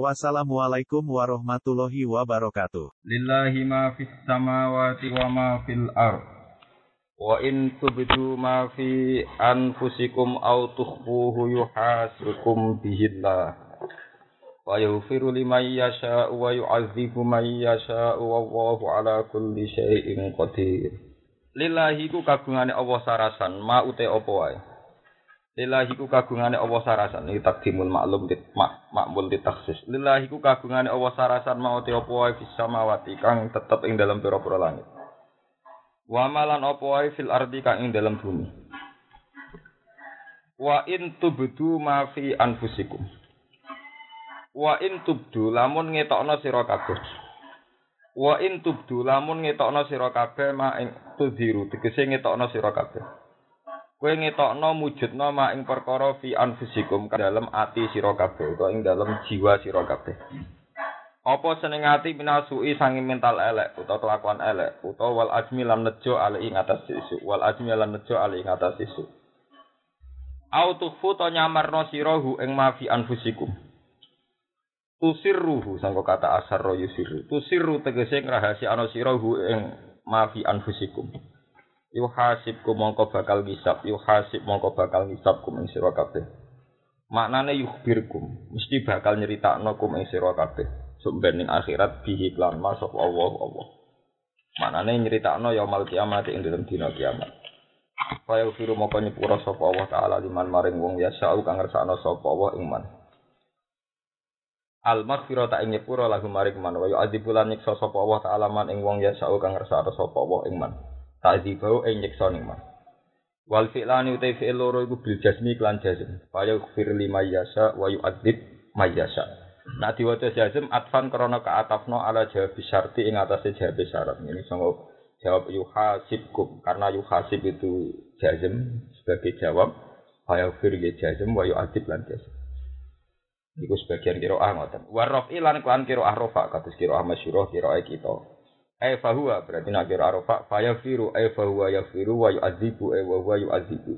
Wassalamualaikum warahmatullahi wabarakatuh. Lillahi ma fis samawati wa ma fil ard. Wa in tubdu ma fi anfusikum aw tukhfuhu yuhasibukum bihillah. Wa yaghfiru liman yasha'u wa yu'adzibu man yasha'u wallahu ala kulli syai'in qadir. Lillahi ku kagungane Allah sarasan ma ute apa wae. Lillahi ku kagungane Allah sarasan iki takdimul maklum dit mak makmul ditaksis. Lillahi ku kagungane Allah sarasan mau te apa wae fis samawati kang tetep ing dalam pira-pira langit. Wa malan apa wae fil ardi kang ing dalam bumi. Wa in tubdu ma fi anfusikum. Wa in tubdu lamun ngetokno sira kabeh. Wa in tubdu lamun ngetokno sira kabeh ma ing tudhiru tegese ngetokno sira kabeh. Kowe ngetokno mujudno ma ing perkara fi anfusikum ka dalem ati sira kabeh utawa ing dalem jiwa sira kabeh. Apa seneng ati minasui sangi mental elek utawa kelakuan elek utawa wal ajmi lan nejo ali ing atas isu wal ajmi lan nejo ali ing atas isu. Au tukhfu to nyamarno sira hu ing ma fi anfusikum. Tusirruhu sangko kata asar ro yusiru. Tusirru tegese ngrahasiakno sira hu ing ma fi anfusikum. Yuhasibkum mongko bakal ngisap yuhasib mongko bakal ngisap kum ing sira kabeh. Maknane yukhbirkum mesti bakal nyeritakno kum ing sira kabeh. Sumben ning akhirat bihi lan masuk Allah Allah. Maknane nyeritakno yaumul kiamat ing dalem dina kiamat. Faya firu moko nyepura sapa Allah taala liman maring wong ya sa'u kang ngersakno sapa Allah ing man. Al maghfirah ta ing nyepura lagu maring man wa yu'adzibulan nyiksa sapa Allah taala man ing wong ya sa'u kang ngersakno sapa Allah ing man ta'dzibau ing nyiksa ning man. Wal fi'lani utai fi'il loro iku bil jasmi klan jazm. Fa yaghfir lima yasha wa yu'adzib mayyasha. Nah diwaca jazm atfan krana ka'atafno ala jawab syarti ing atase jawab syarat. Ini sanggo jawab yuhasibkum karena yuhasib itu jazm sebagai jawab fa yaghfir ya jazm wa yu'adzib lan jazm. Iku sebagian kiroah ngoten. Warrofi lan klan kiroah rofa kados kiroah masyhurah kiroah kita ay fahuwa berarti nak kira arafa fa yafiru ay fahuwa yafiru wa yu'adzibu ay wa huwa yu'adzibu.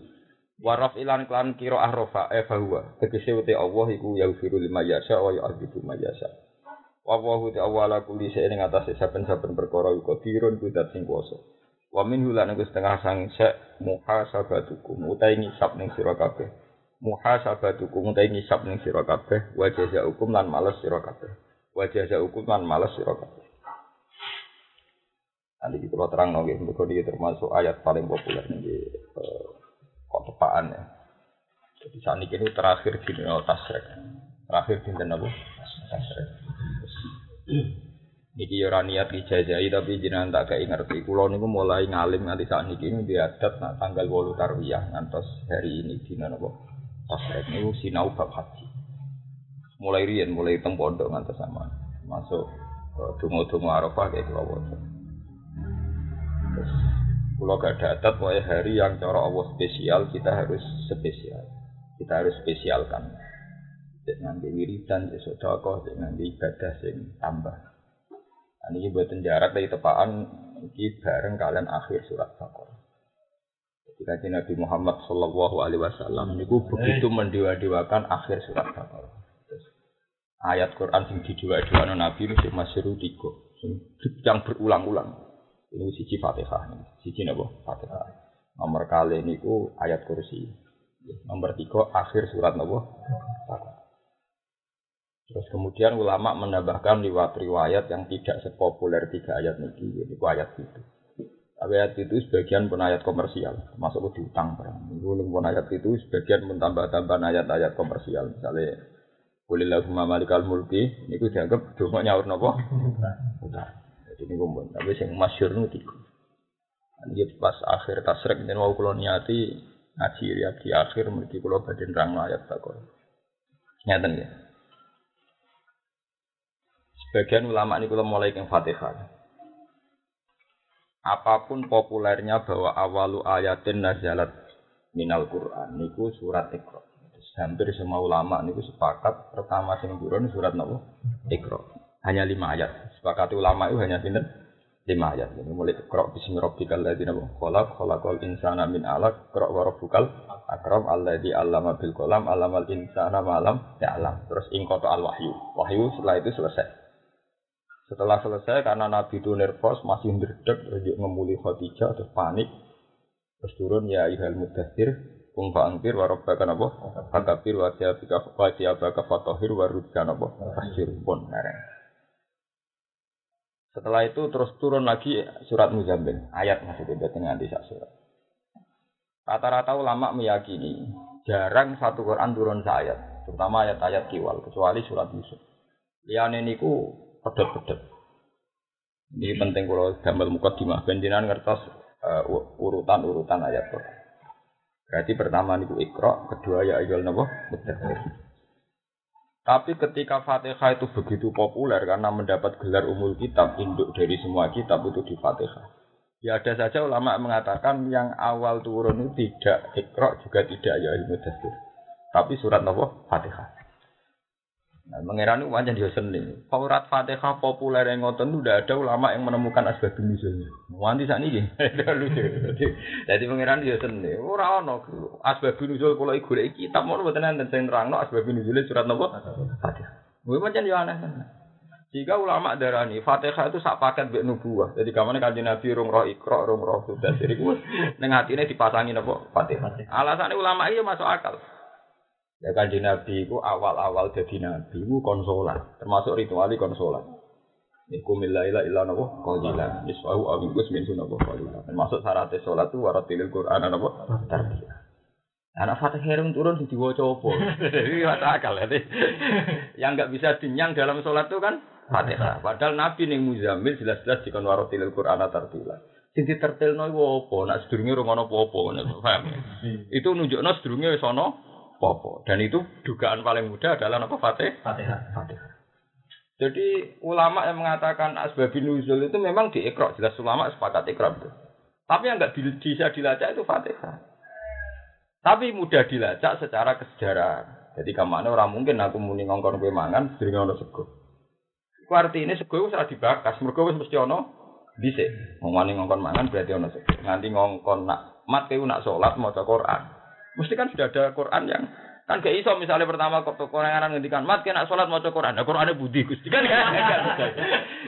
Wa ilan klan kira arafa ay fahuwa. Tegese uti Allah iku yafiru lima yasha wa yu'adzibu ma yasha. Wa wa te awala kulli shay'in ing atase saben-saben perkara iku dirun kudat sing kuwasa wa minhu lan iku setengah sang sek muhasabatukum utahe ngisap ning sira kabeh. Muhasabatukum utahe ngisap ning sira kabeh. Wa jazaukum lan males sira kabeh. Wa jazaukum lan males sira kabeh Nanti di pulau terang nonggi, mereka dia termasuk ayat paling populer di uh, kotepaan ya. Jadi saat ini terakhir di dunia tasrek, terakhir di apa? Tasrek. Niki ora niat dijajahi tapi jenengan tak kayak ngerti. Kulo niku mulai ngalim nganti saat ini diadat nah, tanggal 8 tarwiyah ngantos hari ini dina napa? Tasrek niku sinau bab haji. Mulai riyen mulai teng ngantos sama. Masuk uh, dungo-dungo Arafah kayak wonten. Kalau gak ada pokoknya hari yang cara Allah spesial, kita harus spesial. Kita harus spesialkan. Jangan di wiridan, di sodakoh, jangan di ibadah sing tambah. Nah, ini buat jarak dari tepaan, ini bareng kalian akhir surat Baqarah. Ketika Nabi Muhammad Shallallahu Alaihi Wasallam itu begitu mendewa-dewakan akhir surat Baqarah. Ayat Quran sing didewa-dewakan Nabi itu masih tiga, yang berulang-ulang. Ini siji Fatihah, siji napa? Fatihah. Nomor kali ini ku ayat kursi. Nomor tiga akhir surat napa? Terus kemudian ulama menambahkan lewat riwayat yang tidak sepopuler tiga ayat ini, itu ayat itu. Tapi ayat itu sebagian pun ayat komersial, masuk ke utang barang. Itu pun ayat itu sebagian mentambah-tambah ayat-ayat komersial. Misalnya, Kulillahumma malikal mulki, itu dianggap cuma nyaur nopo. Utang. Jadi ini kumpul. Tapi yang masyur itu tiga. Ini pas akhir tasrek dan mau kulo niati ngaji ya di akhir mereka kulo badan rang ayat takor. Nyata ya. Sebagian ulama ini kulo mulai yang fatihah. apa pun populernya bahwa awalu ayatin nazalat minal Quran niku surat Iqra. Hampir semua ulama niku sepakat pertama sing surat nopo Iqra. Hanya lima ayat. Sepakat ulama itu hanya pinter lima ayat. Ini mulai Iqra bismi rabbikal ladzi khalaq khalaqal insana min alaq Iqra wa rabbukal akram alladzi 'allama bil qalam 'allamal insana ma lam ya'lam. Terus ingkoto al wahyu. Wahyu setelah itu selesai. Setelah selesai karena Nabi itu nervous masih terus ngemuli Khadijah terus panik. Terus turun ya ayyuhal mudaththir kum fa'antir wa rabbaka napa fakabir wa siyabika wa siyabaka wa rujka napa fasjir pun Setelah itu terus turun lagi surat Muzammil, ayat masih tidak nganti sak surat. Rata-rata ulama meyakini jarang satu Quran turun ayat, terutama ayat-ayat kiwal, kecuali surat Yusuf. Liane niku pedot-pedot. Ini penting kalau gambar muka dimah. Benjinan ngertos uh, urutan-urutan ayat Quran. Berarti pertama niku ikro, kedua ya ayol nabo Tapi ketika Fatihah itu begitu populer karena mendapat gelar umul kitab, induk dari semua kitab itu di Fatihah. Ya ada saja ulama mengatakan yang awal turun itu tidak ikro juga tidak ya ilmu Tapi surat nabo Fatihah. Nah, mengeran itu wajan dia seni. Surat Fatihah populer yang ngotot itu udah ada ulama yang menemukan asbab nuzulnya. Wanti saat ini, lucu. Jadi mengeran dia seni. Orang ono asbab nuzul kalau ikut kitab mau buat nanti saya terang no asbab nuzulnya surat nopo Fatihah. Gue macam dia aneh. Jika ulama darani Fatihah itu sak paket bek nubuah. Jadi kamane kanji Nabi rung roh ikro, rung roh sudah. Jadi gue ini dipasangin apa Fatihah. Alasannya ulama iya masuk akal. Ya kan di Nabi itu awal-awal jadi Nabi itu konsolat, termasuk ritual konsolat. Iku milaila illa nabo qalilan niswahu aw min sunabo qalilan. Termasuk syarat salat itu waratilil Quran nabo tarbiyah. Anak Fatihah yang turun di diwaca apa? Jadi mata akal ya. Yang nggak bisa dinyang dalam sholat itu kan Fatihah. Padahal Nabi ning Muzammil jelas-jelas dikon waratilil Quran tartila. Sing ditertilno iku apa? Nak sedurunge ora ono apa-apa ngono, paham? Itu nunjukno sedurunge wis ana popo. Dan itu dugaan paling mudah adalah apa Fatih? Fatihah. Fatihah. Jadi ulama yang mengatakan asbabun nuzul itu memang di ikra, jelas ulama sepakat ikra itu. Tapi yang nggak bisa dilacak itu Fatihah. Tapi mudah dilacak secara kesejarahan. Jadi ke mana orang mungkin aku muni ngongkon kue mangan, sering ono sego. Iku ini sego itu salah dibakas, mereka wis mesti ono dhisik. Wong ngongkon mangan berarti ono sego. Nganti ngongkon nak mat nak sholat mau Quran. Mesti kan sudah ada Quran yang kan gak iso misalnya pertama kok Quran ngendikan mat kena sholat mau Quran, nah Qurannya budi Gusti kan kan.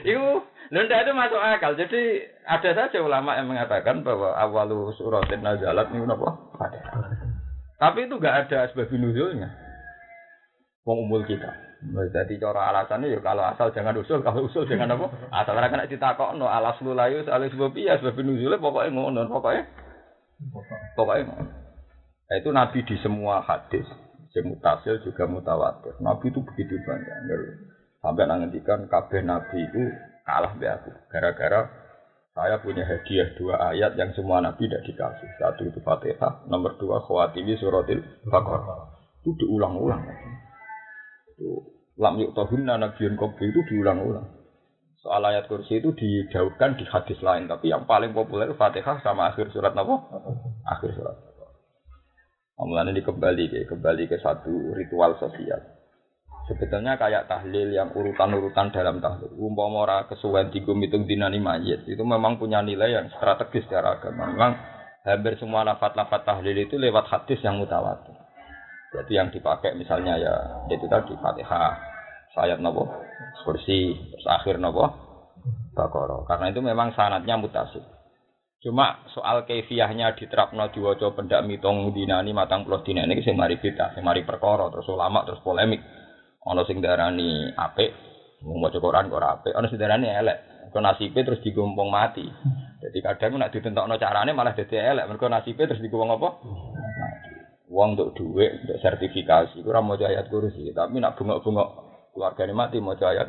Itu Lenda itu masuk akal. Jadi ada saja ulama yang mengatakan bahwa awalu suratin nazalat apa? Ada. Tapi itu gak ada sebab nuzulnya. Wong umul kita. Jadi cara alasannya ya kalau asal jangan usul, kalau usul jangan apa? Asal ora kena ditakok no alas lulayu alis sebab iya sebab nuzulnya pokoknya ngono, pokoknya pokoknya ngono. Nah, itu Nabi di semua hadis, mutasil juga mutawatir. Nabi itu begitu banyak. Sampai nantikan kabeh Nabi itu kalah be aku. Gara-gara saya punya hadiah dua ayat yang semua Nabi tidak dikasih. Satu itu Fatihah, nomor dua khawatimi suratil Baqarah. Itu diulang-ulang. Itu lam yuk tahunna nabiun kopi itu diulang-ulang. Soal ayat kursi itu dijauhkan di hadis lain, tapi yang paling populer Fatihah sama akhir surat apa? Akhir surat. Amalan ini kembali ke kembali ke satu ritual sosial. Sebetulnya kayak tahlil yang urutan-urutan dalam tahlil. Umpama ora kesuwen digum hitung dinani mayit itu memang punya nilai yang strategis secara agama. Memang hampir semua lafat-lafat tahlil itu lewat hadis yang mutawatir. Jadi yang dipakai misalnya ya itu tadi Fatihah, sayat nopo, kursi, terus akhir nopo, bakoro. Karena itu memang sanatnya mutasi. Cuma soal kefiahnya diterapno diwaca pendak mitong dinani matang puluh dina ini sing mari kita, sing mari perkara terus ulama terus polemik. Ana sing darani apik, wong maca Quran kok ora apik, ana sing darani elek. Kok nasibe terus digumpung mati. Jadi kadang nek ditentokno carane malah dadi elek, mergo nasibe terus digumpung apa? Wong untuk duit, untuk sertifikasi, kurang mau ayat kursi, tapi nak bungok-bungok keluargane mati mau ayat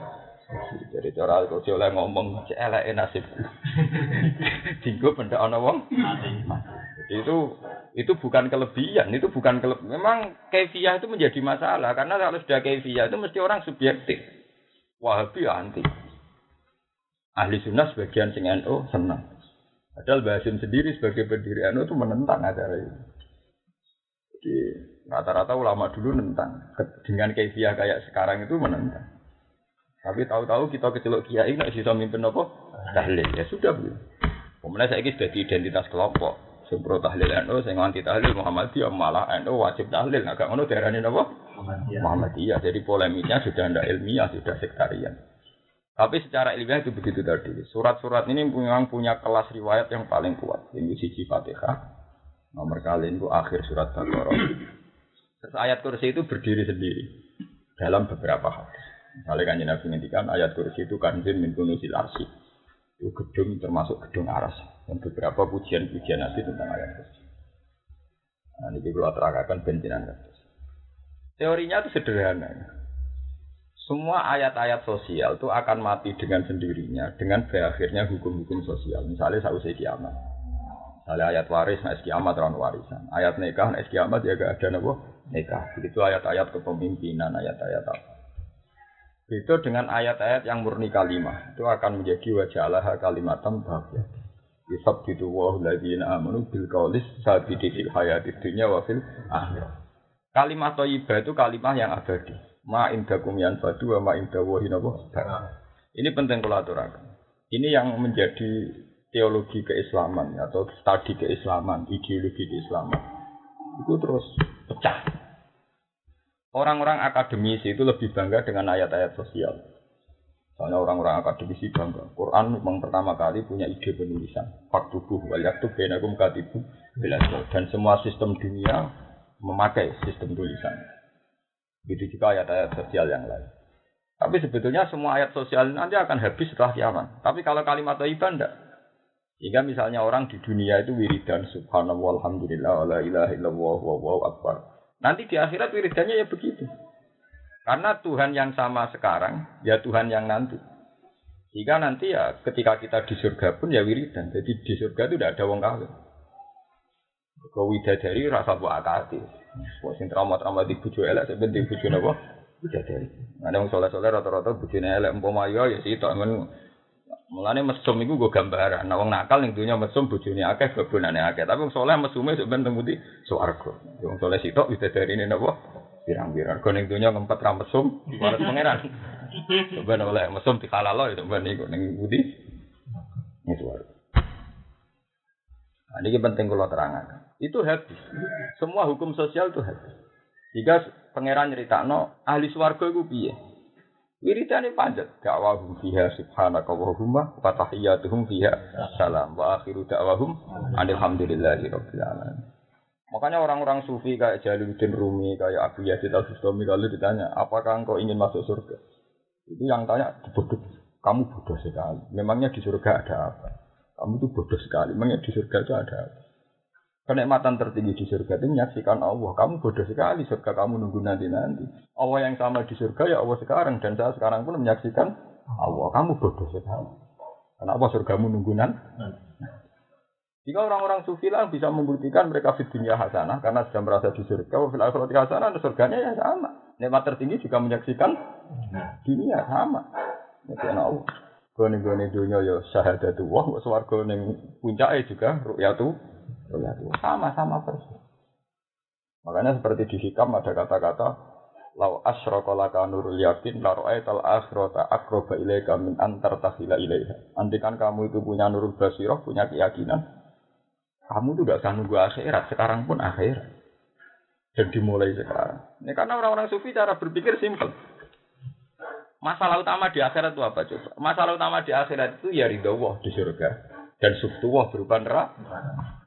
jadi cara kok oleh ngomong elek nasib. Dinggo benda ana wong Itu itu bukan kelebihan, itu bukan kelebihan. Memang kefiah itu menjadi masalah karena kalau sudah kefiah itu mesti orang subjektif. Wahabi anti. Ahli sunnah sebagian sing NU senang. Padahal Basim sendiri sebagai pendiri NU itu menentang acara itu. Jadi rata-rata ulama dulu menentang. Dengan kefiah kayak sekarang itu menentang. Tapi tahu-tahu kita kecelok kiai nggak bisa mimpin apa? Tahlil. Ya sudah begitu. Kemudian saya sudah di identitas kelompok. Sempro tahlil NU, saya anti tahlil Muhammadiyah malah NU wajib tahlil. Nah, gak ngono daerahnya apa? Muhammadiyah. Muhammadiyah. Jadi polemiknya sudah tidak ilmiah, sudah sektarian. Tapi secara ilmiah itu begitu tadi. Surat-surat ini memang punya kelas riwayat yang paling kuat. Ini siji Fatihah. Nomor kali itu akhir surat Baqarah. Terus ayat kursi itu berdiri sendiri dalam beberapa hadis. Misalnya kan Nabi ngendikan ayat kursi itu kanzin min kunusil arsi. Itu gedung termasuk gedung aras. Dan beberapa pujian-pujian Nabi tentang ayat kursi. Nah, ini kalau terangkan benjinan Teorinya itu sederhana. Semua ayat-ayat sosial itu akan mati dengan sendirinya dengan berakhirnya hukum-hukum sosial. Misalnya sausai kiamat. Misalnya ayat waris, nah kiamat orang warisan. Ayat nikah, nah kiamat ya gak ada nabo nikah. Begitu ayat-ayat kepemimpinan, ayat-ayat apa. Itu dengan ayat-ayat yang murni kalimat itu akan menjadi wajah Allah kalimatam bahagia. Yusab gitu wah lagi amanu bil kaulis saat di fil hayat dunya wa fil akhir. Kalimat toibah itu kalimat yang abadi ma indakum yanfadu wa ma indawahi Ini penting kalau aturakan. Ini yang menjadi teologi keislaman atau studi keislaman, ideologi keislaman. Itu terus pecah. Orang-orang akademisi itu lebih bangga dengan ayat-ayat sosial. Soalnya orang-orang akademisi bangga. Quran memang pertama kali punya ide penulisan. Faktubuh wal yaktub bainakum katibu Dan semua sistem dunia memakai sistem tulisan. Begitu juga ayat-ayat sosial yang lain. Tapi sebetulnya semua ayat sosial nanti akan habis setelah kiamat. Tapi kalau kalimat thayyibah enggak. Jika misalnya orang di dunia itu wiridan subhanallah alhamdulillah la ilaha illallah wa akbar. Nanti di akhirat wiridannya ya begitu. Karena Tuhan yang sama sekarang, ya Tuhan yang nanti. Jika nanti ya ketika kita di surga pun ya wiridan. Jadi di surga itu tidak ada wong kafir. Kau widadari rasa buat akati. Wah, sing trauma-trauma di bojo elek sampe di bojo napa? Bidadari. Ada wong soleh-soleh rata-rata bojone elek umpama ya ya sitok men Mulane mesum iku nggo gambaran. Nah wong nakal ning dunya mesum bojone akeh bebonane akeh. Tapi wong soleh mesume sok ben temu di swarga. Wong soleh sitok ini napa? Pirang-pirang. Go ning dunya ngempet ra mesum, waras pangeran. Ben oleh mesum dikalalo ya ben iku ning budi. Ini swarga. Nah, ini penting kalau terangkan. Itu habis. Semua hukum sosial itu habis. Jika pangeran cerita no ahli swarga itu piye? Wiridane panjat dakwahum fiha subhanaka wa humma wa tahiyyatuhum fiha salam wa akhiru da'wahum alhamdulillahi rabbil alamin. Makanya orang-orang sufi kayak Jalaluddin Rumi, kayak Abu Yazid Al-Bustami kalau ditanya, apakah engkau ingin masuk surga? Itu yang tanya bodoh. Kamu bodoh sekali. Memangnya di surga ada apa? Kamu itu bodoh sekali. Memangnya di surga itu ada apa? Kenikmatan tertinggi di surga itu menyaksikan Allah. Kamu bodoh sekali, surga kamu nunggu nanti-nanti. Allah yang sama di surga ya Allah sekarang. Dan saya sekarang pun menyaksikan Allah. Kamu bodoh sekali. Kenapa surgamu nunggu nanti? Jika orang-orang sufi lah bisa membuktikan mereka di dunia hasanah karena sudah merasa di surga, wa fil akhirati hasanah, surganya ya sama. Nikmat tertinggi juga menyaksikan dunia sama. Ya Allah. Gone-gone dunia ya syahadatu wah, swarga ning puncake juga ru'yatu sama-sama persis. Makanya seperti di hikam ada kata-kata lau asyraka laka nurul yakin la ra'aital akhrata aqraba ilaika min antar tahila ilaiha. Andikan kamu itu punya nurul basirah, punya keyakinan, kamu tuh gak usah nunggu akhirat, sekarang pun akhirat. Dan dimulai sekarang. Ini karena orang-orang sufi cara berpikir simpel. Masalah utama di akhirat itu apa coba? Masalah utama di akhirat itu ya ridho di surga dan suftuwah berupa neraka.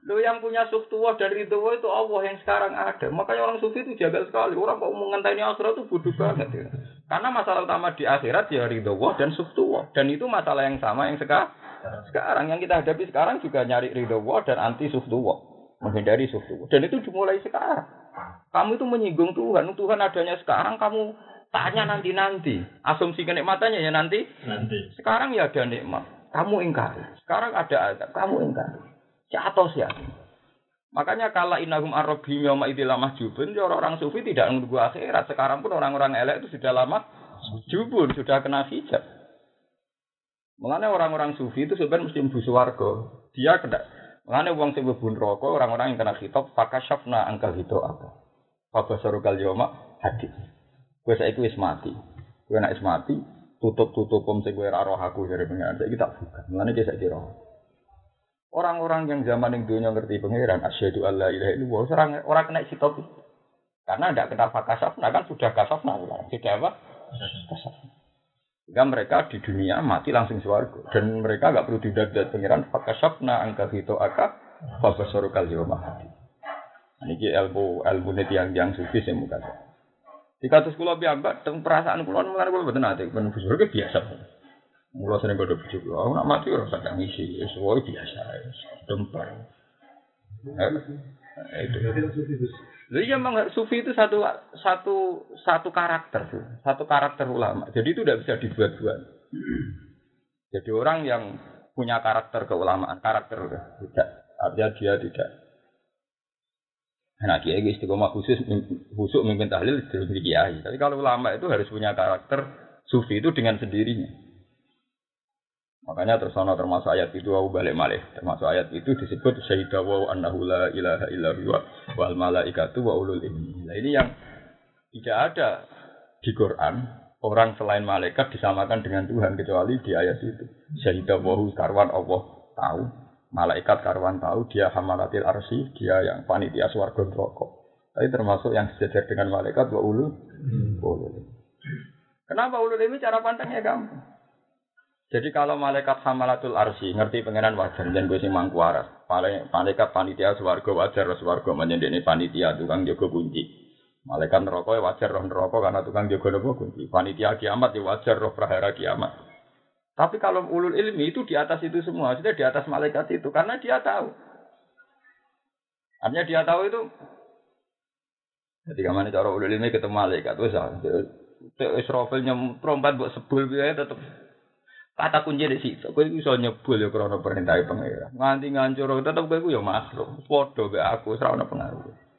Lo yang punya suftuwah dan ridho itu Allah yang sekarang ada. Makanya orang sufi itu jaga sekali. Orang kok mengenteni akhirat itu bodoh banget. Ya. Karena masalah utama di akhirat ya ridho dan suftuwah. Dan itu masalah yang sama yang sekarang. Sekarang yang kita hadapi sekarang juga nyari ridho dan anti suftuwah. Menghindari suftuwah. Dan itu dimulai sekarang. Kamu itu menyinggung Tuhan. Tuhan adanya sekarang kamu tanya nanti-nanti. Asumsi kenikmatannya ya nanti. Nanti. Sekarang ya ada nikmat. Kamu ingkari. Sekarang ada adab. Kamu ingkari. Catos ya. Makanya kalau inahum arrobi yawma idilah mahjubun, ya orang sufi tidak menunggu akhirat. Sekarang pun orang-orang elek itu sudah lama jubun, sudah kena hijab. Mengenai orang-orang sufi itu sebenarnya mesti mlebu swarga. Dia kena Mengenai uang sing mlebu neraka, orang-orang yang kena khitab fakashafna angkal itu apa? Fabasaru kal yoma hadis. Kowe saiki wis mati. Kowe nek wis mati, tutup-tutup pom sing aku dari pengiran. Saiki tak buka. Mengenai dia saiki roh. Orang-orang yang zaman yang dunia ngerti pengiran, asyhadu alla ilaha illallah, orang orang kena khitab. Karena tidak kena fakashafna kan sudah kasafna. Sudah apa? Kasafna. Sehingga mereka di dunia mati langsung suarga. Dan mereka nggak perlu didadat pengiran. Fakasabna angka hito aka. Fabasoru kal mahadi. Ini ilmu ilmu net yang yang sufi saya muka. Di kasus kulo biamba, tentang perasaan kulo mengenai kulo betul nanti. Menurut surga biasa. Kulo sering kode bujuk. Aku nak mati orang sadang isi. Semuanya biasa. Dempar. Eh, itu. Jadi ya memang sufi itu satu satu satu karakter, satu karakter ulama. Jadi itu tidak bisa dibuat-buat. Jadi orang yang punya karakter keulamaan, karakter tidak, artinya dia tidak. Nah, kiai istiqomah khusus khusus memimpin tahlil jadi kiai. Tapi kalau ulama itu harus punya karakter sufi itu dengan sendirinya. Makanya terus ana termasuk ayat itu aku balik malih. Termasuk ayat itu disebut syahida wa annahu la ilaha illa huwa wal malaikatu wa ulul ilmi. Nah, ini yang tidak ada di Quran orang selain malaikat disamakan dengan Tuhan kecuali di ayat itu. Syahida wa karwan Allah tahu, malaikat karwan tahu dia hamalatil arsi, dia yang panitia swarga neraka. Tapi termasuk yang sejajar dengan malaikat wa ulul ulul. Kenapa ulul ini cara pandangnya gampang? Jadi kalau malaikat hamalatul arsi ngerti pengenan wajar dan gue sing mangku waras. Malaikat panitia swarga wajar swarga ini panitia tukang jaga kunci. Malaikat neraka ya wajar roh neraka karena tukang jaga nopo kunci. Panitia kiamat ya wajar roh prahara kiamat. Tapi kalau ulul ilmi itu di atas itu semua, sudah di atas malaikat itu karena dia tahu. Artinya dia tahu itu jadi ke mana cara ulul ilmi ketemu malaikat wis Israfil nyem trompet buat sebul biaya tetap Kata kunci di situ, kowe iso nyebul ya krana perintah pengira. Nganti ngancur tetep kowe ya makhluk. Padha be aku ora pengaruh.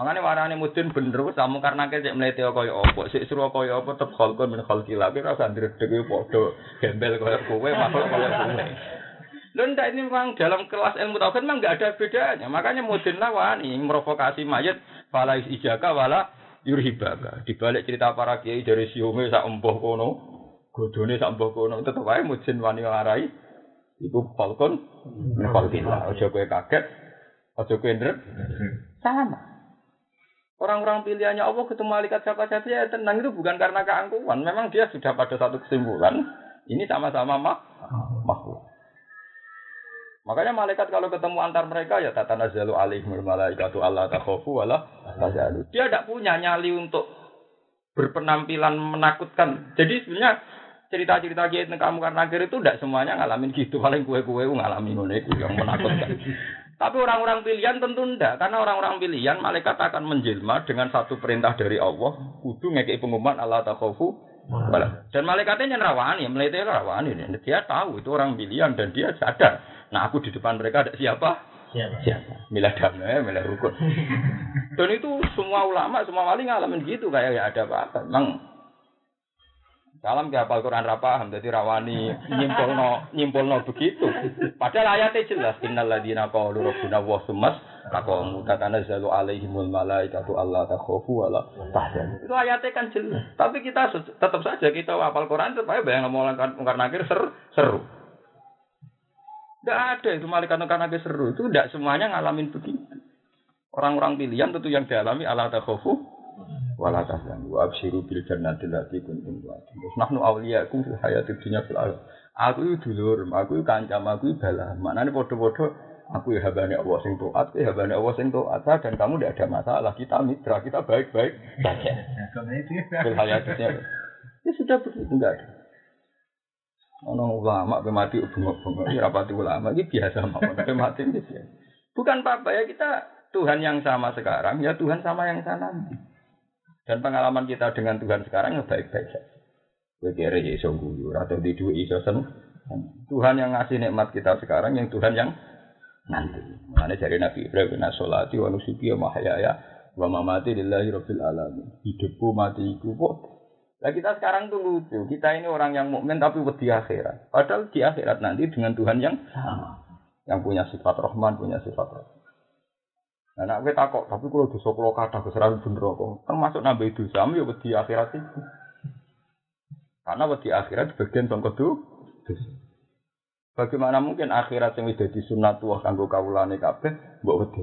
Makanya warane mudin bener wis kamu karena cek mlete kaya apa, sik suruh kaya apa tetep khalqun min khalqil tapi ora usah ndredeg padha gembel kaya kowe makhluk kaya kowe. Lho ndak ini memang dalam kelas ilmu tauhid memang enggak ada bedanya. Makanya mudin lawani merovokasi mayat fala ijaka wala yurhibaka. Di balik cerita para kiai dari siume sak empuh kono, Godone sak mbok kono tetep wae mujin wani ngarai iku falkon min falkillah. Aja kowe kaget, aja kowe. Sama. Orang-orang pilihannya Allah ketemu malaikat siapa saja ya tenang itu bukan karena keangkuhan. Memang dia sudah pada satu kesimpulan. Ini sama-sama mak makhluk. Makanya malaikat kalau ketemu antar mereka ya tata nazalu alaihimul malaikatu Allah takhofu wala tazalu. Dia tidak punya nyali untuk berpenampilan menakutkan. Jadi sebenarnya cerita-cerita kiai kamu karena akhir itu tidak semuanya ngalamin gitu paling kue-kue ngalamin ngono yang menakutkan tapi orang-orang pilihan tentu tidak karena orang-orang pilihan malaikat akan menjelma dengan satu perintah dari Allah kudu ngekei pengumuman Allah takhofu dan malaikatnya nerawani melete rawani. Dia tahu itu orang pilihan dan dia sadar. Nah aku di depan mereka ada siapa? Siapa? Siapa? Milah damai milah rukun. Dan itu semua ulama semua wali ngalamin gitu kayak ya ada apa-apa. Memang Salam ke hafal Quran ra paham rawani nyimpulno nyimpulno begitu. Padahal ayatnya jelas innal ladzina qalu rabbuna wa sumas taqamu tatanazzalu alaihimul malaikatu alla takhafu wa la tahzanu. Itu ayatnya kan jelas. Tapi kita tetap saja kita hafal Quran supaya bayang ngomong karena akhir seru. seru. Tidak ada itu malaikat karena akhir seru. Itu tidak semuanya ngalamin begitu. Orang-orang pilihan tentu yang dialami Allah takhafu wala tahzanu wa absyiru bil jannati allati kuntum tu'adun. Terus nahnu awliyakum fil hayatid dunya fil akhirah. Aku itu dulur, aku itu kancam, aku itu bala. Maknane padha-padha aku ya habane Allah sing taat, ya habane Allah sing taat dan kamu tidak ada masalah. Kita mitra, kita baik-baik saja. Fil hayatid dunya. Ya sudah begitu enggak ada. Ono ulama pe mati bengok-bengok, ya rapati ulama iki biasa mawon, pe mati biasa. Bukan apa-apa ya kita Tuhan yang sama sekarang, ya Tuhan sama yang sana nanti. Dan pengalaman kita dengan Tuhan sekarang ya baik-baik saja. Kowe kere ya iso atau di dua iso. Tuhan yang ngasih nikmat kita sekarang yang Tuhan yang nanti. Mana dari Nabi Ibrahim na sholati wa nusuki wa mahyaya wa mamati lillahi rabbil alamin. Hidupku matiku kok Lah kita sekarang tuh lucu. Kita ini orang yang mukmin tapi wedi akhirat. Padahal di akhirat nanti dengan Tuhan yang sama. Yang punya sifat Rahman, punya sifat Rahman. Nah, nak kita takok, tapi kalau dosa kalau kata keseran bener kok. Termasuk nambah dosa, ya wedi akhirat itu. Karena wedi akhirat bagian bangkot itu. Bagaimana mungkin akhirat yang disunat tua kanggo kawulane kabeh mbok wedi.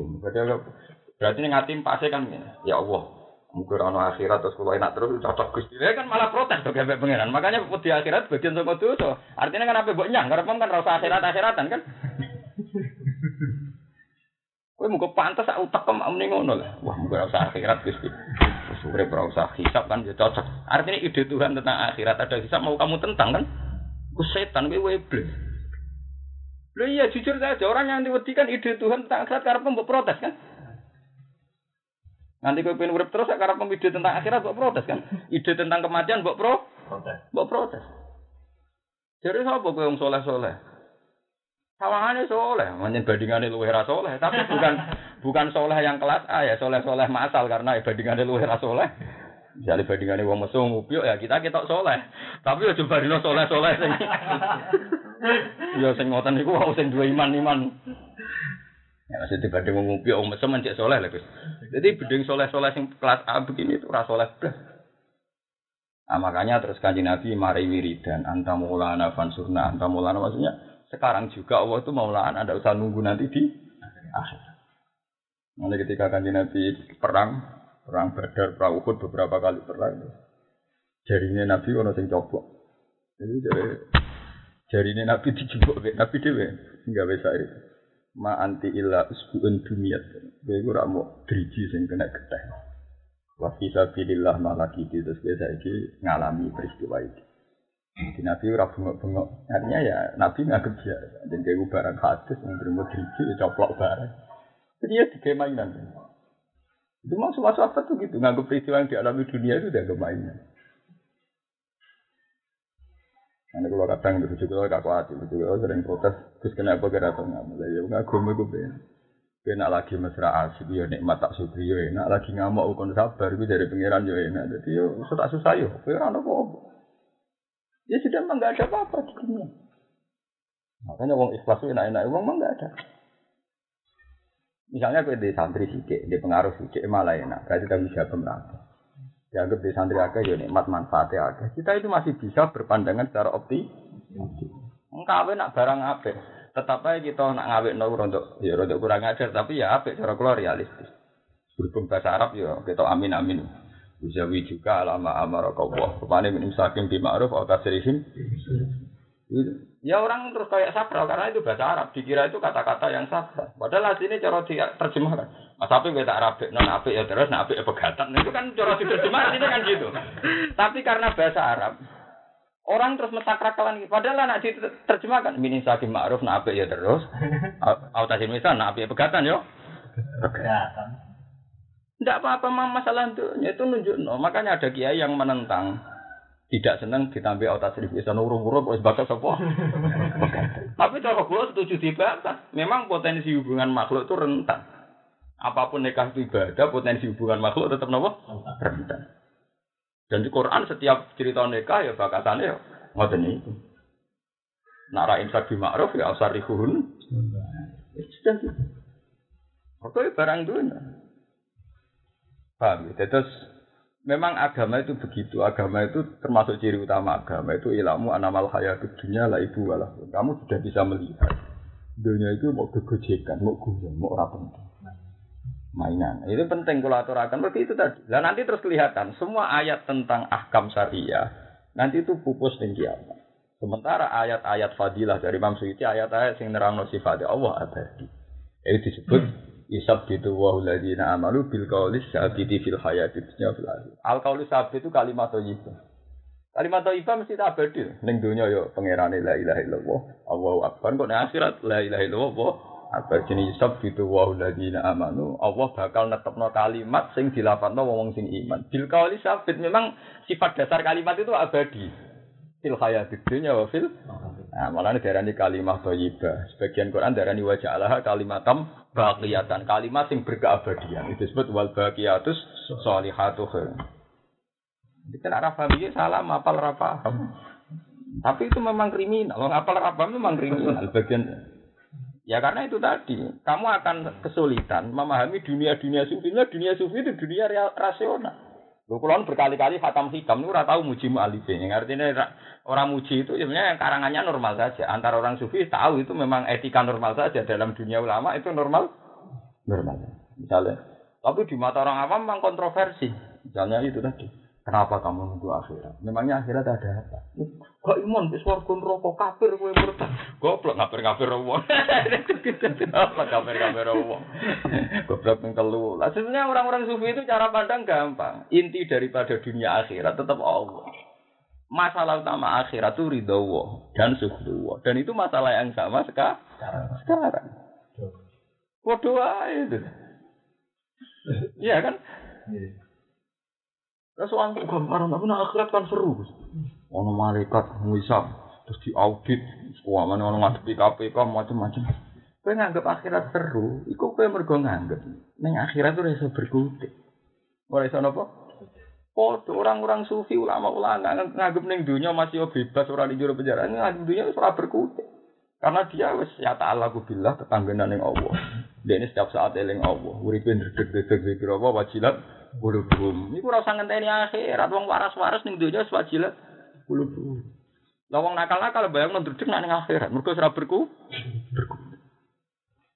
Berarti ngati pasti kan ya Allah, Mungkin ono akhirat terus kalau enak terus cocok gusti. Dia kan malah protes tuh kayak pengiran. Makanya di akhirat bagian sama dosa. Artinya kan apa buat nyang? Karena kan rasa akhirat akhiratan kan. Kowe muga pantas aku tekem muni ngono lah. Wah, muga rasa akhirat gusti. Sore ora usah hisap kan ya cocok. Artinya ide Tuhan tentang akhirat ada hisap mau kamu tentang kan? Ku setan kowe iblis. Loh iya jujur saja orang yang diwedikan ide Tuhan tentang akhirat karena mbok protes kan? Nanti kau pengen urip terus karena ide tentang akhirat mbok protes kan? Ide tentang kematian mbok pro? Protes. Mbok protes. Jadi sapa kowe wong soleh-soleh? Sawangane soleh, manjen bandingane luwih ra soleh, tapi bukan bukan soleh yang kelas A ya, soleh-soleh masal karena bandingane luwih ra soleh. Jadi bandingane wong mesum upyuk ya kita kita soleh. Tapi ya coba dino soleh-soleh sing Ya sing ngoten niku wong sing duwe iman-iman. Ya masih dibanding wong ngopi wong mesem mencek soleh lah Gus. Jadi beding soleh-soleh sing kelas A begini itu ora soleh blas. Nah, makanya terus kanji Nabi mari wiridan anta maulana fansurna anta maulana maksudnya sekarang juga Allah itu maulana ada usah nunggu nanti di akhir. Nanti ketika kanji Nabi perang perang Badar, perang Uhud beberapa kali perang. Jarinya Nabi ono sing copok. Jadi jari jarinya Nabi dijebok Nabi dhewe hingga bisa itu ma anti illa usbuun dumiyat. Kowe ora mau driji sing kena geteh. Wa fi sabilillah malaki terus kowe saiki ngalami peristiwa iki. Jadi Nabi ora bengok-bengok. Artinya ya Nabi nganggep biasa. Dan kayak barang hadis yang terima driji ya coplok barang. Jadi ya di mainan. Itu maksud masuk apa tuh gitu. Nganggep peristiwa yang dialami dunia itu udah mainan. Nanti kalau kadang itu juga kalau hati, itu juga sering protes. Terus kenapa kira tuh nggak mulai ya nggak gue gue Kena lagi mesra asik ya nikmat tak syukri ya enak lagi ngamuk ukun sabar itu dari pangeran ya enak. Jadi yo susah susah yo, kue orang apa Ya sudah emang nggak ada apa-apa di dunia. Makanya uang ikhlas itu enak-enak, uang emang nggak ada. Misalnya kue di santri sikit, di pengaruh sikit malah enak, berarti kita bisa pemerintah. Dianggap di santri agak ya nikmat manfaatnya agak. Kita itu masih bisa berpandangan secara opti. Engkau nak barang apa? Tetap aja kita nak ngawet no untuk ya untuk kurang ajar tapi ya apa cara keluar realistis. Berhubung bahasa Arab ya kita amin amin. Uzawi juga alama amar kau. Ke mana minim saking di ma'ruf atau tasrihim. Ya orang terus kayak sakral karena itu bahasa Arab. Dikira itu kata-kata yang sakral. Padahal sini cara terjemahkan. Mas api tak rapi, non api ya terus, api ya pegatan. Itu kan cara diterjemahkan ini kan gitu. Tapi karena bahasa Arab, orang terus mentakrakalan. Padahal anak diterjemahkan. Minin sakim ma'ruf, nah api ya terus. Autasin misal, nah api ya pegatan yo. Pegatan. Tidak apa-apa masalah itu. Itu nunjuk. No. Makanya ada kiai yang menentang tidak senang ditambah otak serif bisa nurung-urung wis bakas apa. Tapi cara kula setuju dibatas. Memang potensi hubungan makhluk itu rentan. Apa pun nikah itu ibadah, potensi hubungan makhluk tetap nopo rentan. Dan di Quran setiap cerita nikah ya bakasannya ya ngoten itu. Nara insak bi ma'ruf ya asarihun. Sudah gitu. Pokoknya barang dunia. Paham ya? Terus memang agama itu begitu. Agama itu termasuk ciri utama agama itu ilmu anamal hayat dunia lah ibu walah. Kamu sudah bisa melihat dunia itu mau kegojekan, mau guyon, mau rapi mainan. Itu penting kalau aturakan begitu tadi. Dan nanti terus kelihatan semua ayat tentang ahkam syariah nanti itu pupus dan kiamat. Sementara ayat-ayat fadilah dari Imam Suyuti ayat-ayat yang nerang sifat Allah abadi. Itu disebut Isab gitu wa ladina amalu bil qaulis sabiti fil hayati dunya fil. Al qaulus sabit itu kalimat thayyibah. Kalimat thayyibah mesti abadi. Ning donya yo pangerane la ilaha illallah, Allahu akbar. Kok ning akhirat la ilaha illallah, apa jenis isab gitu wa ladina amanu. Allah bakal netepno kalimat sing dilafadzno wong sing iman. Bil qaulis sabit memang sifat dasar kalimat itu abadi. Fil hayati dunya wa fil Nah, malah ini darah kalimat thayyibah. Sebagian Quran darah ini wajah Allah kalimatam baqiyatan. Kalimat yang berkeabadian. Itu disebut wal baqiyatus solihatu Jadi kan arah paham iki salah, apal ora paham. Tapi itu memang kriminal. Wong apal ora paham memang kriminal bagian Ya karena itu tadi, kamu akan kesulitan memahami dunia-dunia sufi. Nah, dunia sufi itu dunia real, rasional. Lu kulon berkali-kali khatam hikam itu tahu muji mu'alifin. Yang artinya orang muji itu sebenarnya yang karangannya normal saja. Antara orang sufi tahu itu memang etika normal saja. Dalam dunia ulama itu normal. Normal. Misalnya. Tapi di mata orang awam memang kontroversi. Misalnya itu tadi. Kenapa kamu nunggu akhirat? Memangnya akhirat ada apa? Kok iman wis warga neraka kafir kowe murtad. Goblok kafir-kafir wong. Apa kafir-kafir wong? Goblok ping telu. Lah sebenarnya orang-orang sufi itu cara pandang gampang. Inti daripada dunia akhirat tetap Allah. Masalah utama akhirat itu ridho Allah dan suhu Dan itu masalah yang sama sekarang. Sekarang. Waduh itu. Iya kan? Iya. Orang gambaran, tapi nak akhirat kan seru. Ono malaikat ngisap, terus diaudit, mana orang ngadepi KPK macam-macam. Kau nganggep akhirat seru, iku kau mergo nganggep. Neng akhirat tuh rasa berkutik. Boleh sana apa? Oh, orang-orang sufi ulama-ulama nganggep neng dunia masih bebas orang di juru penjara. Nganggep dunia ora berkutik. Karena dia wis ya ta'ala kubillah tetanggenan ning Allah. Ini setiap saat eling Allah. Uripin dedek-dedek zikir apa wajilat Kulubum. Iku ora usah ngenteni akhirat wong waras-waras ning donya wis wajilat. Kulubum. Lah wong nakal-nakal bayang ndredeg nak ning akhirat. Mergo ora berku.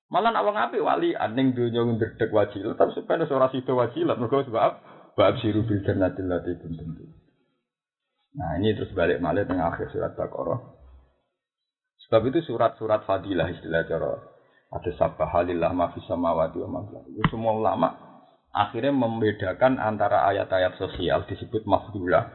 Malah nak wong apik wali ning donya ndredeg wajilat tapi sebenarnya ora sida wajilat. Mergo sebab bab siru bil jannatil lati kuntum. Nah ini terus balik malih tengah akhir surat Baqarah. Sebab itu surat-surat fadilah istilah cara ada sabah halillah ma fis samawati wa ma Itu semua ulama akhirnya membedakan antara ayat-ayat sosial disebut mafdulah,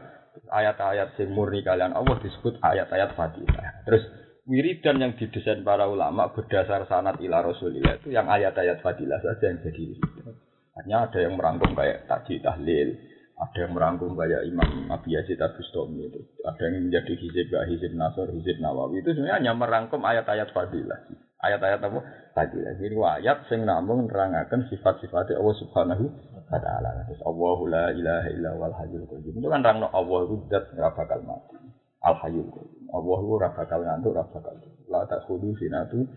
ayat-ayat yang murni kalian Allah disebut ayat-ayat fadilah. Terus wiridan yang didesain para ulama berdasar sanat ila rasulillah itu yang ayat-ayat fadilah saja yang jadi wiridan. Hanya ada yang merangkum kayak tadi tahlil, ada yang merangkum kayak Imam Abi Yazid Abustami itu, ada yang menjadi hizib hizib nasr, hizib nawawi itu sebenarnya hanya merangkum ayat-ayat fadilah. Ayat-ayat apa? Tadi lagi ini ayat sing namung nerangaken sifat-sifat Allah Subhanahu wa taala. Terus Allahu la ilaha illa wal hayyul qayyum. Itu kan rangno Allah itu zat ora bakal mati. Al hayyul qayyum. Allah itu ora bakal ngantuk, ora bakal. La takhudu sinatu.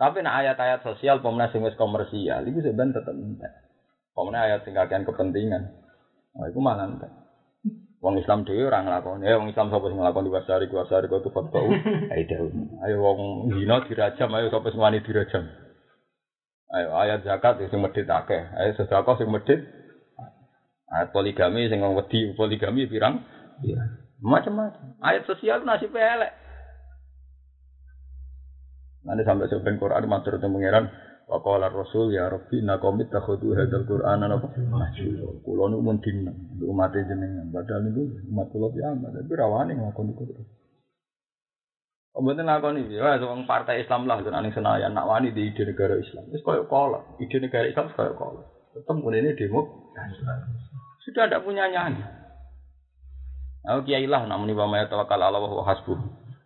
Tapi nak ayat-ayat sosial pemenang sing wis komersial itu sebenarnya tetap entek. Pemenang ayat sing kepentingan. Nah, itu malah. Wong Islam dhewe ora nglakoni. Eh wong Islam sapa sing nglakoni wasari wasari ku tuh fatwa. Ayo Ayo wong zina dirajam, ayo sapa sing wani dirajam. Ayo ayat zakat sing medhit akeh. Ayo sedekah sing medhit. Ayat poligami sing wong wedi poligami pirang? Iya. Macam-macam. Ayat sosial nasib elek. Nanti sampai sebentar Quran matur itu mengiran Wa qala Rasul ya Rabbi inna qaumi takhudhu hadzal Qur'ana napa mahjura. Kula nu mun dinten umat jenengan padahal niku umat kula piambak tapi rawani nglakoni kudu. Mboten lakoni ya wong partai Islam lah ning Senayan nak wani di ide negara Islam. Wis koyo kala, ide negara Islam koyo kala. Tetep ini demo. Sudah tidak punya nyanyi. Aku kiai lah namun ibu maya tawakal Allah wa hasbuh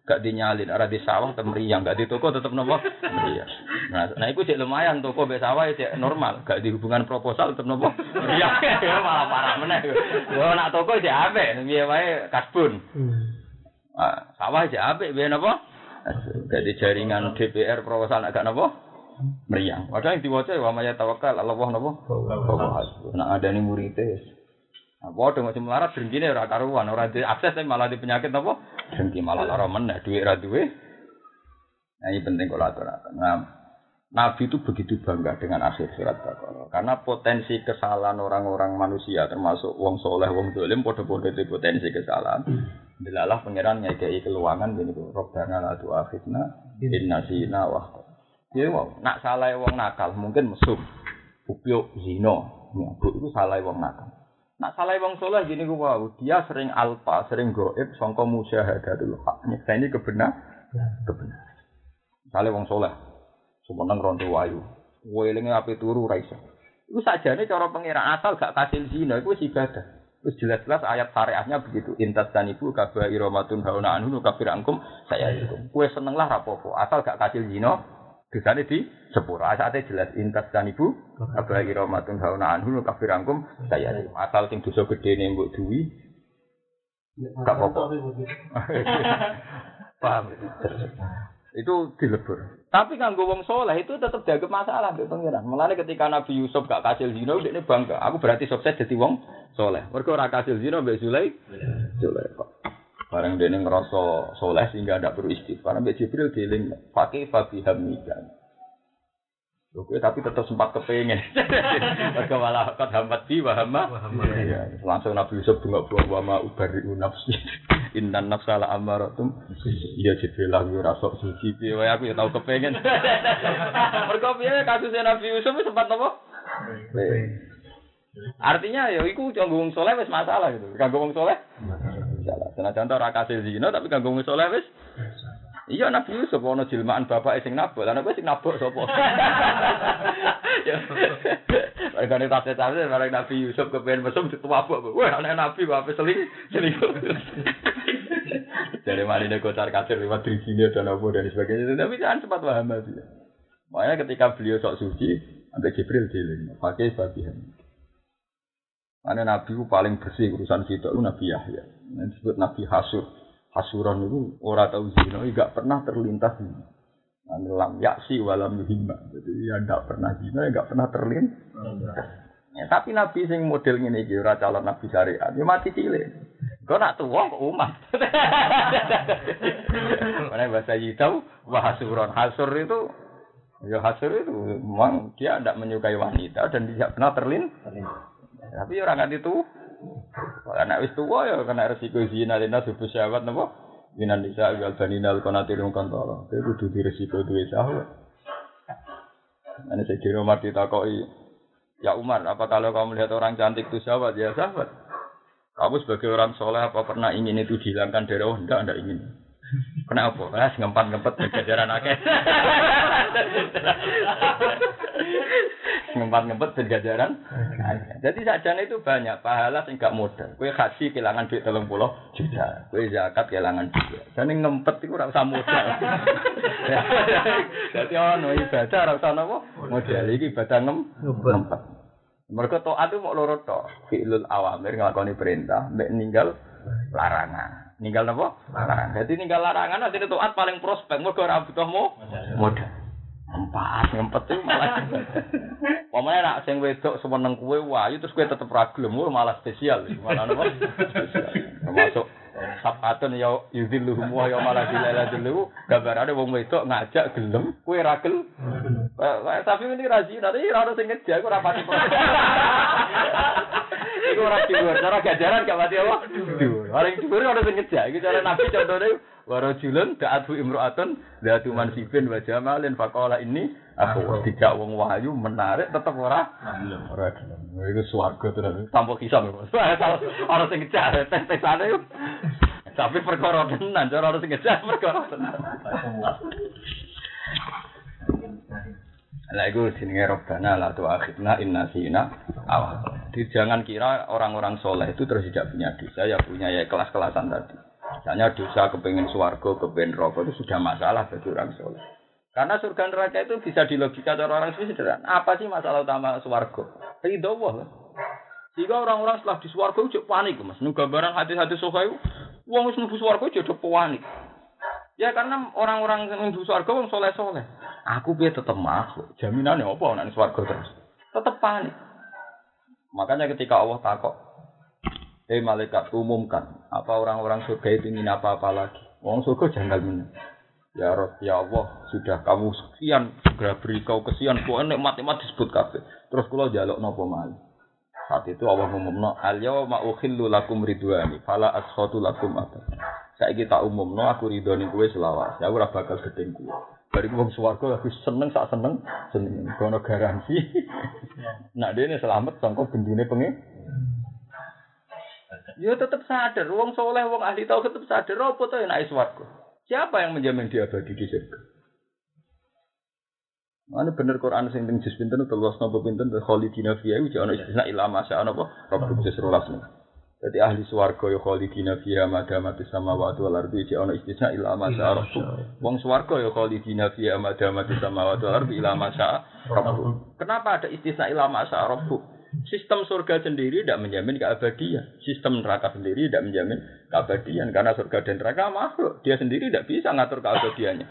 gak dinyalin. Arah di sawah atau meriang. Gak di toko tetap nopo? Meriang. Nah nah itu cek lumayan toko be sawah cek normal. Gak di hubungan proposal tetap nopo? Meriang. Ya malah parah meneh. Yo nak toko cek ape biar wae? Kasbun. Nah, sawah cek ape biar nopo? Gak di jaringan DPR proposal gak nopo? Meriang. Padahal yang diwaca wa maya tawakal Allah nopo? Nah ada nih muridnya Nah, Waduh macam melarat berhenti ora karuan, ora di akses tapi malah di penyakit apa? Berhenti malah lara meneh, duit ra duwe. Nah, ini penting kalau aturakan. Nah, Nabi itu begitu bangga dengan akhir surat Baqarah karena potensi kesalahan orang-orang manusia termasuk wong soleh, wong dolim, podo-podo itu potensi kesalahan. Dilalah pangeran ngekei keluangan gini tuh, Robbana la tu'akhidna in nasina wa Ya wow, nak salah wong nakal mungkin mesum, upyuk zino, nyabuk itu salah wong nakal. Nak salah wong soleh gini gue wow, dia sering alfa, sering goib, songko musyahadatul hak. ini kebenar, kebenar. Salah wong soleh, semeneng ronto wayu, welingnya api turu raisa. Itu saja nih cara pengiran asal gak kasih zina, itu ibadah. Terus jelas-jelas ayat syariahnya begitu. Intas dan ibu kabar iromatun hauna anhu kafir angkum saya itu. Kue seneng lah rapopo. Asal gak kasih zina Dosane di sepuro. Asate jelas intas dan ibu abagi rahmatun hauna anhu kafirangkum saya asal sing dosa gedene mbok duwi gak apa-apa. Paham? Itu dilebur. Tapi kanggo wong soleh itu tetap dianggap masalah mbek pangeran. Mulane ketika Nabi Yusuf gak kasil zina, dia bangga. Aku berarti sukses jadi wong soleh. Mergo ora kasil zina mbek Zulai. Zulai kok. Barang dia ngerasa soleh sehingga tidak perlu istighfar. Mbak Jibril dieling pakai fabi hamika. Oke, tapi tetap sempat kepengen. Mereka malah kat hambat di wahama. Ya, langsung Nabi Yusuf bunga buah wama ubari nafsi. Inna nafsa la amaratum. Iya Jibril lah gue rasok suci. Piye aku ya tahu kepengen. Mereka piye kasusnya Nabi Yusuf sempat apa? Artinya ya iku kanggo wong soleh wis masalah gitu. Kanggo wong soleh salah. Senajan ora kasil zina tapi kanggo wong saleh wis Iya Nabi Yusuf ana jilmaan bapak sing nabok, lan sing nabok sapa? Ya. Regane tak tete marang Nabi Yusuf kepen mesum ditwabok. Wah, anak Nabi bapak seling selingkuh. Dari mana ini kocar kacir lewat diri dan apa dan sebagainya. Tapi jangan sempat paham aja. Makanya ketika beliau sok suci, sampai Jibril dieling, pakai babihan. Mana Nabi paling bersih urusan situ itu Nabi Yahya. Yang disebut Nabi Hasur. Hasuran itu orang tahu zina, gak pernah terlintas zina. Lam yaksi walam yuhimma. Jadi ya gak pernah zina, gak pernah terlintas. Ya, tapi Nabi sing model ini iki ora calon Nabi syariat, ya mati cilik. Kau nak tua kok umat. Mana bahasa Yitau, wah hasuron. Hasur itu, ya hasur itu memang dia tidak menyukai wanita dan tidak pernah terlin. Tapi orang nggak itu anak wis tuwa ya kena resiko zina lena subuh syahwat napa? Minan nisa wal banina al qanatir kantara. Itu kudu di resiko duwe syahwat. Ane saya kira Umar ditakoi, ya Umar, apa kalau kamu melihat orang cantik itu syahwat? Ya syahwat. Kamu sebagai orang soleh apa pernah ingin itu dihilangkan dari? Enggak, enggak ingin. Kenapa? Karena ngempat ngempet jajaran akeh. ngempat ngempet jajaran. Jadi sajane itu banyak pahala sing gak modal. Kue haji kehilangan duit telung puluh juta. Kue zakat kehilangan juta. Dan ngempet itu rasa modal. Jadi ono ibadah rasa apa? Modal iki ibadah ngem ngempet. Mereka toat itu mau loro tok. Fi'lul awamir ngelakoni perintah, mbek ninggal larangan. Ninggal apa? Larangan. Jadi ninggal larangan nanti toat paling prospek. Mereka ora butuh mau modal. Empat, ngempet itu malah. Pokoknya nak sing wedok semeneng kue wayu terus kue tetep ragilem, malah spesial. Malah apa? Spesial. Termasuk Sapatun ya yudhilluhum wa ya malah dilala dulu gambarane wong wedok ngajak gelem kowe ra gel. Tapi ini razi nanti ora sing ngejar ora pati. Iku ora dhuwur, cara gajaran gak pati apa? Dhuwur. Ora dhuwur ora sing ngejar. Iki cara Nabi contone warajulun da'atu imra'atun da'atu mansibin wa jamalin faqala ini aku tidak wong wahyu menarik tetep ora ora gelem. Iku swarga tenan. Tanpa kisah. Ora sing ngejar tes-tesane tapi perkara tenan, cara harus ngejar perkara tenan. Lah iku jenenge Rabbana la tu'akhidna in nasina aw. Jadi jangan kira orang-orang soleh itu terus tidak punya dosa, ya punya ya kelas-kelasan tadi. Misalnya dosa kepengen swarga, kepengen rokok itu sudah masalah bagi orang soleh. Karena surga neraka itu bisa dilogika cara orang sederhana. Apa sih masalah utama swarga? Ridho Allah. Jika orang-orang setelah di swarga itu panik, Mas. Nu gambaran hati-hati sokai Wong wis mlebu swarga jadi panik. Ya karena orang-orang yang mlebu swarga wong soleh-soleh. Aku piye tetep masuk. Jaminannya apa nek swarga terus? Tetep panik. Makanya ketika Allah takok, "Eh malaikat umumkan, apa orang-orang surga itu ingin apa-apa lagi?" Wong surga janggal meneh. Ya Rob, ya Allah, sudah kamu sekian segera beri kau kesian, pokoknya nikmat-nikmat disebut kabeh. Terus kalau jaluk nopo malih. Saat itu Allah ngumumno al yauma ukhillu lakum ridwani fala askhatu lakum apa. Saiki tak umumno aku ridhoni kowe selawas. Ya ora bakal gedeng kowe. Bari wong swarga aku seneng sak seneng seneng kono garansi. Nak dene selamat sangko bendune pengen. Ya tetap sadar, wong soleh, wong ahli tahu tetap sadar, apa tuh naik swarga? Siapa yang menjamin dia abadi di surga? Mana bener Quran sing teng juz pinten teluas napa pinten khalidina fiha uji ana istisna ila masa ana apa rabbuk juz rolas Jadi ahli swarga ya khalidina fiha madamatis samawati wal ardi iki ana istisna ila ma syaa rabbuk. Wong swarga ya khalidina fiha madamatis samawati wal ardi ila ma. Kenapa ada istisna ila ma syaa? Sistem surga sendiri tidak menjamin keabadian. Sistem neraka sendiri tidak menjamin keabadian karena surga dan neraka makhluk. Dia sendiri tidak bisa ngatur keabadiannya.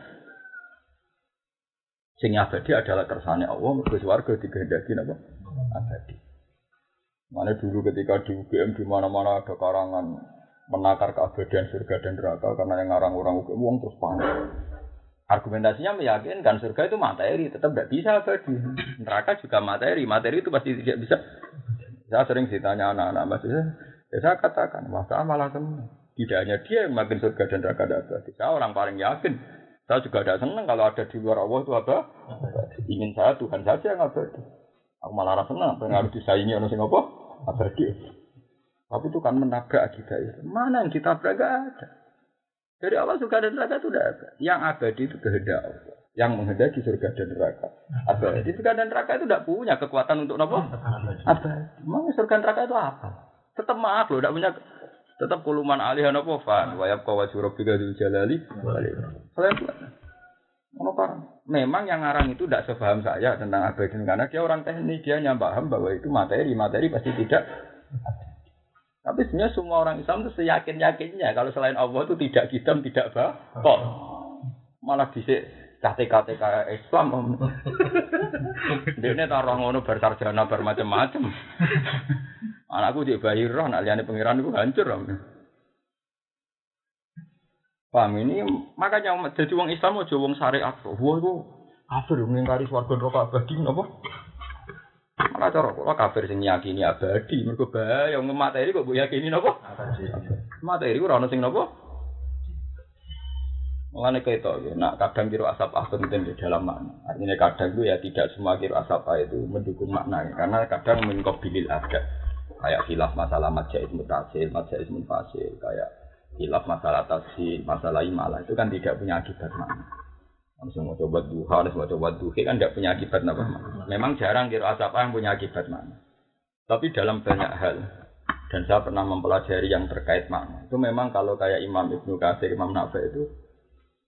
Sing abadi adalah kersane Allah, mergo swarga dikehendaki napa? Abadi. Mana dulu ketika di UGM di mana-mana ada karangan menakar keabadian surga dan neraka karena yang ngarang orang UGM uang terus panik. Argumentasinya meyakinkan surga itu materi, tetap tidak bisa abadi. Neraka juga materi, materi itu pasti tidak bisa. Saya sering ditanya anak-anak masih, ya saya katakan, masa malah senang. Tidak hanya dia yang makin surga dan neraka tidak abadi. Saya orang paling yakin. Saya juga tidak senang kalau ada di luar Allah itu apa? Ingin saya Tuhan saja yang abadi. Aku malah rasa senang, harus disaingi orang sing apa? Abadi. Tapi itu kan menabrak kita itu. Mana yang kita gak ada. Dari awal surga dan neraka itu tidak ada. Yang abadi itu kehendak Allah. Yang menghendaki surga dan neraka. Abadi surga dan neraka itu tidak punya kekuatan untuk apa? Abadi. Memang surga dan neraka itu apa? Tetap maaf loh, tidak punya tetap kuluman alih apa fan wayab kawaju rabbika dzul jalali Saya Memang yang ngarang itu tidak sepaham saya tentang abadi karena dia orang teknik, dia hanya paham bahwa itu materi, materi pasti tidak. Tapi sebenarnya semua orang Islam itu seyakin yakinnya kalau selain Allah itu tidak hitam, tidak kok Malah bisa KTK Islam om. Dia ini taruh ngono bersarjana bermacam-macam. Anakku di bayi roh, nak liane pengiran itu hancur om. Paham ini makanya jadi wong Islam aja wong syariat. Wah itu kafir mengingkari swarga neraka abadi napa? Malah cara kula kafir sing yakini abadi. Mergo bahaya wong materi kok mbok yakini napa? Abadi. Materi ora ono sing napa? Mulane keto ya, nak kadang kira asap ahun di dalam makna. Artinya kadang itu ya tidak semua kira asap itu mendukung makna. Karena kadang mengkobilil ada. Kayak khilaf masalah majais mutasil, majais munfasil, kayak hilaf masalah taksi, masalah imalah itu kan tidak punya akibat mana. Langsung mau coba duha, harus mau coba duhe kan tidak punya akibat apa Memang jarang kira asap yang punya akibat mana. Tapi dalam banyak hal dan saya pernah mempelajari yang terkait makna itu memang kalau kayak Imam Ibnu Katsir, Imam Nafi itu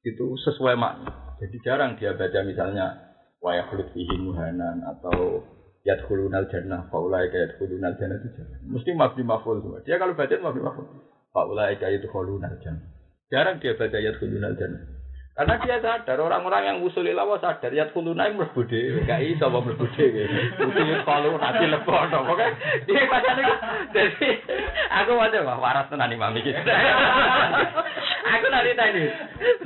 itu sesuai makna. Jadi jarang dia baca misalnya wayah fihi muhanan atau yadkhulunal jannah faulai kayak yadkhulunal jannah itu jarang. Mesti mabdi maful semua. Dia kalau baca mabdi maful. Faulai itu kholunal jannah. Jarang dia baca ayat kholunal jannah. Karena dia sadar orang-orang yang usul lawa sadar yat kuluna yang dhewe, gak iso apa mlebu dhewe. Usul kalau nanti lebon oke. Dia bacane jadi aku wae wah waras tenan imam iki. aku nanti tadi.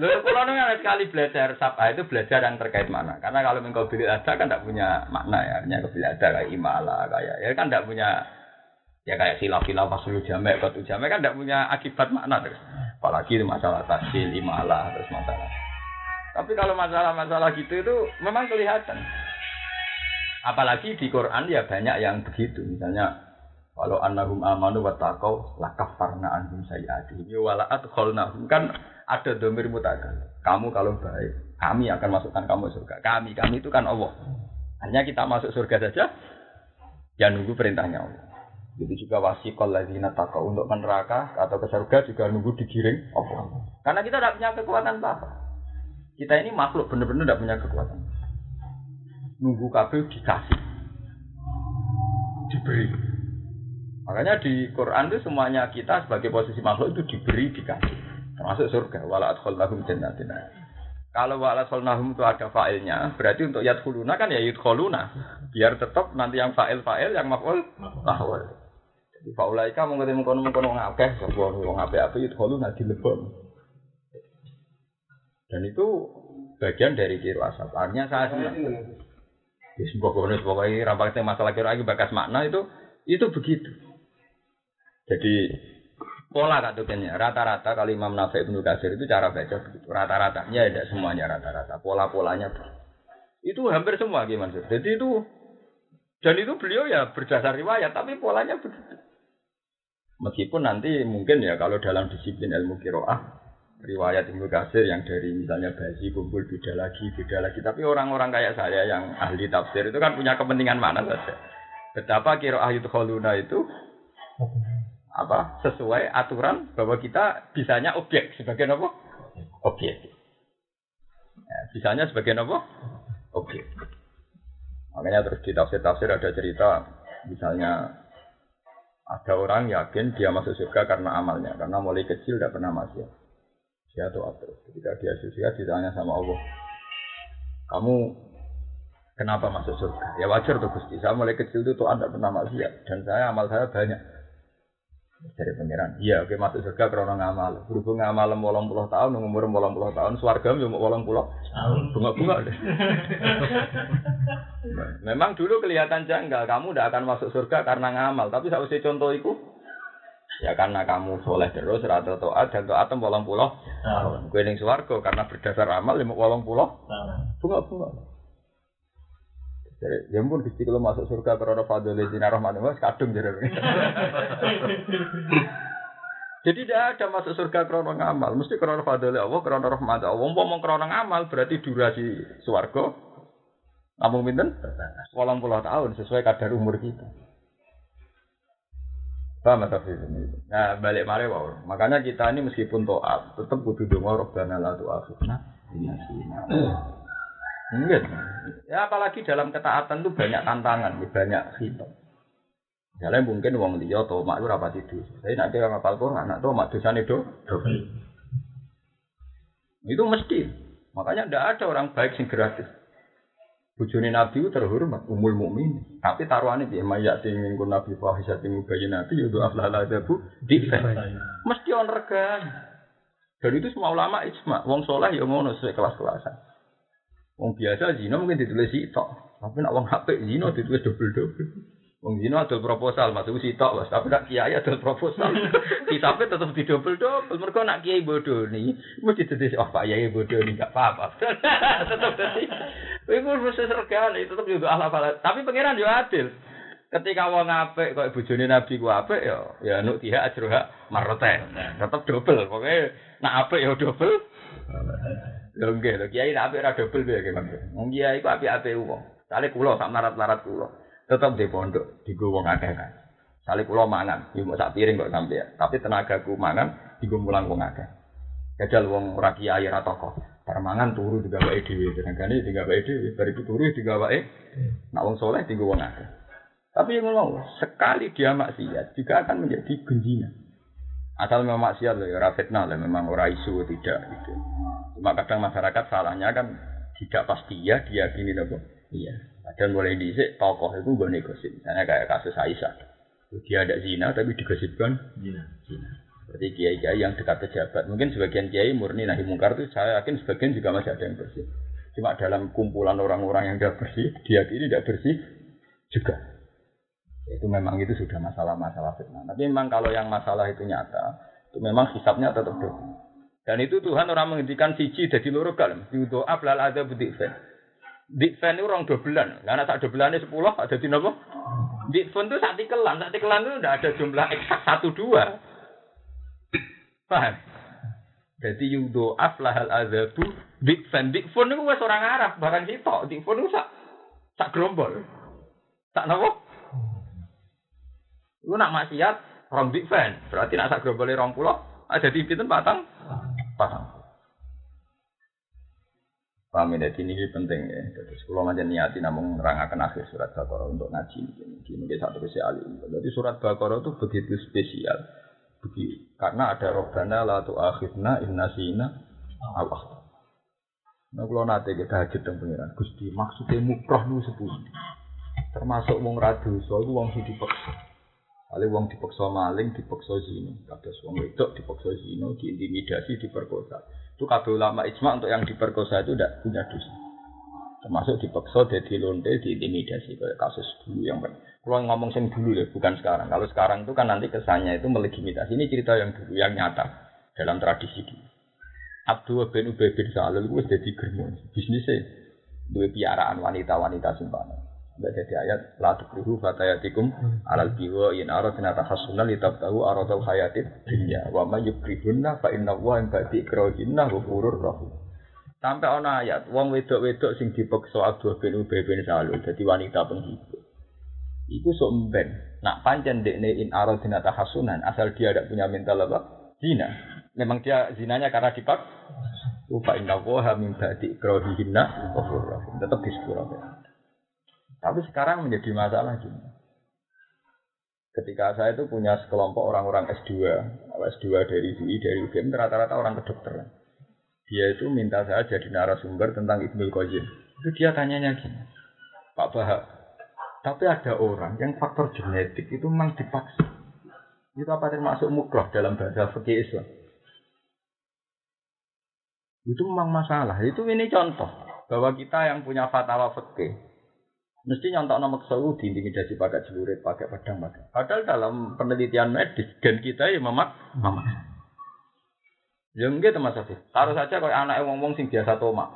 Lho kula sekali belajar sapa itu belajar yang terkait mana. Karena kalau engkau bilik ada kan tidak punya makna ya. Artinya kebil ada kayak imala kayak ya kan tidak punya Ya kayak silap-silap pasul jamek, batu jamek kan tidak punya akibat makna terus. Apalagi masalah tasil, imalah, terus masalah. Tapi kalau masalah-masalah gitu itu memang kelihatan. Apalagi di Quran ya banyak yang begitu. Misalnya kalau annahum amanu wa taqau lakafarna anhum sayiatihim ya wala adkhalnahum kan ada domir mutakal. Kamu kalau baik, kami akan masukkan kamu surga. Kami, kami itu kan Allah. Hanya kita masuk surga saja, ya nunggu perintahnya Allah. Jadi juga wasikol lagi takau untuk neraka atau ke surga juga nunggu digiring. Karena kita tidak punya kekuatan apa. Kita ini makhluk benar-benar tidak punya kekuatan. Nunggu kabel dikasih, diberi. Makanya di Quran itu semuanya kita sebagai posisi makhluk itu diberi dikasih. Termasuk surga. Wala adkhalnahum jannatin. Kalau wala adkhalnahum itu ada failnya, berarti untuk yadkhuluna kan ya yadkhuluna. Biar tetap nanti yang fa'il fa'il yang maf'ul mahwal. Di faulaika mau ketemu kono kono ngakeh, sebuah wong ape ape itu kalau nanti lebon. Dan itu bagian dari kiro asap. Artinya saya senang. Di sebuah kono pokoknya rampaknya masalah kiro lagi bakas makna itu itu begitu. Jadi pola katukannya rata-rata kalau Imam Nafi Ibnu Kasir itu cara baca begitu. Rata-ratanya tidak semuanya rata-rata. Pola-polanya itu hampir semua gimana Jadi itu dan itu beliau ya berdasar riwayat, tapi polanya begitu. Meskipun nanti mungkin ya kalau dalam disiplin ilmu kiroah riwayat Ibnu Kasir yang dari misalnya bayi kumpul beda lagi beda lagi tapi orang-orang kayak saya yang ahli tafsir itu kan punya kepentingan mana saja betapa kiroah itu kholuna itu apa sesuai aturan bahwa kita bisanya objek sebagai apa? Objek. Ya, bisanya sebagai apa? Objek. Makanya terus di tafsir-tafsir ada cerita, misalnya ada orang yakin dia masuk surga karena amalnya, karena mulai kecil tidak pernah masuk. Dia tuh terus. Ketika dia surga ditanya sama Allah, kamu kenapa masuk surga? Ya wajar tuh Gusti. Saya mulai kecil itu tuh anda pernah maksiat dan saya amal saya banyak. Dari pangeran, iya oke masuk surga karena ngamal. Berhubung ngamal bolong puluh tahun, umur bolong puluh tahun, swarga mau bolong puluh bunga-bunga deh. Memang dulu kelihatan janggal, kamu tidak akan masuk surga karena ngamal. Tapi saya usah contoh itu, ya karena kamu soleh terus, rata toat dan toat bolong puluh tahun. Gue swarga karena berdasar amal lima bolong puluh bunga-bunga. Jadi, ya pun Gusti kalau masuk surga karena fadl zina rahman was kadung jadi. Jadi tidak ada masuk surga karena ngamal, mesti karena fadl Allah, karena rahmat Allah. Wong ngomong karena ngamal berarti durasi swarga namun pinten? Walang puluh tahun sesuai kadar umur kita. Paham tak ini? Nah balik mari wow. Makanya kita ini meskipun toat tetap butuh doa robbana la tu'akhidna ini Enggak. Ya apalagi dalam ketaatan itu banyak tantangan, banyak hitam. Jalan mungkin uang dia atau mak rapat itu. Saya nak dia ngapal Quran, anak tuh mak dosa itu. Itu mesti. Makanya tidak ada orang baik sing gratis. Bujuni Nabi terhormat, umul mukmin. Tapi taruhannya dia mayak tingin kun Nabi fahisat tinggu bayi Nabi itu aflala bu di Mesti on regan. Dan itu semua ulama ijma. Wong soleh ya ngono sesuai kelas-kelasan. Wong biasa zina mungkin ditulis sitok, tapi nak wong HP zina ditulis double double. Wong zina adol proposal, masuk sitok, mas. Tapi nak kiai adol proposal. Kitabnya tetap di double double. Mereka nak kiai bodoh nih, mesti ditulis oh pak kiai bodoh nih nggak apa-apa. tetap tadi. Iku proses regane tetap juga ala ala. Tapi pangeran juga adil. Ketika wong apik kok bojone Nabi ku apik ya ya nuk tiha ajroha marten. Tetap double. Pokoknya nak apik ya double. Lho nggih, lho kiai nek apik ra dobel piye Mas. Wong kiai ku apik-apik wong. Sale kula sak larat-larat kula. Tetep di pondok, digo wong akeh kan. Sale kula mangan, yo sak piring kok sampe. Tapi tenagaku mangan digo mulang wong akeh. Jajal wong ora kiai ra tokoh. Permangan turu digawake dhewe, tenagane digawake dhewe, bariku turu digawake. Nak wong soleh digo wong akeh. Tapi yang ngomong, sekali dia maksiat juga akan menjadi gunjingan. Asal memang maksiat loh, ya fitnah lah, memang ora isu tidak gitu. Cuma kadang masyarakat salahnya kan tidak pasti ya diyakini nopo. Iya. Dan mulai dicek tokoh itu gue negosip. Misalnya kayak kasus Aisyah. Dia ada zina tapi digosipkan zina. Zina. Berarti kiai-kiai yang dekat pejabat. Mungkin sebagian kiai murni nahi mungkar itu saya yakin sebagian juga masih ada yang bersih. Cuma dalam kumpulan orang-orang yang tidak bersih, dia ini tidak bersih juga. Itu memang itu sudah masalah-masalah fitnah. Tapi memang kalau yang masalah itu nyata, itu memang hisapnya tetap dosa. Dan itu Tuhan orang menghentikan siji jadi loro kal. Doa lal ada budik fan. Dik fan itu orang dobelan. Karena tak dobelannya sepuluh ada di nopo. Dik fan itu saat tikelan, saat tikelan itu tidak ada jumlah eksak satu dua. Paham? Jadi yudo aflahal azabu dik fan dik fan itu wes orang Arab barang sitok dik fan itu sak sak gerombol sak nopo Lu nak maksiat rong big fan, berarti nak sak grobole rong pulau ada di pinten patang patang. Paham ya, ini penting ya. Terus kalau macam niati namun menerangkan akhir surat Baqarah untuk ngaji ini, ini satu kesi alim. Jadi surat Baqarah itu begitu spesial, begitu karena ada robbana la tu akhirna inna sina Allah. Nah kalau nanti kita hajat dan pengiran, Gusti maksudnya mukroh nu sepuluh, termasuk wong radu, soal wong sing dipaksa. Kali wong dipaksa maling, dipaksa zina. Kados wong wedok dipaksa zina, diintimidasi, diperkosa. Itu kabeh ulama ijma untuk yang diperkosa itu tidak punya dosa. Termasuk dipaksa jadi lonte, diintimidasi kayak kasus dulu yang ber. Kalau ngomong sing dulu ya, bukan sekarang. Kalau sekarang itu kan nanti kesannya itu melegitimasi. Ini cerita yang dulu, yang nyata dalam tradisi dulu. Abdul bin Ubay bin Salul itu jadi germo bisnisnya dua piaraan wanita-wanita simpanan. Mbak jadi ayat la tukrihu fatayatikum alal biwa in aradna tahassunan litabtahu aradul hayatid dunya wa may yukrihunna fa inna wa in ba'di ikrahinna ghafurur rahim. Sampai ana ayat wong wedok-wedok sing dipeksa Abdul bin Ubay bin Salul dadi wanita penghibur. Iku sok mben. Nak pancen dekne in aradina tahassunan asal dia tidak punya mental apa? Zina. Memang dia zinanya karena dipak. Ufa inna woha min ba'di ikrohihinna Ghafur rahim. Tetap disepura. Tapi sekarang menjadi masalah gini. Ketika saya itu punya sekelompok orang-orang S2, S2 dari UI, dari UGM, rata-rata orang kedokteran. Dia itu minta saya jadi narasumber tentang Ibnu Qayyim. Itu dia tanyanya gini, Pak Bahak, tapi ada orang yang faktor genetik itu memang dipaksa. Itu apa termasuk mukroh dalam bahasa fikih Islam? Itu memang masalah. Itu ini contoh bahwa kita yang punya fatwa fikih mesti nyontok nama ke seluruh diintimidasi pakai celurit, pakai pedang, pakai. Padahal dalam penelitian medis gen kita ya memak, memak. Ya enggak teman Safi. Taruh saja kalau anak wong-wong sing biasa tomak.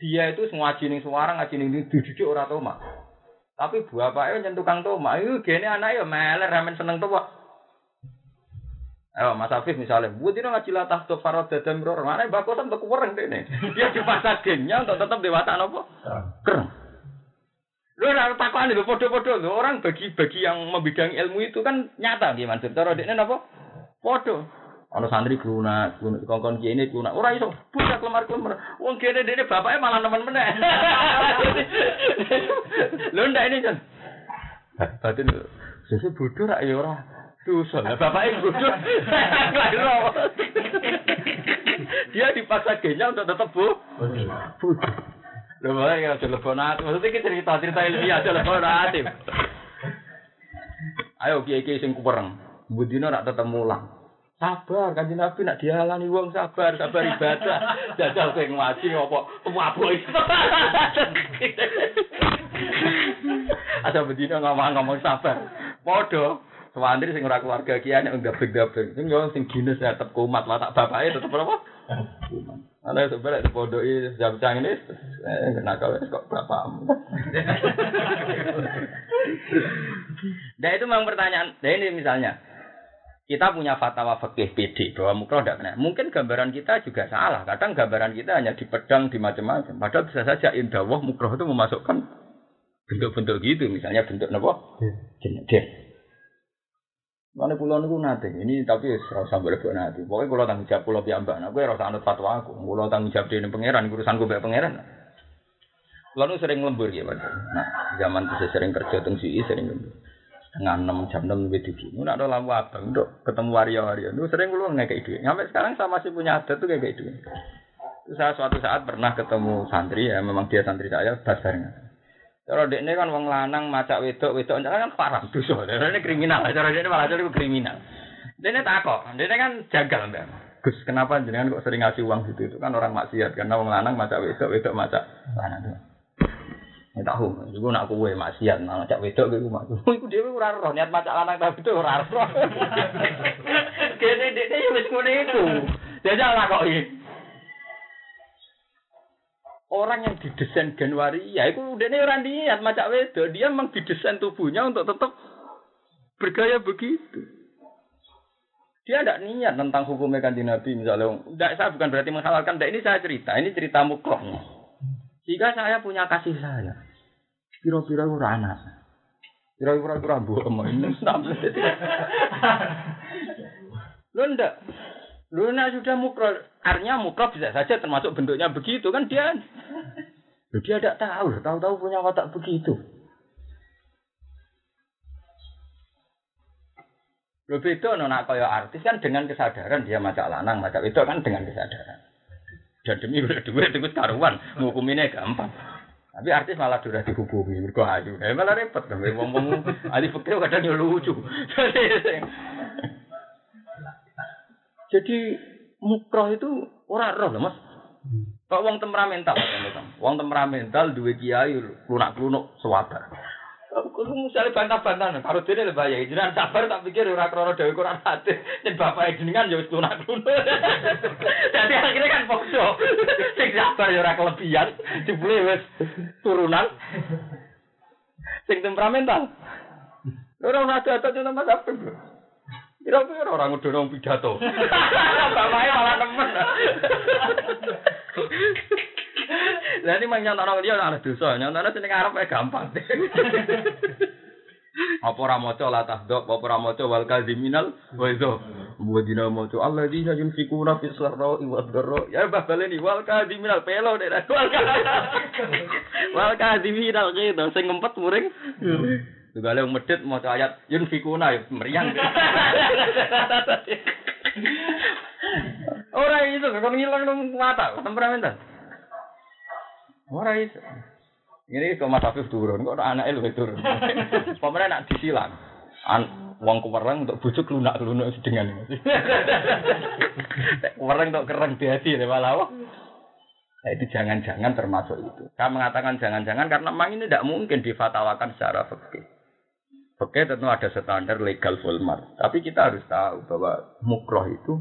Dia itu semua ning suara ngaji ning dididik ora tomak. Tapi bapaknya nyentuh kang tomak, itu gini anak ya meler ramen seneng tomak. Ayo Mas Afif misalnya, buat ini ngaji latah tuh farod dadam ror, mana bakosan tuh kurang deh nih. Dia dipaksa gennya untuk tetap dewasa nopo. Keren. Lu harus takuan itu podo-podo orang bagi-bagi yang membidangi ilmu itu kan nyata gimana? Cara dia nopo? Podo. Ono santri klunak, klunak kongkon kene klunak. Ora iso, buka klemar-klemar. Wong kene dene bapaknya malah nemen meneh. Lho ndak ini kan. Batin susu bodoh rak ya ora. Susah lah bapaknya bodoh. Dia dipaksa genya untuk tetap bu. Bodoh. Lho malah ya aja lebonat. Maksudnya kita cerita-cerita ilmiah aja lebonat. Ayo kiai-kiai sing kupereng. Budina rak tetep mulang. Sabar, kan Nabi nak dialani wong sabar, sabar ibadah. Jajal kowe ngaji apa mabuk. Ada bedino ngomong-ngomong sabar. Padha Sewandri sing ora keluarga kiai nek gabeng-gabeng. Sing yo sing gines tetep kumat lah tak bapake tetep apa? Kumat. Ana sebenarnya dipodoki jam cang ini eh nakal kok bapakmu. Nah itu memang pertanyaan. Nah ini misalnya, kita punya fatwa fikih PD bahwa mukroh tidak kena. Mungkin gambaran kita juga salah. Kadang gambaran kita hanya di pedang di macam-macam. Padahal bisa saja indawah mukroh itu memasukkan bentuk-bentuk gitu. Misalnya bentuk apa? Jenis. Mana pulau niku nanti ini tapi serasa berbeda nanti. Pokoknya pulau tanggung jawab pulau piambak. Nah, gue rasa anut fatwa aku. Pulau tanggung jawab di pangeran urusan gue pangeran. Lalu sering lembur ya, Pak. Nah, zaman itu sering kerja tengsi sering lembur setengah enam jam enam lebih tujuh. Nggak ada lampu abang untuk ketemu waria-waria. Itu sering lu nggak kayak duit. Sampai sekarang saya masih punya adat tuh kayak. Itu saya suatu saat pernah ketemu santri ya, memang dia santri saya, bas Kalau dek ini kan wong lanang macak wedok wedok kan parah dosa. Ini kriminal. Cara ini malah jadi kriminal. Ini takut. Dia ini kan jagal mbak. Gus, kenapa jenengan kok sering ngasih uang gitu? Itu kan orang maksiat karena wong lanang macak wedok wedok macak lanang. Ya tahu, iku nak kowe maksiat, nak cak wedok iku mak. Iku dhewe ora roh, niat macak lanang tapi itu ora roh. Kene dekne yo wis ngene iku. Jajal lakoki. Orang yang didesain Januari, ya itu udah nih orang niat macak wedok, dia memang didesain tubuhnya untuk tetap bergaya begitu. Dia tidak niat tentang hukumnya kanji Nabi misalnya. Tidak, saya bukan berarti menghalalkan. Tidak, ini saya cerita. Ini cerita mukrohnya. Jika saya punya kasih saya, kira-kira ora anak. Kira-kira ora mbok ini Lo ndak. Lo nak sudah mukro, artinya mukro bisa saja termasuk bentuknya begitu kan dia. Dia tidak tahu, tahu-tahu punya watak begitu. Lo beda nona kaya artis kan dengan kesadaran dia macak lanang, macak itu kan dengan kesadaran. Dan demi duit itu karuan, ngukuminnya gampang. Tapi artis malah sudah dihubungi, mergo ayu. Eh malah repot, ngomong ahli fikih kadang lucu. Jadi mukroh itu orang roh Mas. Kok wong temperamental, wong temperamental duwe kiai lunak-lunuk sewabar. Kulo misalnya bantah-bantah, karo dene lebih bahaya. Jenengan sabar tak pikir ora krana dhewe Quran hati. Yen bapak jenengan ya wis lunak-lunak. Dadi akhirnya kan pokso. Sing sabar ya ora kelebihan, jebule wis turunan. Sing temperamental. Ora ora ada cuma Mas Abdul. Kira-kira orang udah orang pidato. Bapaknya malah nemen. Lah ini mang nyontokno dia ana dosa, nyontokno jeneng arep gampang. Apa ora maca la tahdok, apa ora maca wal kadziminal wa idza. Wa dina maca alladzina yunfikuna fis sarra'i wad dharra. Ya bah baleni wal kadziminal pelo dek wal kadziminal gitu sing ngempet muring. Juga wong medit maca ayat yunfikuna ya meriang. Ora iso kok ngilang nang mata temperamental. Ora iso. Ini kok Mas Afif turun, kok anak lu turun. Pemerintah nak disilang. An wong kuwereng untuk bujuk lunak-lunak sedengan ini. kuwereng untuk kereng di hati malah. Nah, itu jangan-jangan termasuk itu. Saya mengatakan jangan-jangan karena memang ini tidak mungkin difatawakan secara fikih. Fikih tentu ada standar legal fulmar. Tapi kita harus tahu bahwa mukroh itu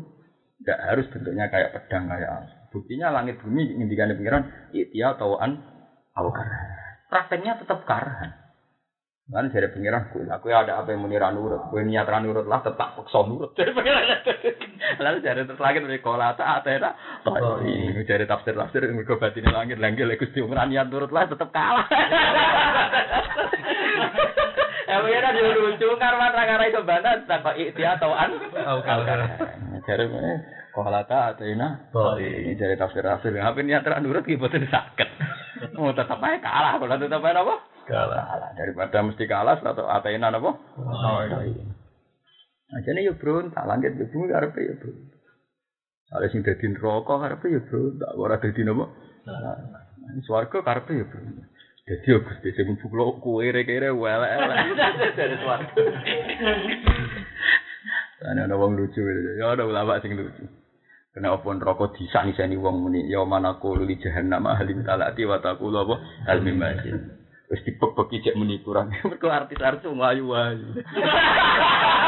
tidak harus bentuknya kayak pedang kayak Buktinya langit bumi ngendikan pikiran itia tauan awkar prakteknya tetap karahan. Kan dari pengiran gue, aku ada apa yang menira nurut, gue niat nurut lah tetap paksa nurut. Dari pengiran lalu dari terus lagi dari kolata atena, oh ini dari tafsir tafsir gue batin langit lagi gusti umur niat nurut lah tetap kalah. Ya pengiran dia lucu karena rangara itu bantah tanpa ikhtiar atau an. Dari kolata atena, oh ini dari tafsir tafsir. Apa niat nurut gue bosan sakit. Oh, tetap aja kalah. Kalau tetap aja apa? Kalah. kalah. Daripada mesti kalah atau atainan apa? Oh, iya. Nah, jadi ya bro, tak langit ya bro, karena ya bro. Ada sing dadi neraka karepe ya bro, tak ora dadi napa? Nah, swarga karepe ya bro. Dadi ya Gusti sing mbuklo kowe kere welek-elek dari swarga. Ana ana wong lucu ya ada ulama sing lucu. Kena apa neraka disani-sani wong muni ya mana qulu li jahannam halim talati wa taqulu apa hal mim Wis dipek-peki cek muni kurang. Mergo artis-artis wong ayu-ayu.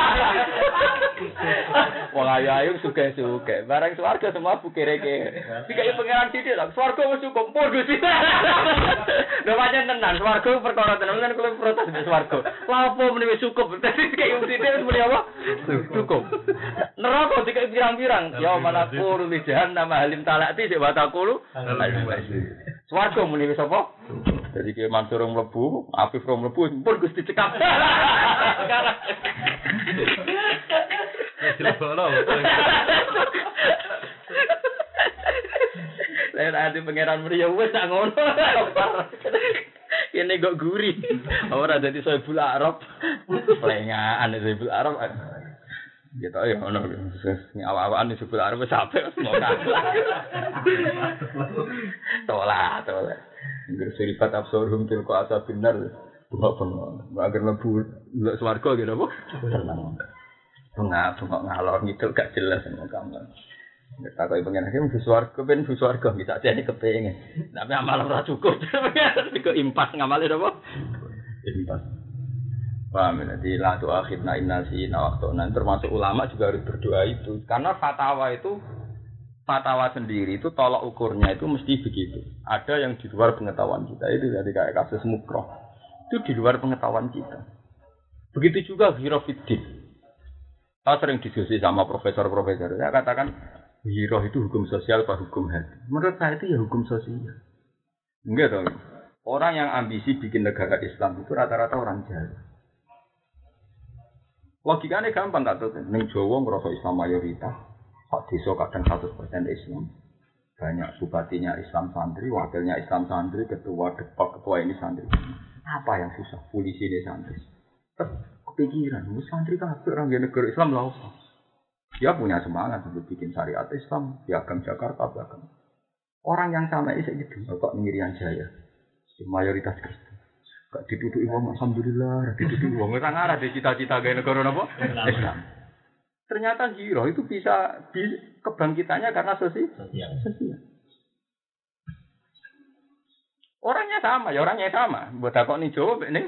Wong ayu-ayu suka-suka. Barang swarga semua bukere-kere. Dikai pangeran sithik lho. Swarga wis cukup pur Gusti. Lho pancen tenan swarga perkara tenan kan kulo protes di swarga. Lha apa muni wis cukup. Dadi dikai sithik wis muni apa? Cukup. Neraka dikai pirang-pirang. Ya mana kuru li jahannam halim talati sik wa taqulu. Swarga muni wis apa? Jadi kayak Mansur yang mlebu, Afif yang mlebu, pun Gusti cekap. Saya nanti pangeran Maria wes tak ngono. Ini kok gurih. Ora dadi Soebul Arab. Pelengaan Soebul Arab. Ya tau ya ngono. Sing awak-awakan Soebul Arab wis sampe mau kalah. Tolak, tolak. Ngger sirikat absorum til ko asa benar. Bunga bunga. Agar lebu lek swarga gitu apa? Tenang. Bunga bunga ngalor ngidul gak jelas sama kamu. Tak kau pengen hakim swarga, di swarga bisa jadi kepengen. Tapi amal ora cukup. Kok impas ngamal itu apa? Impas. Paham ya? Jadi la tu akhirna inna si waktu termasuk ulama juga harus berdoa itu karena fatwa itu fatwa sendiri itu tolak ukurnya itu mesti begitu. Ada yang di luar pengetahuan kita itu jadi kayak kasus mukroh itu di luar pengetahuan kita. Begitu juga hirofiddin. Saya sering diskusi sama profesor-profesor. Saya katakan hiro itu hukum sosial apa hukum hati. Menurut saya itu ya hukum sosial. Enggak dong. Orang yang ambisi bikin negara Islam itu rata-rata orang jahat. Logikanya gampang tak tuh. Neng Jawa ngerasa Islam mayoritas, Pak Desa kadang 100% Islam. Banyak bupatinya Islam santri, wakilnya Islam santri, ketua depak, ketua ini santri. Apa yang susah? Polisi ini santri. Kepikiran, santri kan orang negara Islam lah. Dia punya semangat untuk bikin syariat Islam, piagam Jakarta, piagam. Orang yang sama ini gitu, kok Miriam Jaya, mayoritas Kristen. Gak dituduh uang, alhamdulillah, dituduh uang. Orang arah di cita-cita gaya negara apa? Islam. Ternyata giro itu bisa kebangkitannya karena sosial. sosial. Orangnya sama, ya orangnya sama. Buat aku nih jawab ini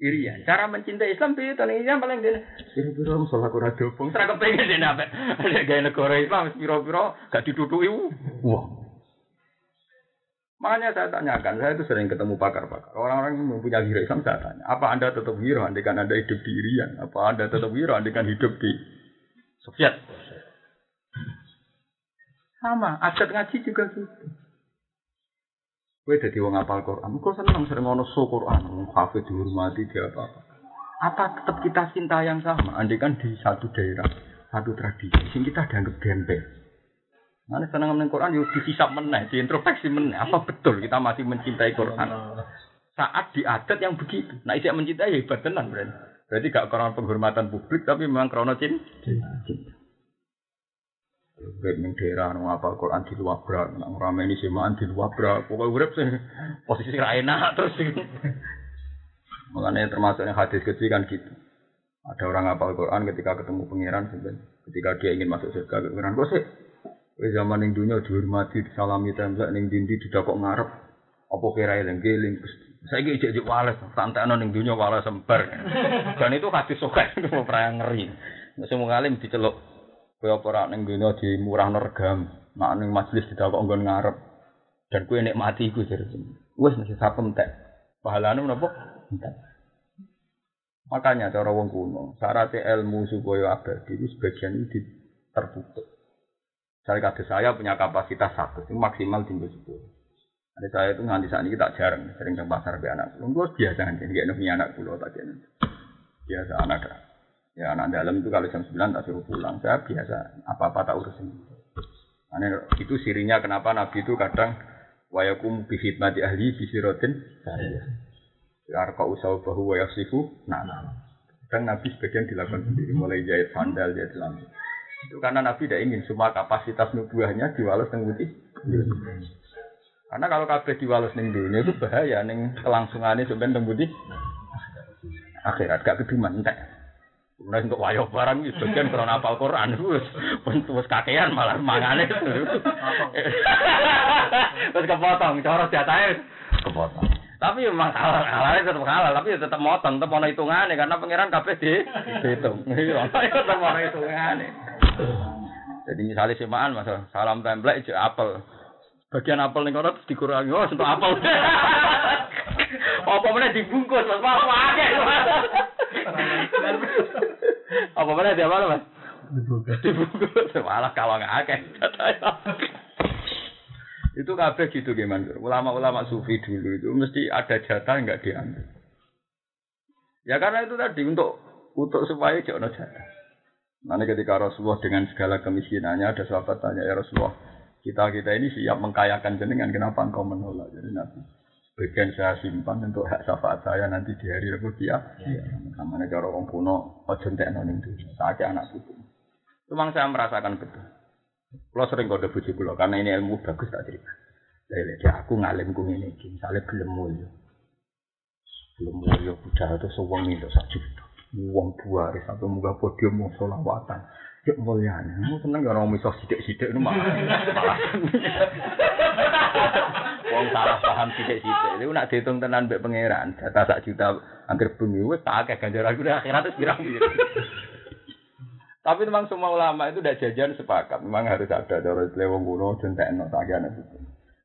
Irian. Cara mencintai Islam itu nih yang paling dia. Biro-biro musola kurang dobong. Serah kepengen dia nabe. Ada gaya negara Islam, biro-biro gak dituduhi. Wah. Makanya saya tanyakan, saya itu sering ketemu pakar-pakar. Orang-orang yang mempunyai hero Islam saya tanya, apa anda tetap hero andikan anda hidup di Irian? Apa anda tetap hero andikan hidup di Soviet. Sama, adat ngaji juga gitu. Gue jadi wong apal Quran. Kok seneng sering ngono so Quran, kafe dihormati dia apa apa. Apa tetap kita cinta yang sama? Andai kan di satu daerah, satu tradisi, sing kita dianggap gembel. Mana senang ngomongin Quran, yuk dihisap meneh, diintrospeksi meneh. Apa betul kita masih mencintai Quran? Saat di adat yang begitu. Nah, isyak mencintai ya hebat tenan berarti. Berarti gak karena penghormatan publik, tapi memang karena cinta. Urip ning daerah nang apa Quran di luar bra, nang rame ini semaan di luar bra. Pokoke urip sing posisi ra enak terus. Makanya termasuk yang hadis kecil kan gitu. Ada orang hafal Quran ketika ketemu pangeran. Ketika dia ingin masuk surga, pangeran kok sih Wis zaman ning dunia dihormati, disalami tembak ning dindi didakok ngarep. Apa kira eling geling Saiki ijek ijek wales, santekno ning dunia wales sembar. Dan itu hadis sokek itu perang ngeri. Semua ngalim diceluk kowe apa ora ning dunia dimurahno regam, nak ning majelis didakok nggon ngarep. Dan kowe nikmati iku jare. Wis mesti sapem tek. Pahalane menapa? Entek. Makanya cara wong kuno, syarat ilmu supaya abadi itu sebagian itu tertutup. Saya kata saya punya kapasitas satu, maksimal tinggal sepuluh. Ada saya itu nganti saat ini tak jarang, sering ke pasar be anak. Gue biasa nanti, nggak punya anak pulau tak Biasa anak Ya anak dalam itu kalau jam sembilan tak suruh pulang. Saya biasa apa-apa tak urusin. Nah, itu sirinya kenapa Nabi itu kadang wayakum bihidmati ahli bisirotin saya. Arka usau bahu wayasifu. Nah, nah. Kadang Nabi sebagian dilakukan sendiri, mulai jahit sandal, jahit lampu. Itu karena Nabi tidak ingin semua kapasitas nubuahnya diwales neng putih. Karena kalau kabeh diwales neng dunia itu bahaya neng kelangsungannya sebenarnya neng putih. Akhirat gak keduman entek. Kemudian untuk wayo barang itu bagian karena apal Quran terus terus kakean malah mangane terus kepotong cara jatahnya kepotong tapi memang halal halalnya tetap halal tapi tetap motong tetap mau hitungannya karena pangeran kabeh di dihitung iya tetap mau hitungannya jadi misalnya semaan masa salam template apel. Bagian apel nih kono dikurangi oh untuk apel. Apa mana dibungkus mas apa aja. Apa mana dia mana mas? Dibungkus. Dibungkus. Malah kalau nggak akeh. itu kabeh gitu gimana ulama-ulama sufi dulu itu mesti ada jatah nggak diambil ya karena itu tadi untuk untuk supaya jangan jatah Nanti ketika Rasulullah dengan segala kemiskinannya ada sahabat tanya ya Rasulullah kita kita ini siap mengkayakan jenengan kenapa engkau menolak jadi Nabi bagian saya simpan untuk hak syafaat saya nanti di hari Rabu ya. Namanya cara orang kuno ojo entekno ning Saya anak putu. Memang saya merasakan betul. Kalau sering kode puji kulo karena ini ilmu bagus tak cerita. Jadi aku ngalim ku ini, misalnya belum mulia, belum mulia budaya itu sewangi itu satu juta wong buare sampai muga podium mau solawatan. Cek mulyane, mau seneng gak orang miso sidik-sidik itu malah. Wong salah paham sidik-sidik. Itu nak dihitung tenan mbek pangeran, data sak juta hampir bumi wis tak akeh ganjaran kuwi akhirat wis pirang-pirang. Tapi memang semua ulama itu udah jajan sepakat. Memang harus ada cara lewong kuno jentekno sakjane itu.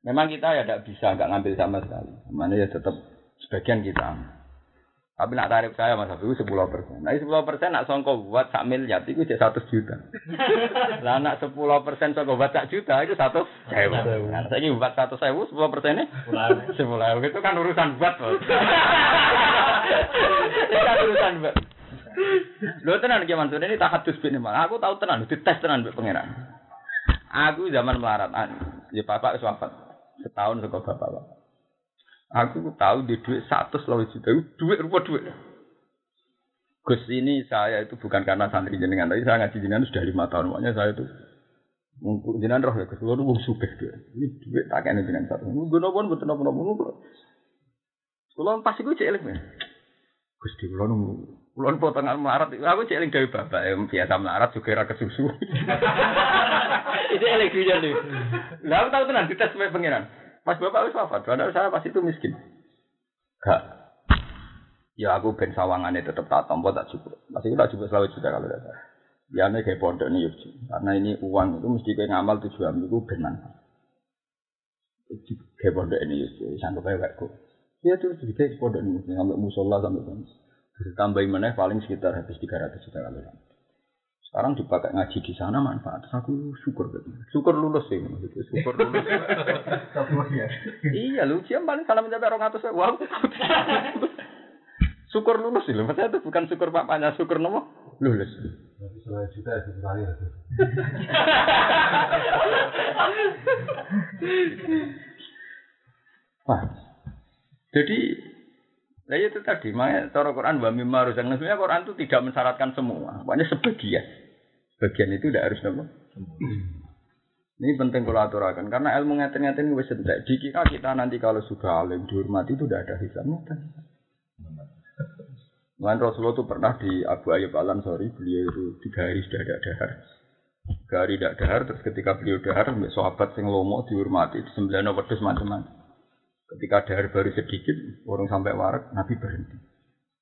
Memang kita ya tidak bisa nggak ngambil sama sekali. Mana ya tetap sebagian kita tapi nak tarif saya mas Habib sepuluh persen. Nah sepuluh persen nak songko buat sak miliar itu jadi satu juta. Lah nak sepuluh persen songko buat sak juta itu satu sewu. Nah, saya ini buat satu sewu sepuluh persennya sepuluh itu kan urusan buat itu kan urusan buat. Lo tenan gimana tuh ini tahadus bin Aku tahu tenan, dites tenan buat pangeran. Aku zaman melarat, ya bapak wafat setahun bapak bapak. Aku tahu di duit satu selalu juta, duit rupa duit. Gus ini saya itu bukan karena santri jenengan, tapi saya ngaji jenengan sudah lima tahun, makanya saya itu untuk jenengan roh ya, Gus, lu wong subeh duit. Ini duit tak kena jenengan satu. Gue nopo betul nopo nopo. Kalau pas itu cek ya. Gus di kulon kulon potongan melarat, aku cek dari bapak yang biasa melarat juga rakyat susu. Itu elek dia nih. Lah aku tahu tenan dites sampai pengiran. Pas bapak wis wafat, padahal saya pas itu miskin. Gak. Ya aku ben sawangannya tetap tak tombol tak cukup. Masih tak cukup selalu juta kalau tidak Ya ini kayak pondok nih. Karena ini uang itu mesti kayak ngamal tujuan itu benar. Kayak pondok ini yuk. Sanggup aja kok. Ya terus kayak pondok ini sampai musola sampai kan. Tambahin mana paling sekitar habis 300 juta kalau sekarang dipakai ngaji di sana manfaat. Aku syukur betul. Syukur lulus sih maksudnya. Syukur lulus. iya lu siapa paling salam mencapai orang atas. Wah, Syukur lulus sih, maksudnya itu bukan syukur papanya, syukur nopo lulus. Juta ya. Wah. Jadi Nah itu tadi, makanya cara Quran wa mimma rusakna. Sebenarnya Quran itu tidak mensyaratkan semua. Pokoknya sebagian. Sebagian itu tidak harus nopo. Ini penting kalau aturakan karena ilmu ngeten-ngeten wis entek. Dikira kita nanti kalau sudah alim dihormati itu tidak ada hisabnya. Mungkin Rasulullah itu pernah di Abu Ayyub Al Ansori, beliau itu tiga hari sudah ada dahar. Tiga hari tidak dahar, terus ketika beliau dahar, sahabat sing lomo dihormati, sembilan wedus macam-macam. Ketika dahar baru sedikit, orang sampai warak, Nabi berhenti.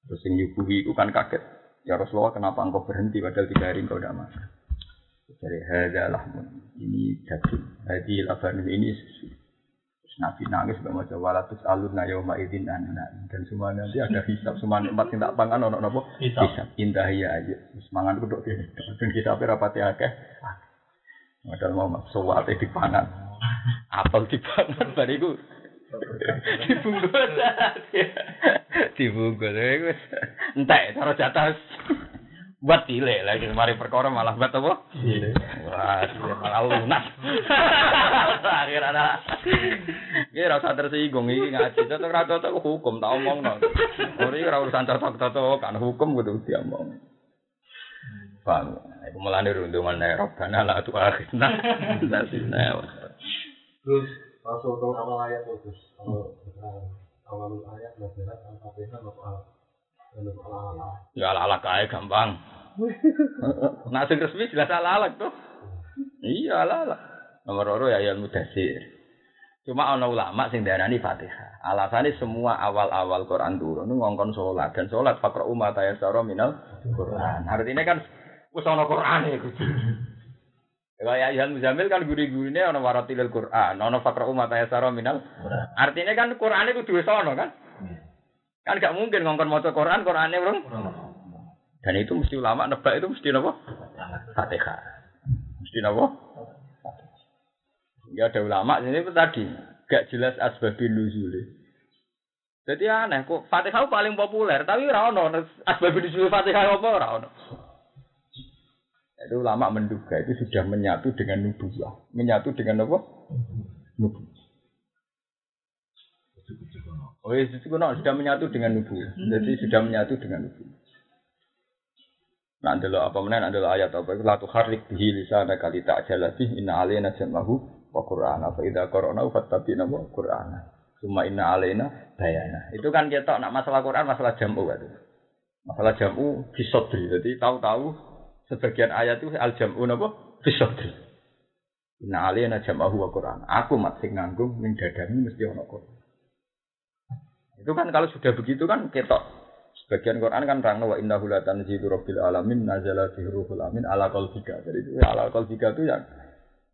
Terus yang nyubuhi itu kan kaget. Ya Rasulullah kenapa engkau berhenti padahal tiga hari engkau tidak makan? Dari hada lahmun. Ini daging. Hadi laban ini susu. Terus Nabi nangis gak mau jawab terus alun na idin anak dan semua nanti ada hisap semua nikmat yang tak pangan ono nopo hisap indah ya aja terus mangan kudu gini dan kita rapati akeh Padahal mau suwate dipangan apel dipangan bariku dibungkus dibungkus wis. Entek cara jatah buat tile lagi mari perkara malah buat apa? Wah malah lunas. Akhir ada ini rasa tersinggung ini ngaji. Cocok rasa cocok hukum tak omong no ini urusan cocok cocok kan hukum gitu dia omong bang itu malah nih runtungan nih robbana lah tuh akhirnya Terus langsung ke awal ayat tuh, terus kalau awal ayat al-fatihah al al Ya ala kae gampang. Nah sing resmi jelas ala ala tuh. Iya ala ala. Nomor loro ya yang mudasir. Cuma ana ulama sing darani Fatihah. Alasannya semua awal-awal Quran turun ngongkon sholat dan sholat fakra umat ayasara minal Quran. Artinya kan wis ana Quran ya kudu. Kayak Yan Muzamil kan guri-gurine ana waratilil Quran, ana fakra umat ayasara minal. Artinya kan Quran itu dua sono kan? Kan gak mungkin ngongkon maca Quran, Qurane, Bro. Dan itu mesti ulama nebak itu mesti napa? Fatihah. Mesti napa? Ya ada ulama ini tadi gak jelas asbabun nuzul. Jadi aneh kok Fatihah paling populer tapi ora ono asbabun nuzul Fatihah apa ora ono. Itu ulama menduga itu sudah menyatu dengan nubuah, menyatu dengan apa? Nubuah. Oh iya, itu sudah menyatu dengan nubuah. Jadi sudah menyatu dengan nubuah. Nah, adalah apa mana adalah ayat apa itu latu harik bihi lisana kali tak jalati inna alaina jam'ahu wa qur'ana fa idza qara'na fattabi'na wa qur'ana summa inna alaina bayana itu kan kita nak masalah Quran masalah jam'u itu masalah jam'u fisodri jadi tahu-tahu sebagian ayat itu al jam'u napa fisodri inna alaina jam'ahu wa qur'ana aku mat sing nganggung ning mesti ana Quran itu kan kalau sudah begitu kan ketok Sebagian Quran kan rangno wa innahu la tanzilu rabbil alamin nazala fi ruhul amin ala qalbika. Jadi itu ya, ala qalbika itu yang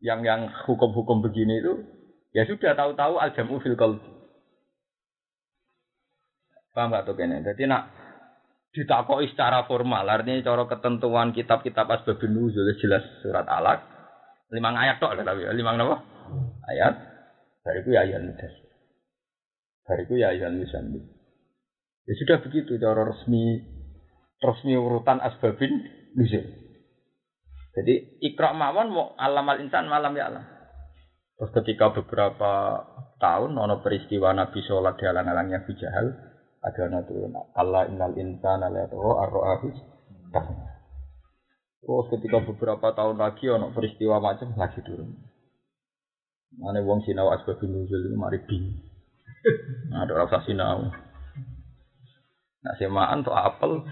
yang yang hukum-hukum begini itu ya sudah tahu-tahu al jamu fil qalbi. Paham gak tuh kene? Jadi nak ditakoi secara formal. Artinya cara ketentuan kitab-kitab asbabun nuzul jelas surat alaq lima ayat tok tapi lima apa ayat. Dari itu ya ayat mudas dari itu ya ayat musambil Ya sudah begitu cara resmi resmi urutan asbabin nuzul. Jadi ikra mawon mau alam al insan malam ya alam. Terus ketika beberapa tahun nono peristiwa Nabi sholat di alang-alangnya Jahal ada turun Allah innal insana la yatawa arro'ahus Terus ketika beberapa tahun lagi ono peristiwa macam lagi turun. Mana wong sinau asbabin nuzul itu mari bing. Nah, ada rasa sinau. Nak semaan tuh apel.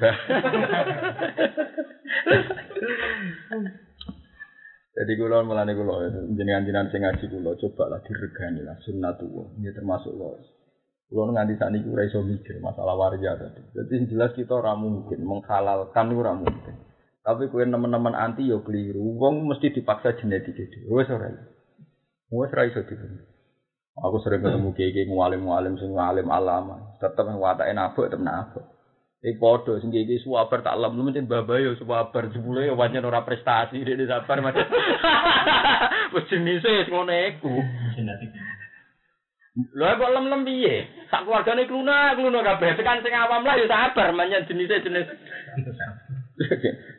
Jadi kulo melane kulo jenengan-jenengan sing ngaji kulo coba lah diregani lah sunnatullah. Ini termasuk lo. Kulo nganti saat ini ora iso mikir masalah waria tadi. Jadi jelas kita ora mungkin menghalalkan ora mungkin. Tapi kue teman-teman anti yo keliru. Wong mesti dipaksa genetik itu. Wes ora. Wes ora iso dipaksa. Aku sering ketemu kiai mualim mualim sing alim alama, tetep watake nabok tetep nabok. Iki padha sing kiai suwabar tak lem mesti babah yo suwabar jebule yo pancen ora prestasi dene sabar macam. Wis jenise ngono iku. Lho kok lem-lem piye? Sak keluargane kluna, kluna kabeh. Tekan sing awam lah ya sabar menyang jenisnya jenis.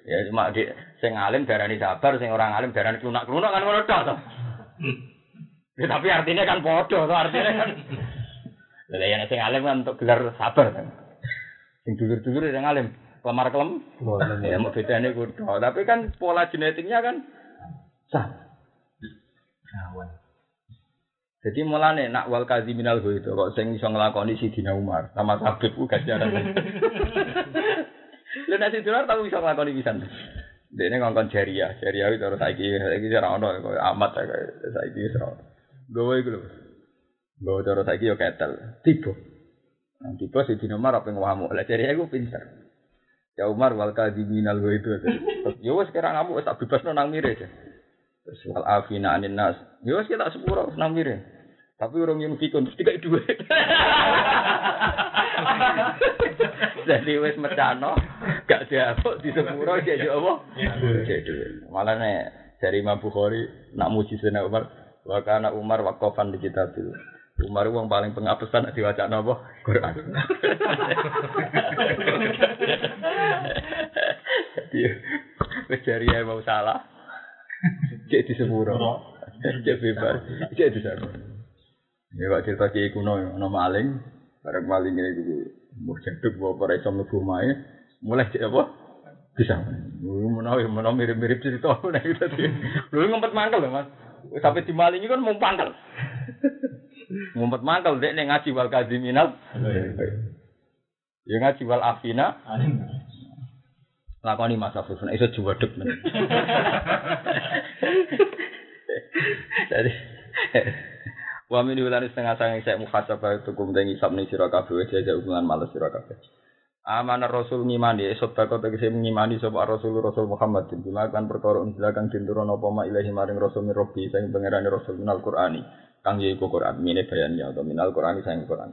ya cuma di sing alim darani sabar, sing orang alim darani klunak-klunak kan ngono tok to. Ya, tapi artinya kan podo to artinya kan. Lah yang sing alim kan untuk gelar sabar kan. Sing dulur-dulur sing alim lemar kelem. Ya mau bedane kudu. Tapi kan pola genetiknya kan sama. Jadi mulane nak wal kaziminal go itu kok sing iso nglakoni Sidina Umar sama Habib ku ganjaran. Lha nek Sidina Umar tau iso nglakoni pisan. Dene ngongkon jaria, jaria itu terus saiki saiki ora ono amat ya saiki wis ora. Gowo iku lho. Gowo terus saiki yo ketel. Tiba. Nah, tiba Sidina Umar apa ngwamu. Lah jaria iku pinter. Ya Umar wal kaziminal go itu. Yo wis kira ngamuk tak bebasno nang mire. Terus wal afina anin nas. Ya wis kita sepuro nang mire. Tapi orang yang fikun terus tiga duit. Jadi wis mecano, gak diapuk di sepuro jadi apa? Jadi duit. Malah nih dari Imam Bukhari nak muji Sayyidina Umar, wa kana Umar waqafan di kitabil. Umar wong paling pengapesan diwaca napa? Quran. Jadi wis dari mau salah. Cek di sepuro. Cek bebas. Cek di sepuro. Ya kok cerita kiai kuno ono maling, bareng maling ini gitu. Mbok jaduk bawa para iso mlebu mulai cek apa? Bisa. Menawi menawi mirip-mirip cerita nek gitu tadi. Lho ngumpet mangkel lho Mas. Sampai di maling kan mau pangkel. ngumpet mangkel dek nek ngaji wal kaziminal. Ya ngaji wal afina. Lakoni Mas Afif, nek iso juwadeg men. Jadi Wa min ulani setengah sange sek muhasabah itu kum dengi sab ning sira kabeh wis aja hubungan males sira kabeh. Amanah Rasul ngimani esot bako tegese ngimani sapa Rasul Rasul Muhammad bin kan perkara unjila kang dinturun apa ma ilahi maring Rasul min Rabbi sing pangerane Rasul minal Qur'ani kang yaiku Qur'an mine bayannya atau minal Qur'ani sing Qur'an.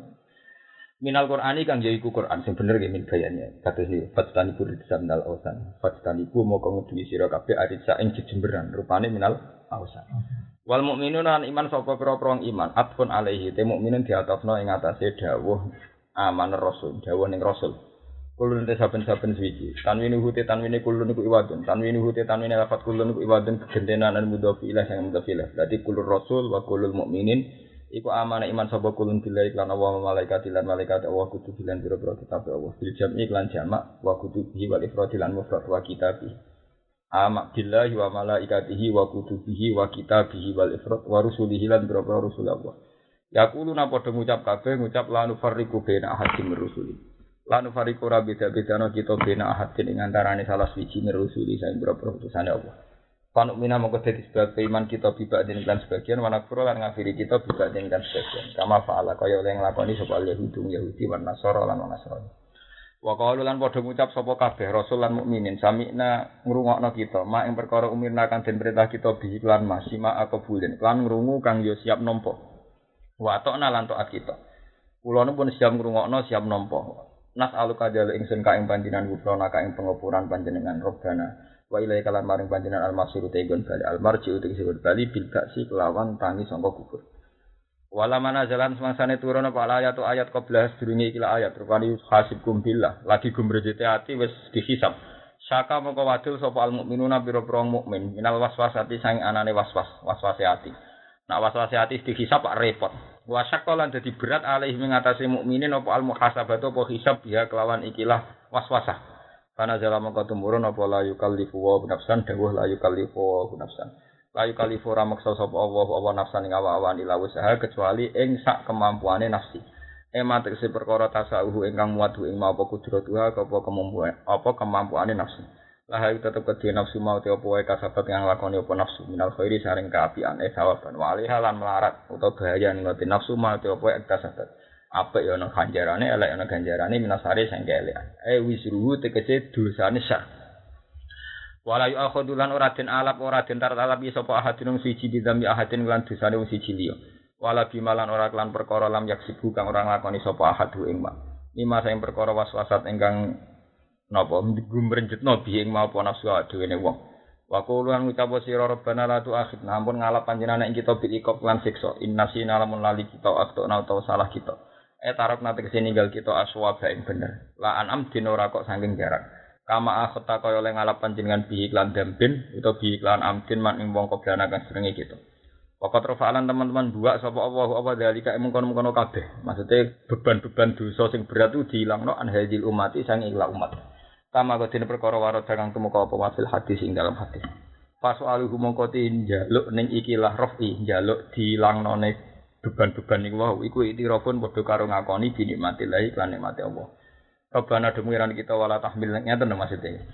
Minal Qur'ani kang yaiku Qur'an sing bener nggih min bayannya. Kados iki fatani pur disandal ausan. Ku moko ngedhi sira kabeh arisa ing jejemberan rupane minal ausan. Wal mukminun lan iman sapa pira-pira iman atfun alaihi te mukminun diatofno ing atase dawuh aman rasul dawuh ning rasul kulun te saben-saben suci tanwini hute tanwini kulun iku iwadun tanwini hute tanwini lafat kulun iku iwadun gentenan dan mudhofi ilah yang mudhofi ilah dadi kulur rasul wa kulul mukminin iku amana iman sapa kulun billahi lan Allah malaikat lan malaikat Allah kudu bilan pira-pira kitab Allah bil jam'i lan jamak wa kudu bihi wal ifrad lan mufrad wa kitabi amak billahi wa malaikatihi wa kutubihi wa kitabihi wal ifrat wa rusulihi lan biro rusul Allah. Yaquluna padha ngucap kabeh ngucap la nufarriqu baina ahadin min rusuli. La nufarriqu ra beda-bedano kita baina ahadin ing antarane salah siji min rusuli saing biro-biro utusane Allah. Panuk mina mongko dadi sebab iman kita bibak den kan sebagian wana kuro lan ngafiri kita bibak den kan sebagian. Kama fa'ala kaya oleh nglakoni sapa Yahudi Yahudi wan Nasara lan Nasrani. Wa qalu lan padha ngucap sapa kabeh rasul lan mukminin samikna ngrungokno kita mak ing perkara umirna kang den perintah kita bi lan masima aku bulen lan ngrungu kang yo siap nampa. Wa atokna lan taat kita. Kula pun siap ngrungokno siap nampa. Nas alu kajal ingsun ka ing panjenengan gufrona ka ing pengopuran panjenengan robbana. Wa ilai kalan maring panjenengan al-masir tegon bali al-marji uti bali bil kelawan tangi sangka kubur. Wala mana jalan semangsane turun apa ayat atau ayat qablah sedurunge iki ayat rupane hasib billah lagi gumrejete ati wis dihisab. Saka mongko wadul sapa al mukminuna biro-biro mukmin minal waswasati sang anane waswas waswase ati. Nak waswase ati dihisab pak repot. Wasakka lan dadi berat alih mengatasi mukminin apa al muhasabatu apa hisab dia kelawan ikilah waswasah. Karena jalan mongko tumurun apa la yukallifu wa nafsan dawuh la yukallifu wa nafsan. Layu kalifu ora maksa sapa Allah apa nafsan ing awak-awan ila usaha kecuali ing sak kemampuane nafsi. Ema tegese perkara tasawuh ingkang muatu ing mau apa kudratuha apa kemampuan apa kemampuane nafsi. Lah itu tetep kedhe nafsu mau te apa wae kasabat yang lakoni apa nafsu minal khairi saring kaapian eh sawaban wali halan melarat utawa bahaya ngoti nafsu mau te apa wae kasabat. Apa ya ana ganjarane elek ana ganjarane minasari sing kelekan. Eh wisruhu tegese dosane syar. Wala yu akhudulan ora den alap ora den tartalap sapa ahadun siji bidami ahadin lan dosane wong siji liya. Wala bimalan ora kelan perkara lam yaksibu kang ora nglakoni sapa ahadu ing mak. Lima sing perkara waswasat ingkang napa gumrenjetno bi ing mau apa nafsu dhewe wong. Wa qulu an ucap sira rabbana la tu'akhidna ampun ngalap panjenengan ing kita bil lan siksa inna sina lamun lali kita atau salah kita eh tarok nate ke sini ninggal kita aswaba ing bener la anam din ora kok saking jarak kama akhta kaya oleh ngalap panjenengan bi iklan dambin utawa bi iklan amdin man ing wong koblana kang kita Pokok rofalan teman-teman buat sapa Allah apa dari kayak mengkono-mengkono kabeh. Maksudnya beban-beban dosa sing berat itu dihilangno an hadil umati sang ikhla umat. Kama kodine perkara warot kang tumeka apa wasil hadis ing dalam hadis. Pasu aluhu mongko njaluk ning ikilah rofi njaluk dilangnone beban-beban niku wau iku itirafun padha karo ngakoni binikmatillah lan nikmate Allah. Rabbana demiran kita wala tahmil ngeten maksudnya.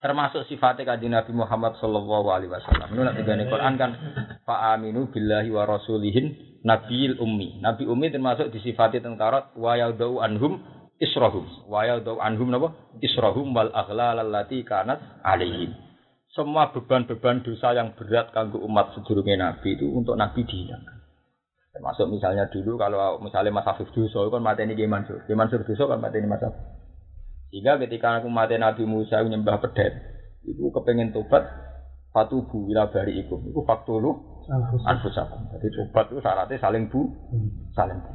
termasuk sifatnya kanjeng Nabi Muhammad sallallahu alaihi wasallam. Ini nanti gane Quran kan fa aminu billahi wa rasulihin nabiyil ummi. Nabi ummi termasuk disifati tentara wa yaudau anhum israhum. Wa yaudau anhum napa? Israhum wal aghlal allati kanat alaihim. Semua beban-beban dosa yang berat kanggo umat sedurunge Nabi itu untuk Nabi dihilangkan. Termasuk misalnya dulu kalau misalnya Mas Afif dosa kan mateni Ki Mansur. Ki Mansur dosa kan mateni Mas Afif. Sehingga ketika aku mati Nabi Musa nyembah pedet, itu kepengen tobat fatubu ila bari ikum. Itu faktulu anfusakum. Jadi tobat itu syaratnya saling bu, saling bu.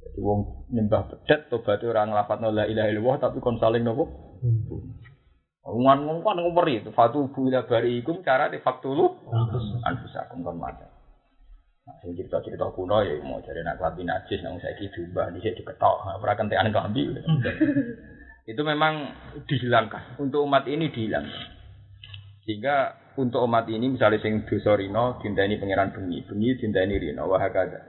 Jadi wong nyembah pedet tobat itu orang lafat la ilaha illallah tapi kon saling nopo. Ngan ngomong ngomong itu fatubu ila bari ikum cara di faktulu anfusakum kon mati. Nah, sing cerita-cerita kuno ya mau cari nak klambi najis nang saiki diubah dhisik diketok, ora kentekan klambi. Itu memang dihilangkan. Untuk umat ini dihilangkan. Sehingga untuk umat ini misalnya sing dosa rino dinteni pangeran bengi, bengi dinteni rino wah hakada.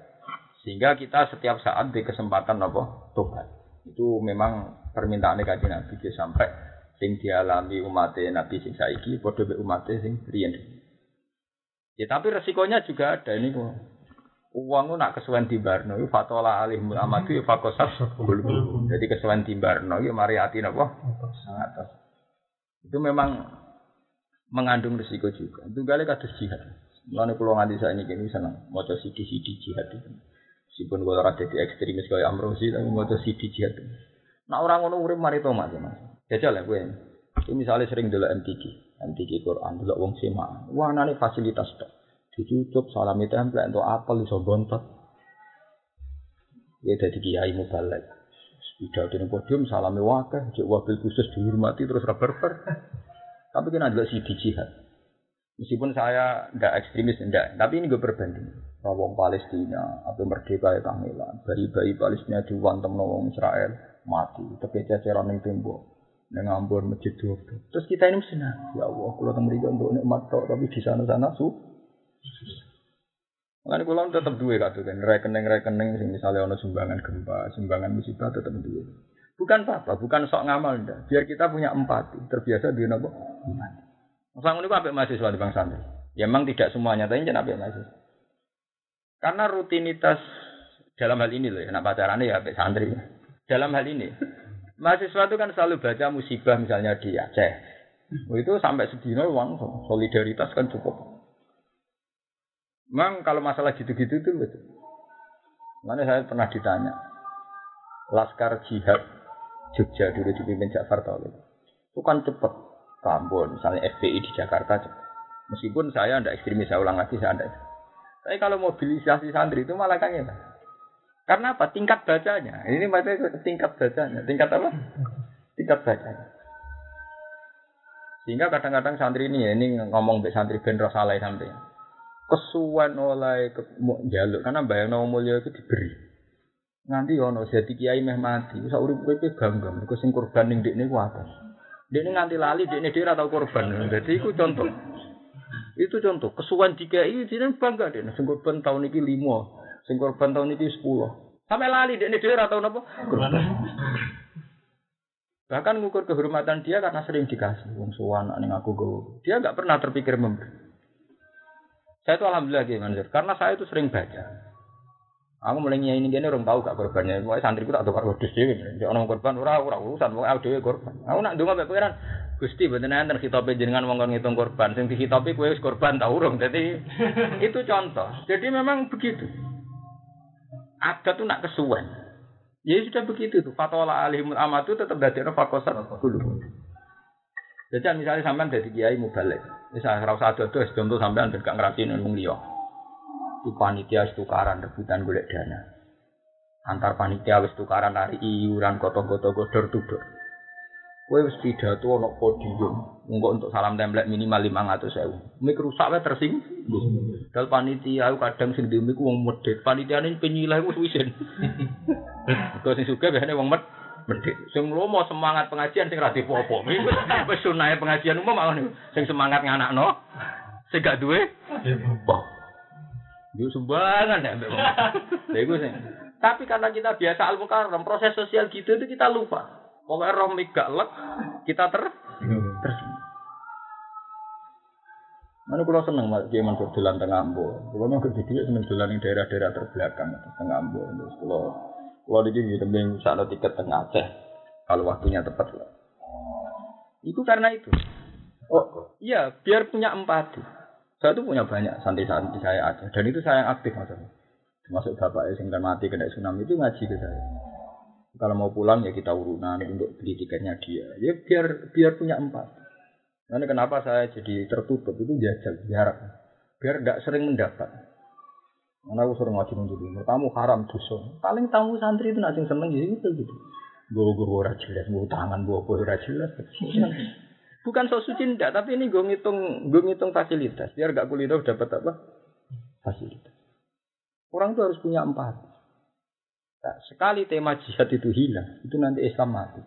Sehingga kita setiap saat di kesempatan apa tobat. Itu memang permintaan kaji Nabi sampai sing dialami umat Nabi sing saiki padha umat sing riyen. Ya tapi resikonya juga ada ini kok. Uang nak kesuwen di Barno, itu fatola alih mulamatu ya fakosat Jadi kesuwen di Barno, itu mari hati? Sangat Itu memang mengandung risiko juga. Itu kali kados jihad. Mulane kula nganti ini gini seneng maca sidi-sidi jihad itu. Meskipun kalau rada di ekstremis kayak Amrosi, tapi maca sidi jihad. Nah orang ngono urip mari tomat ya mas. Jajal ya gue. Ini misalnya sering dulu MTQ, MTQ Quran, dulu wong sema. Wah nani fasilitas tok. Dicucup salami template untuk apel iso bontot. Ya dari kiai mubalek. Pidato di podium salami wakah cek wakil khusus dihormati terus reberber tapi kan ada si jihad. Meskipun saya tidak ekstremis tidak tapi ini gue berbanding Rawong Palestina atau merdeka ya kamilan bayi-bayi Palestina diwantem nawang Israel mati. Tapi ceceran yang tembok dengan ambon masjid terus kita ini senang ya Allah kalau temen untuk nikmat tapi di sana sana su Makanya kalau tetap dua kado kan, rekening-rekening, misalnya ono sumbangan gempa, sumbangan musibah tetap dua. Bukan apa, bukan sok ngamal ndak. Biar kita punya empati, terbiasa di nopo. Sang ini apa mahasiswa di bang santri? Ya memang tidak semuanya, tapi jangan apa mahasiswa. Karena rutinitas dalam hal ini loh, ya, nak pacarannya ya apa santri. Dalam hal ini, mahasiswa itu kan selalu baca musibah misalnya di Aceh. Itu sampai sedino uang solidaritas kan cukup. Memang kalau masalah gitu-gitu itu betul. Mana saya pernah ditanya, Laskar Jihad Jogja dulu dipimpin Ja'far Tauhid. Itu kan cepet. Tambon, misalnya FPI di Jakarta cepet. Meskipun saya tidak ekstremis, saya ulang lagi saya tidak. Tapi kalau mobilisasi santri itu malah kan ya. Karena apa? Tingkat bacanya. Ini maksudnya tingkat bacanya. Tingkat apa? Tingkat bacanya. Sehingga kadang-kadang santri ini ya, ini ngomong be santri ben Rosalai sampai kesuwen oleh ke, jaluk karena bayang nama mulia itu diberi. Nanti ono jadi kiai meh mati. Bisa urip urip gangga mereka sing korban ning dekne ku atas. Dekne nganti lali dekne dia tau korban jadi itu contoh. Itu contoh. Kesuwen dikai dia bangga dia sing korban tahun ini lima sing korban tahun ini sepuluh sampai lali dekne dia tau napa bahkan ngukur kehormatan dia karena sering dikasih wong suwan ning aku go dia nggak pernah terpikir memberi saya itu alhamdulillah gitu Mansur, karena saya itu sering baca. Aku mulai ini gini orang tahu gak korbannya. Pokoknya santriku tak tukar wedus dewi. Jadi orang korban ora ora urusan. Pokoknya aku korban. Aku nak dengar pikiran. Gusti bener enten khitabe jenengan wong ngitung korban. Sing dikhitabi kowe wis korban tau urung. Jadi itu contoh. Jadi memang begitu. Ada tuh nak kesuwen. Ya sudah begitu tuh. Fatwa alihimul amatu tetap dadekno fakosat dulu. Jadi misalnya sampean dari kiai mubalik, misalnya ora usah ada contoh sampean ben gak ngerti wong liya. Itu panitia tukaran rebutan golek dana. Antar panitia wis tukaran hari iuran koto-koto godor tudor. Kowe wis pidato ana podium, engko untuk salam template minimal 500.000. Mik rusak wae tersinggung. Dal panitia aku kadang sing demi ku wong medhit, panitiane penyilah ku wisin. Kok sing suka biasanya wong med medhit. Sing lomo semangat pengajian sing ra dipopo. Wis sunahe pengajian umum malah sing semangat nganakno. Sing gak duwe. Wah. Yo sumbangan ya sing. Tapi karena kita biasa al mukarram, proses sosial gitu itu kita lupa. Pokoknya roh gak lek, kita ter terus. Mana kalau seneng mas, dia mansur dolan tengah ambo. Kalau nggak jadi seneng dolan di daerah-daerah terbelakang tengah ambo. Terus kalau kalau di sini tembeng saat tiket tengah Aceh, kalau waktunya tepat lah. Itu karena itu. Oh iya, biar punya empati. Saya tuh punya banyak santri-santri saya Aceh, dan itu saya yang aktif maksudnya. Termasuk bapak yang mati kena tsunami itu ngaji ke saya. Kalau mau pulang ya kita urunan untuk beli tiketnya dia. Ya biar biar punya empat. Nanti kenapa saya jadi tertutup itu jajal, jarak. Biar tidak sering mendapat. Karena aku sering ngaji dulu. Pertama haram dosa. Paling tamu santri itu nasi seneng jadi itu gitu. Gue gue ora jelas, gue tangan gue gue ora jelas. Bukan sok suci ndak, tapi ini gue ngitung gue ngitung fasilitas. Biar gak kuliah dapat apa? Fasilitas. Orang tuh harus punya empat. Nah, sekali tema jihad itu hilang, itu nanti Islam mati.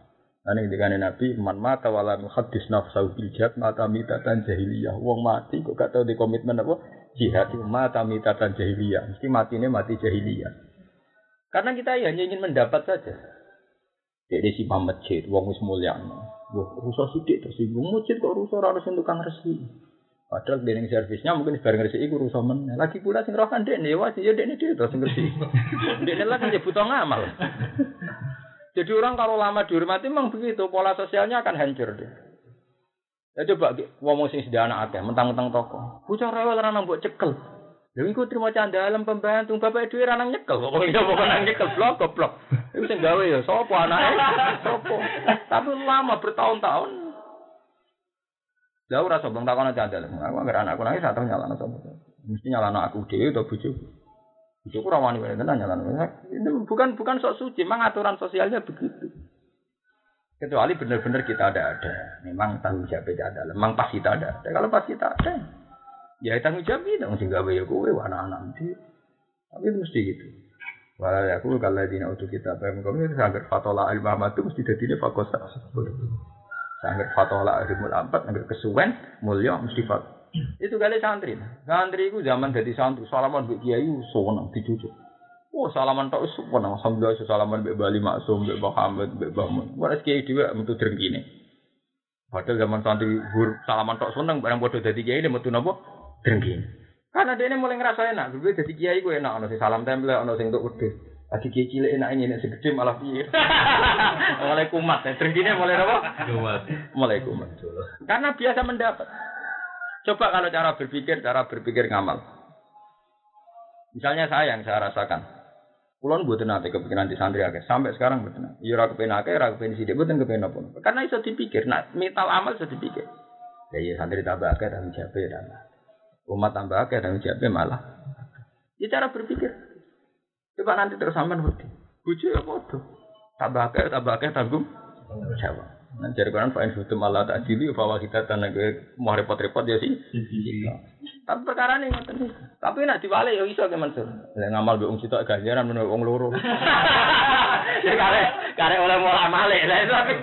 Nanti dengan Nabi, man mata wala muhaddis nafsahu bil jihad mata mitatan jahiliyah. Wong mati kok gak tau di komitmen apa? Jihad itu mata mitatan jahiliyah. Mesti mati ini mati jahiliyah. Karena kita hanya ingin mendapat saja. Jadi si masjid, wong wis mulia. Wah, rusak sidik tersinggung masjid kok rusak harus untuk kang resi. Padahal dening servisnya mungkin bareng resi iku rusak men. Lagi pula sing rohan dek nih, wah ya dek dia terus ngerti. Dek lah kan butuh ngamal. Jadi orang kalau lama dihormati memang begitu, pola sosialnya akan hancur dia. Ya coba ngomong sing anak akeh, mentang-mentang toko. Bocah rewel ra nang mbok cekel. Lha iku trimo candalem pembantu, bapak dhewe ra nang nyekel. Kok iya kok nang nyekel blok goblok. Iku sing gawe ya sapa anake? Sapa? Tapi lama bertahun-tahun. Lah ora takon candalem. Aku anggere anakku nangis sak nyalano sapa. Mesti nyalano aku dhewe atau bojoku. Itu kurang wani wani tenan jalan. Itu bukan bukan sok suci, memang aturan sosialnya begitu. Kecuali benar-benar kita ada ada, memang tanggung jawab tidak ada, memang pas kita ada. ada. Kalau pas kita ada, ya tanggung jawab itu mesti gawe ya kowe anak-anak nanti. Tapi itu mesti gitu. Walau aku kalau di untuk kita paham kami sangat fatola al itu mesti jadi fakosa. Sangat fatola ilmu ampat, sangat kesuwen mulia mesti fat. Itu kali santri. Santri itu zaman jadi santri, salaman mbek kiai seneng dicucuk. Oh, salaman tok wis seneng. Alhamdulillah salaman mbek Bali Maksum, mbek Muhammad, mbek Bamun. Wis kiai dhewe metu drengkine. Padahal zaman santri hur salaman tok seneng barang padha dadi kiai metu napa? Drengkine. Karena dia ini mulai ngerasa enak, gue jadi kiai gue enak, ono sing salam tempel, ono sing untuk wedhus. Lagi kiai cilik enak ini, sing gede malah piye. mulai kumat, ya. drengkine mulai apa? Kumat. Mulai kumat. Karena biasa mendapat. Coba kalau cara berpikir, cara berpikir ngamal. Misalnya saya yang saya rasakan. Kulon buat nanti kepikiran di santri akeh. Sampai sekarang buat nanti. Iya ragu pengen akeh, ragu pengen sidik, buat kepengen apa. Karena itu dipikir. Nah, mental amal sudah dipikir. Ya iya santri tambah akeh, tanggung jawab ya tambah. Umat tambah akeh, tanggung jawab malah. Ya cara berpikir. Coba nanti terus sampean budi. Bucu ya bodoh. Tambah akeh, tambah akeh, tanggung. Nah, jadi kan fa'in hutum Allah tak dili bahwa kita tanah gue mau repot-repot ya sih. Tapi perkara ini ngoten. Tapi nak diwale ya iso ke Mansur. Lah ngamal be wong sitok ganjaran menurut wong loro. Ya kare kare oleh mulai male. Lah tapi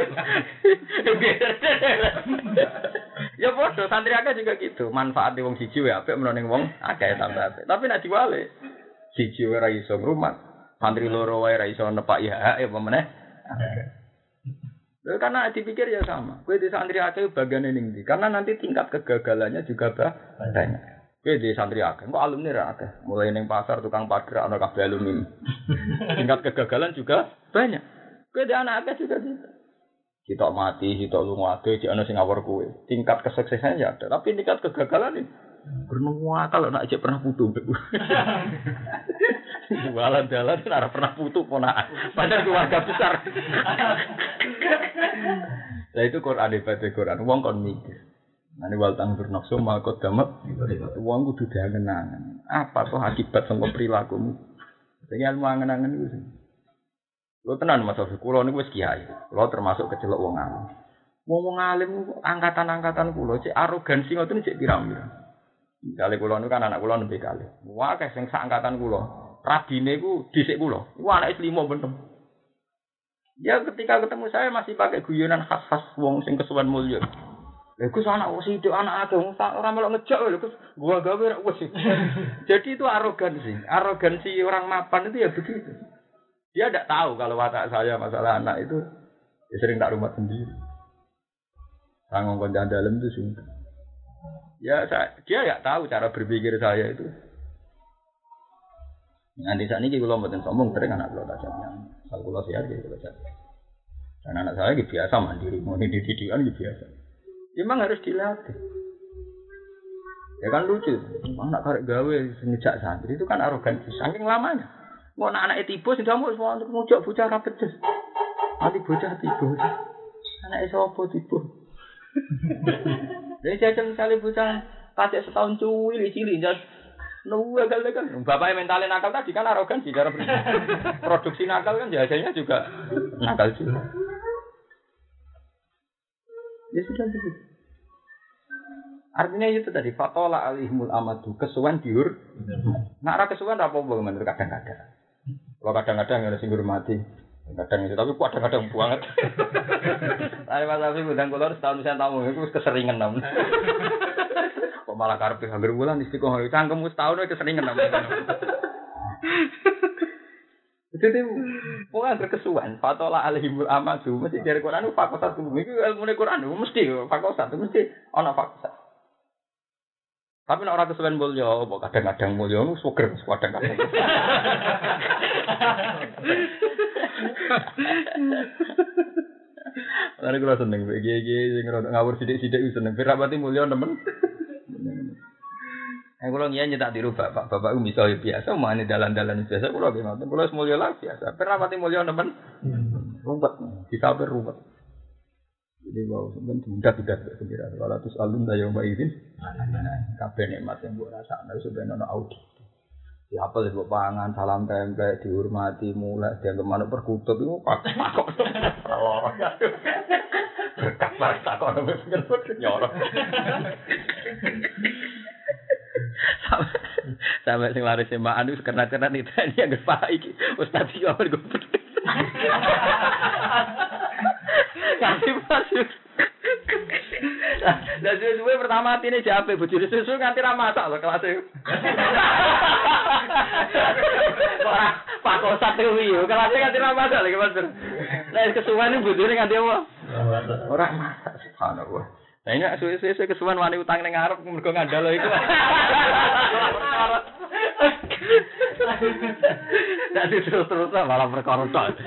Ya bodoh santri akeh juga gitu. Manfaat di wong siji wae apik menurut wong akeh tambah apik. Tapi nak diwale siji ora iso ngrumat. Santri loro wae ora iso nepaki hak ya apa meneh. Loh, karena dipikir ya sama. Kue di santri akeh bagian ini Karena nanti tingkat kegagalannya juga banyak. Kue di santri akeh, kok alumni ra. Mulai neng pasar tukang parkir ana kabeh alumni. tingkat kegagalan juga banyak. Kue di anak akeh juga gitu. Kita mati, kita lunga akeh, di ana sing kue. Tingkat kesuksesannya ya ada, tapi tingkat kegagalan ini Bernua kalau nak aja pernah putu. Jualan jalan tidak pernah putu ponak. Padahal keluarga besar. Lah itu Quran hebat Quran. Wong kon mikir. Nanti wal tangdur nafsu makot damat. Wong kudu diangen-angen. Apa tuh akibat sangka perilakumu? Jadi ilmu angen-angen itu sih. Lo tenan Mas Sofi, kulo niku wis kiai. Kulo termasuk kecelok wong alim. Wong wong alim angkatan-angkatan kulo cek arogansi ngoten cek pirang-pirang. Misalnya kulo niku kan anak kulo nembe kali. Wah, kayak sing angkatan kulo. Rabine ku dhisik kulo. Iku anake limo bentem. Ya ketika ketemu saya masih pakai guyonan khas-khas wong sing kesuwen mulya. Lha Gus anak wis itu anak akeh wong ora melok ngejak lho Gus. Gua gawe ora wis. Jadi itu arogansi. Arogansi orang mapan itu ya begitu. Dia tidak tahu kalau watak saya masalah anak itu ya sering tak rumah sendiri. Saya ngomong dalam itu sungguh. Ya saya, dia nggak tahu cara berpikir saya itu. Nanti saat ini kalau mboten sombong sering anak kalau tajam kalau kalau sehat gitu kalau sehat. Dan anak saya gitu biasa mandiri, mau di didikan gitu biasa. Memang harus dilatih. Ya kan lucu, anak karek gawe ngejak santri itu kan arogansi, saking lamanya. Mau anak anak tiba sih kamu semua untuk ngujak bocah rapedes. Nanti bocah tiba, anak sopo tiba. Jadi jajan misalnya bocah kasih setahun cuwil cilik jas Lu gagal kan. Bapaknya mentalnya nakal tadi kan arogansi cara produksi nakal kan biasanya juga nakal juga. Ya sudah begitu. Artinya itu tadi fatola alihmul amadu kesuwan diur. Nak ra kesuwan apa apa kadang-kadang. Kalau kadang-kadang ada sing mati. Kadang itu tapi kadang-kadang banget. Tapi Mas Afi ngundang kula setahun saya tamu itu keseringan namun. Kok malah karpe hampir bulan istiqomah cangkem wis tahun keseringan namun. Jadi pokoknya berkesuan. Fatola alihimul amadu mesti dari Quran fakosat dulu. Itu ilmu Quran mesti fakosat mesti ono fakosat. Tapi nek ora kesuwen mulya, apa kadang-kadang mulya nu suger kadang-kadang. Lalu kalau seneng, GG sing ngawur sidik-sidik seneng. Pira pati mulya nemen. Eh kalau ngian nyetak tiru bapak, bapak itu bisa biasa, mau ini dalan-dalan biasa, kalau ngotot, kalau semulia lah biasa. Pernah mati mulia nemen, rumput, kita rumput. Jadi wow, sebenarnya tidak tidak sendiri. Kalau terus alun daya mbak izin, kabeh nikmat yang buat rasa, nah sebenarnya audit. Ya apa sih pangan, salam tempe, dihormati, mulai dia ke mana perkutut itu pak pak berkat banget tak kok nyorok. Sampai sing laris mbak anu karena karena nih tadi yang pak iki ustad iki apa gue kasih masuk Lah suwe pertama atine jape bojone susu nganti ra masak lho kelas e. Ora pakosat kuwi yo kelas nganti ra masak lho Mas. Lah kesuwen bojone nganti apa? Ora masak subhanallah. Nah ini suwe-suwe kesuwen wani utang ning ngarep mergo ngandalo iku. Jadi terus-terus malah perkara tok.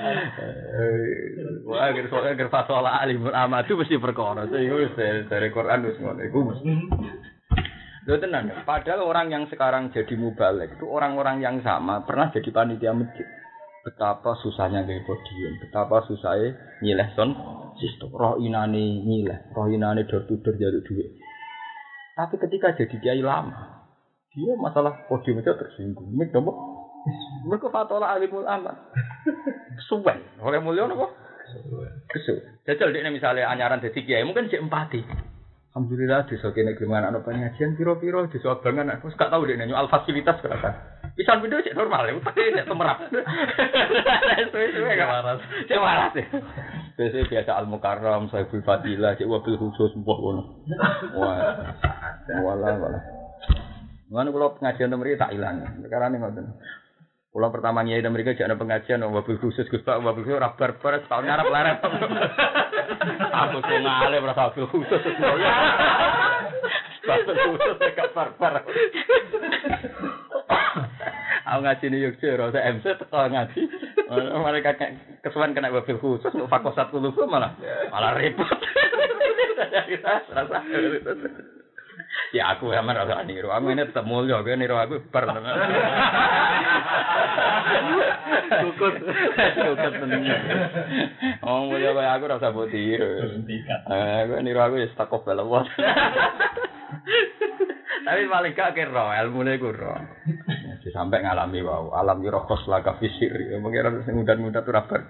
Wah, agar soalnya agar fasola alimul amadu mesti perkara. Itu wis dari Quran wis ngono iku mesti. Lho tenan, padahal orang yang sekarang jadi mubalek itu orang-orang yang sama pernah jadi panitia masjid. Betapa susahnya gaya podium, betapa susahnya nyileh son sistem. Roh inane nyileh, roh inane dor to jaluk duit. Tapi ketika jadi kiai lama, dia masalah podium itu tersinggung. Mik nopo? Mereka fatola alimul amat. Suwen, oleh mulia nopo? Kesu. Jajal dia misalnya anyaran jadi kiai, mungkin cek empati. Alhamdulillah desa kene gimana ana pengajian piro-piro desa abangan aku gak tahu deh nyoal fasilitas kerasa. Pisan video cek normal ya, tapi cek temerap. Suwe-suwe gak waras. Cek waras ya. Biasanya biasa al mukarram, sahibul fadilah, cek wabil khusus mbok ngono. Wah. Wala wala. Mana kalau pengajian mereka tak hilang. Sekarang ini ngoten. Pulang pertama nyai dan mereka jangan pengajian, wabil khusus gus pak, wabil khusus rabar bar, setahun ngarap larat. Aku tuh ngalih merasa wabil khusus. Wabil khusus dekat barbar. Aku ngaji nih yuk sih, rasa MC teko ngaji. Mereka kesuan kena wabil khusus, untuk fakosat dulu malah malah repot. Rasa Ya aku sama rasa niru. Aku ini tetap mulia, gue niru aku bar. Kukut. Cukup tenan. Oh mulia kayak aku rasa buat tiru. Eh, gue niru aku ya stuck of belawat. Tapi paling gak kira ilmu gue ro. Jadi sampai ngalami alam yurokos laga fisir. Mengira sing muda-muda tuh rapat.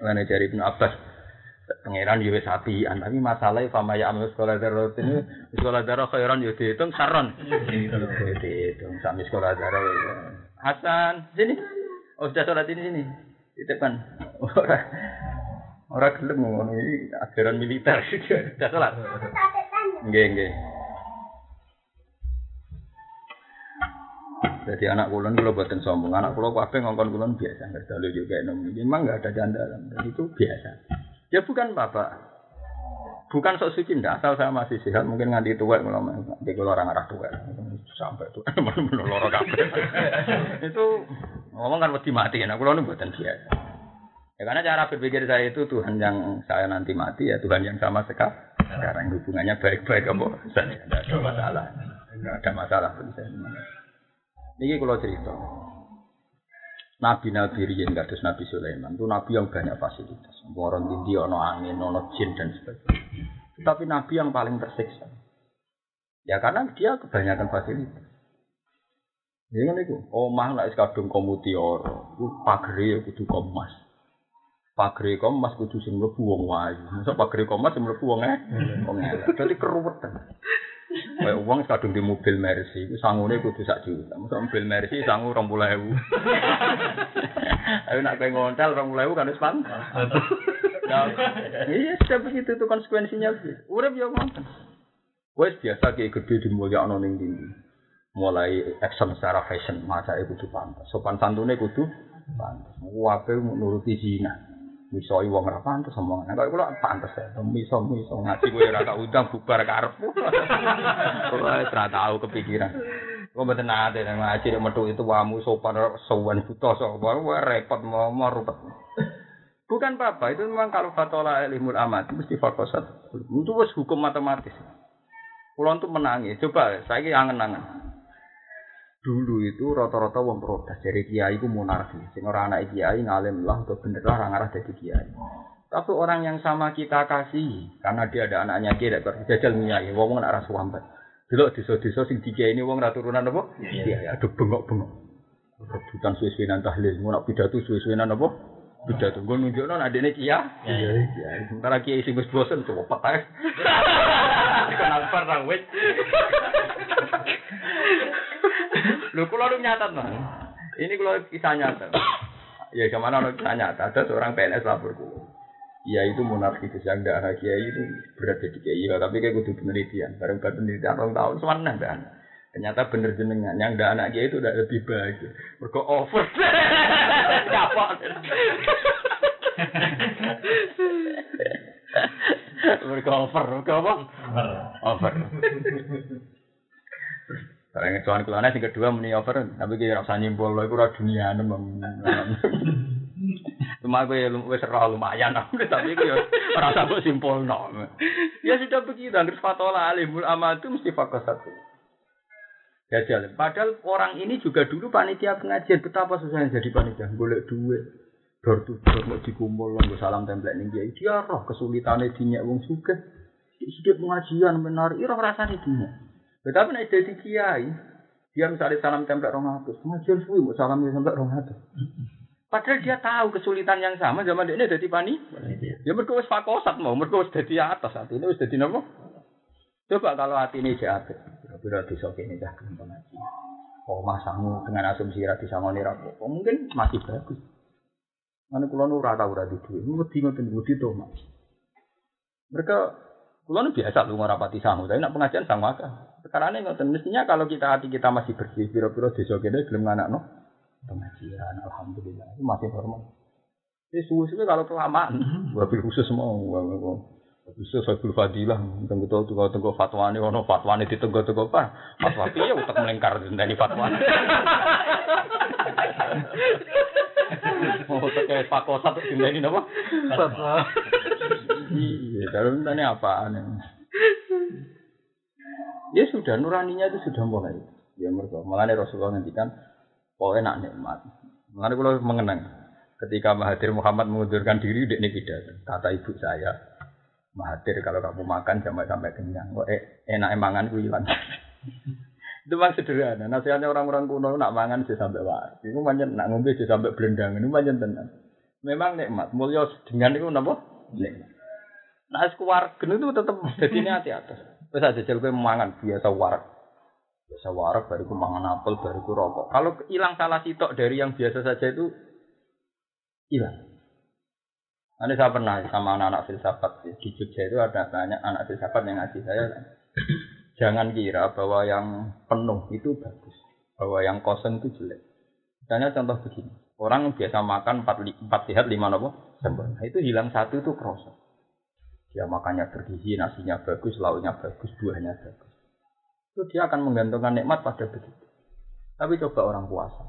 Mana cari Ibnu Abbas. Pangeran yo wis tapi masalahnya fama ya amal sekolah darah ini sekolah darah khairan yo dihitung saron. Dihitung sami sekolah darah. Hasan, sini. Oh, sudah sholat ini sini. Titipkan. Ora ora gelem ngono iki ajaran militer. Sudah sholat. Nggih, nggih. Jadi anak kulon kalau buatin sombong, anak kulon kabeh ngongkon kulon biasa, nggak selalu juga nom. Memang nggak ada jandalan, dan itu biasa. Ya bukan bapak, bukan sok suci ndak asal saya masih sehat mungkin nganti tua ngomong di kalau orang arah tua sampai tua benar loro kabeh. Itu ngomong kan mesti mati anak kulon itu buatan biasa. Ya karena cara berpikir saya itu Tuhan yang saya nanti mati ya Tuhan yang sama sekarang sekarang hubungannya baik-baik saja tidak ada masalah. Tidak ada masalah bagi saya. Ini kalau cerita Nabi-nabi riyen kados Nabi Sulaiman itu nabi yang banyak fasilitas. Orang tinggi, ono angin, ono jin dan sebagainya. Tapi nabi yang paling tersiksa. Ya karena dia kebanyakan fasilitas. Ya kan itu, omah nek kadung komutiara, ku pagere ya kudu komas. Pagere komas kudu sing mlebu wong wayu. Masa pagere komas sing mlebu wong e? Wong elek. Dadi. Kayak uang kadung di mobil Mercy, itu sangune kudu sak juta. Masa mobil Mercy sangu rong puluh ewu. Ayo nak kayak ngontel rong puluh ewu kan wis pantas. Iya sudah begitu itu konsekuensinya. Urip ya ngoten. Wes biasa kayak gede di mulia ono ning tinggi. Mulai action secara fashion, masa itu kudu pantas. Sopan santunnya kudu pantas. Wape nuruti zina. Misoi wong ora pantes omong. Nek kula pantes ya, miso miso ngaji kowe ora tak undang bubar karepmu. Kula ora tau kepikiran. Kok mboten nate nang ngaji nek metu itu wamu sopan sowan buta wah repot mau rupet. Bukan apa-apa, itu memang kalau fatola ilmul amat mesti fakosat. Itu hukum matematis. Kulon tuh menangi. Coba saya angen-angen. Dulu itu rata-rata wong protes dari kiai ku monarki. Sing ora anak kiai ngalim lah atau bener lah orang arah jadi kiai. Tapi orang yang sama kita kasih karena dia ada anaknya kiai tidak jajal kiai wong wong arah suambat. Dulu desa-desa sing dikiai ini wong ra turunan apa? Iya aduh bengok-bengok. Rebutan suwe-suwe nan tahlil mau nak pidato suwe-suwe nan apa? Pidato. Gue nunjukno adene kiai. Iya sementara kiai sing wis bosen coba pakai dikenal perang wis Lho kula lu nyatat Mas. Ini kalau kisah nyata. Ya ke mana ada kisah nyata. Ada seorang PNS lapor ku. Ya itu monarki yang anak kiai itu berat jadi kiai. Ya, tapi kayak kudu penelitian. Bareng buat penelitian orang tahun semana dan ternyata bener jenengan yang tidak anak kiai itu udah lebih baik. Mereka over. Siapa? Mereka over. Mereka apa? Over. Barang soal kulane sing kedua muni over, tapi kira rasa nyimpul iku ora dunia nem. Cuma gue wis ora lumayan tapi gue ora usah mbok simpulno. Ya sudah begitu, angger fatola alimul amal itu mesti fokus satu. Gajal. Padahal orang ini juga dulu panitia pengajian betapa susahnya jadi panitia, golek duit. Dor tu dor mau dikumpul nggo salam template ning kiai. Dia roh kesulitane dinyek wong sugih. Sidik pengajian benar, ira rasane dinyek. Tetapi nek dadi kiai, dia misalnya salam template rong atus, pengajian suwi mau salam template rong atus. Padahal dia tahu kesulitan yang sama zaman ini dadi pani. Ya mergo wis fakosat mau, mergo wis dadi atas hati ini wis dadi napa? Coba kalau hati ini jahat, kira-kira kene dah gelem pengaji. Oh masamu dengan asumsi ra disangoni ra apa, mungkin masih bagus. Mana kula nu ora tau ora di duwe, wedi ngoten wedi to, Mas. Mereka kula nu biasa lu rapati sangu, tapi nak pengajian sama akeh. Sekarang ini ngoten mestinya kalau kita hati kita masih bersih, piro-piro desa kene gelem no pengajian, alhamdulillah itu masih normal. Ini suwe-suwe kalau kelamaan, wabil khusus mau, khusus wabil fadilah, tunggu tahu tunggu tunggu fatwa ini, ono fatwa ini ditunggu tunggu apa? Fatwa piye utak melengkar dari fatwa. Mau pakai fakos satu ini apa? Fatwa. Iya, dalam ini apaan? Ya sudah nuraninya itu sudah mulai. Ya mereka malah Rasulullah ngendikan pokoknya nak nikmat. Malah kalau mengenang ketika Mahathir Muhammad mengundurkan diri di pidato kata ibu saya Mahathir kalau kamu makan jangan sampai kenyang. Kok eh, enak emangan ku hilang. itu memang sederhana. Nasihatnya orang-orang kuno nak mangan sih sampai waras. Itu manjen nak ngombe sih sampai belendang. Ini manjen tenan. Memang nikmat. Mulia dengan itu napa? Nikmat. Nah, keluarga itu tetap jadi ini hati atas. Terus aja jel mangan biasa warak. Biasa warak baru ku mangan apel, baru ku rokok. Kalau hilang salah sitok dari yang biasa saja itu hilang. Nanti saya pernah sama anak-anak filsafat di Jogja itu ada banyak anak filsafat yang ngasih saya. Jangan kira bahwa yang penuh itu bagus, bahwa yang kosong itu jelek. Misalnya contoh begini, orang biasa makan empat, sehat lima nopo sempurna. Itu hilang satu itu proses. Dia makannya bergizi, nasinya bagus, lauknya bagus, buahnya bagus. Itu dia akan menggantungkan nikmat pada begitu. Tapi coba orang puasa.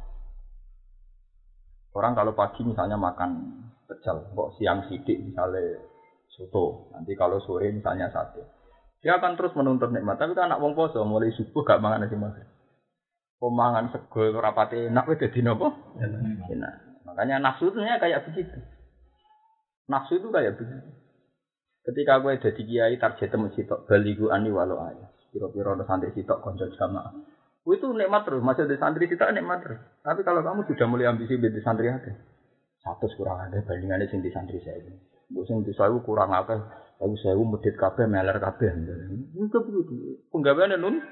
Orang kalau pagi misalnya makan pecel, kok siang sidik misalnya soto, nanti kalau sore misalnya sate. Dia akan terus menuntut nikmat. Tapi kan anak wong poso mulai subuh gak mangan nasi maghrib. Pemangan sego rapate enak wis dadi napa? Enak. Makanya nafsunya kayak begitu. Nafsu itu kayak begitu. Ketika gue jadi kiai target temu sitok baligu ani walau ayah. Piro-piro ada santri sitok konco jamaah. Itu nikmat terus, masih ada santri sitok nikmat terus. Tapi kalau kamu sudah mulai ambisi di santri ada, satu kurang ada bandingannya sing di santri saya ini. Gue sing di saya kurang apa? Aku saya medit kabeh meler kabeh. Itu begitu. Penggaweannya nun.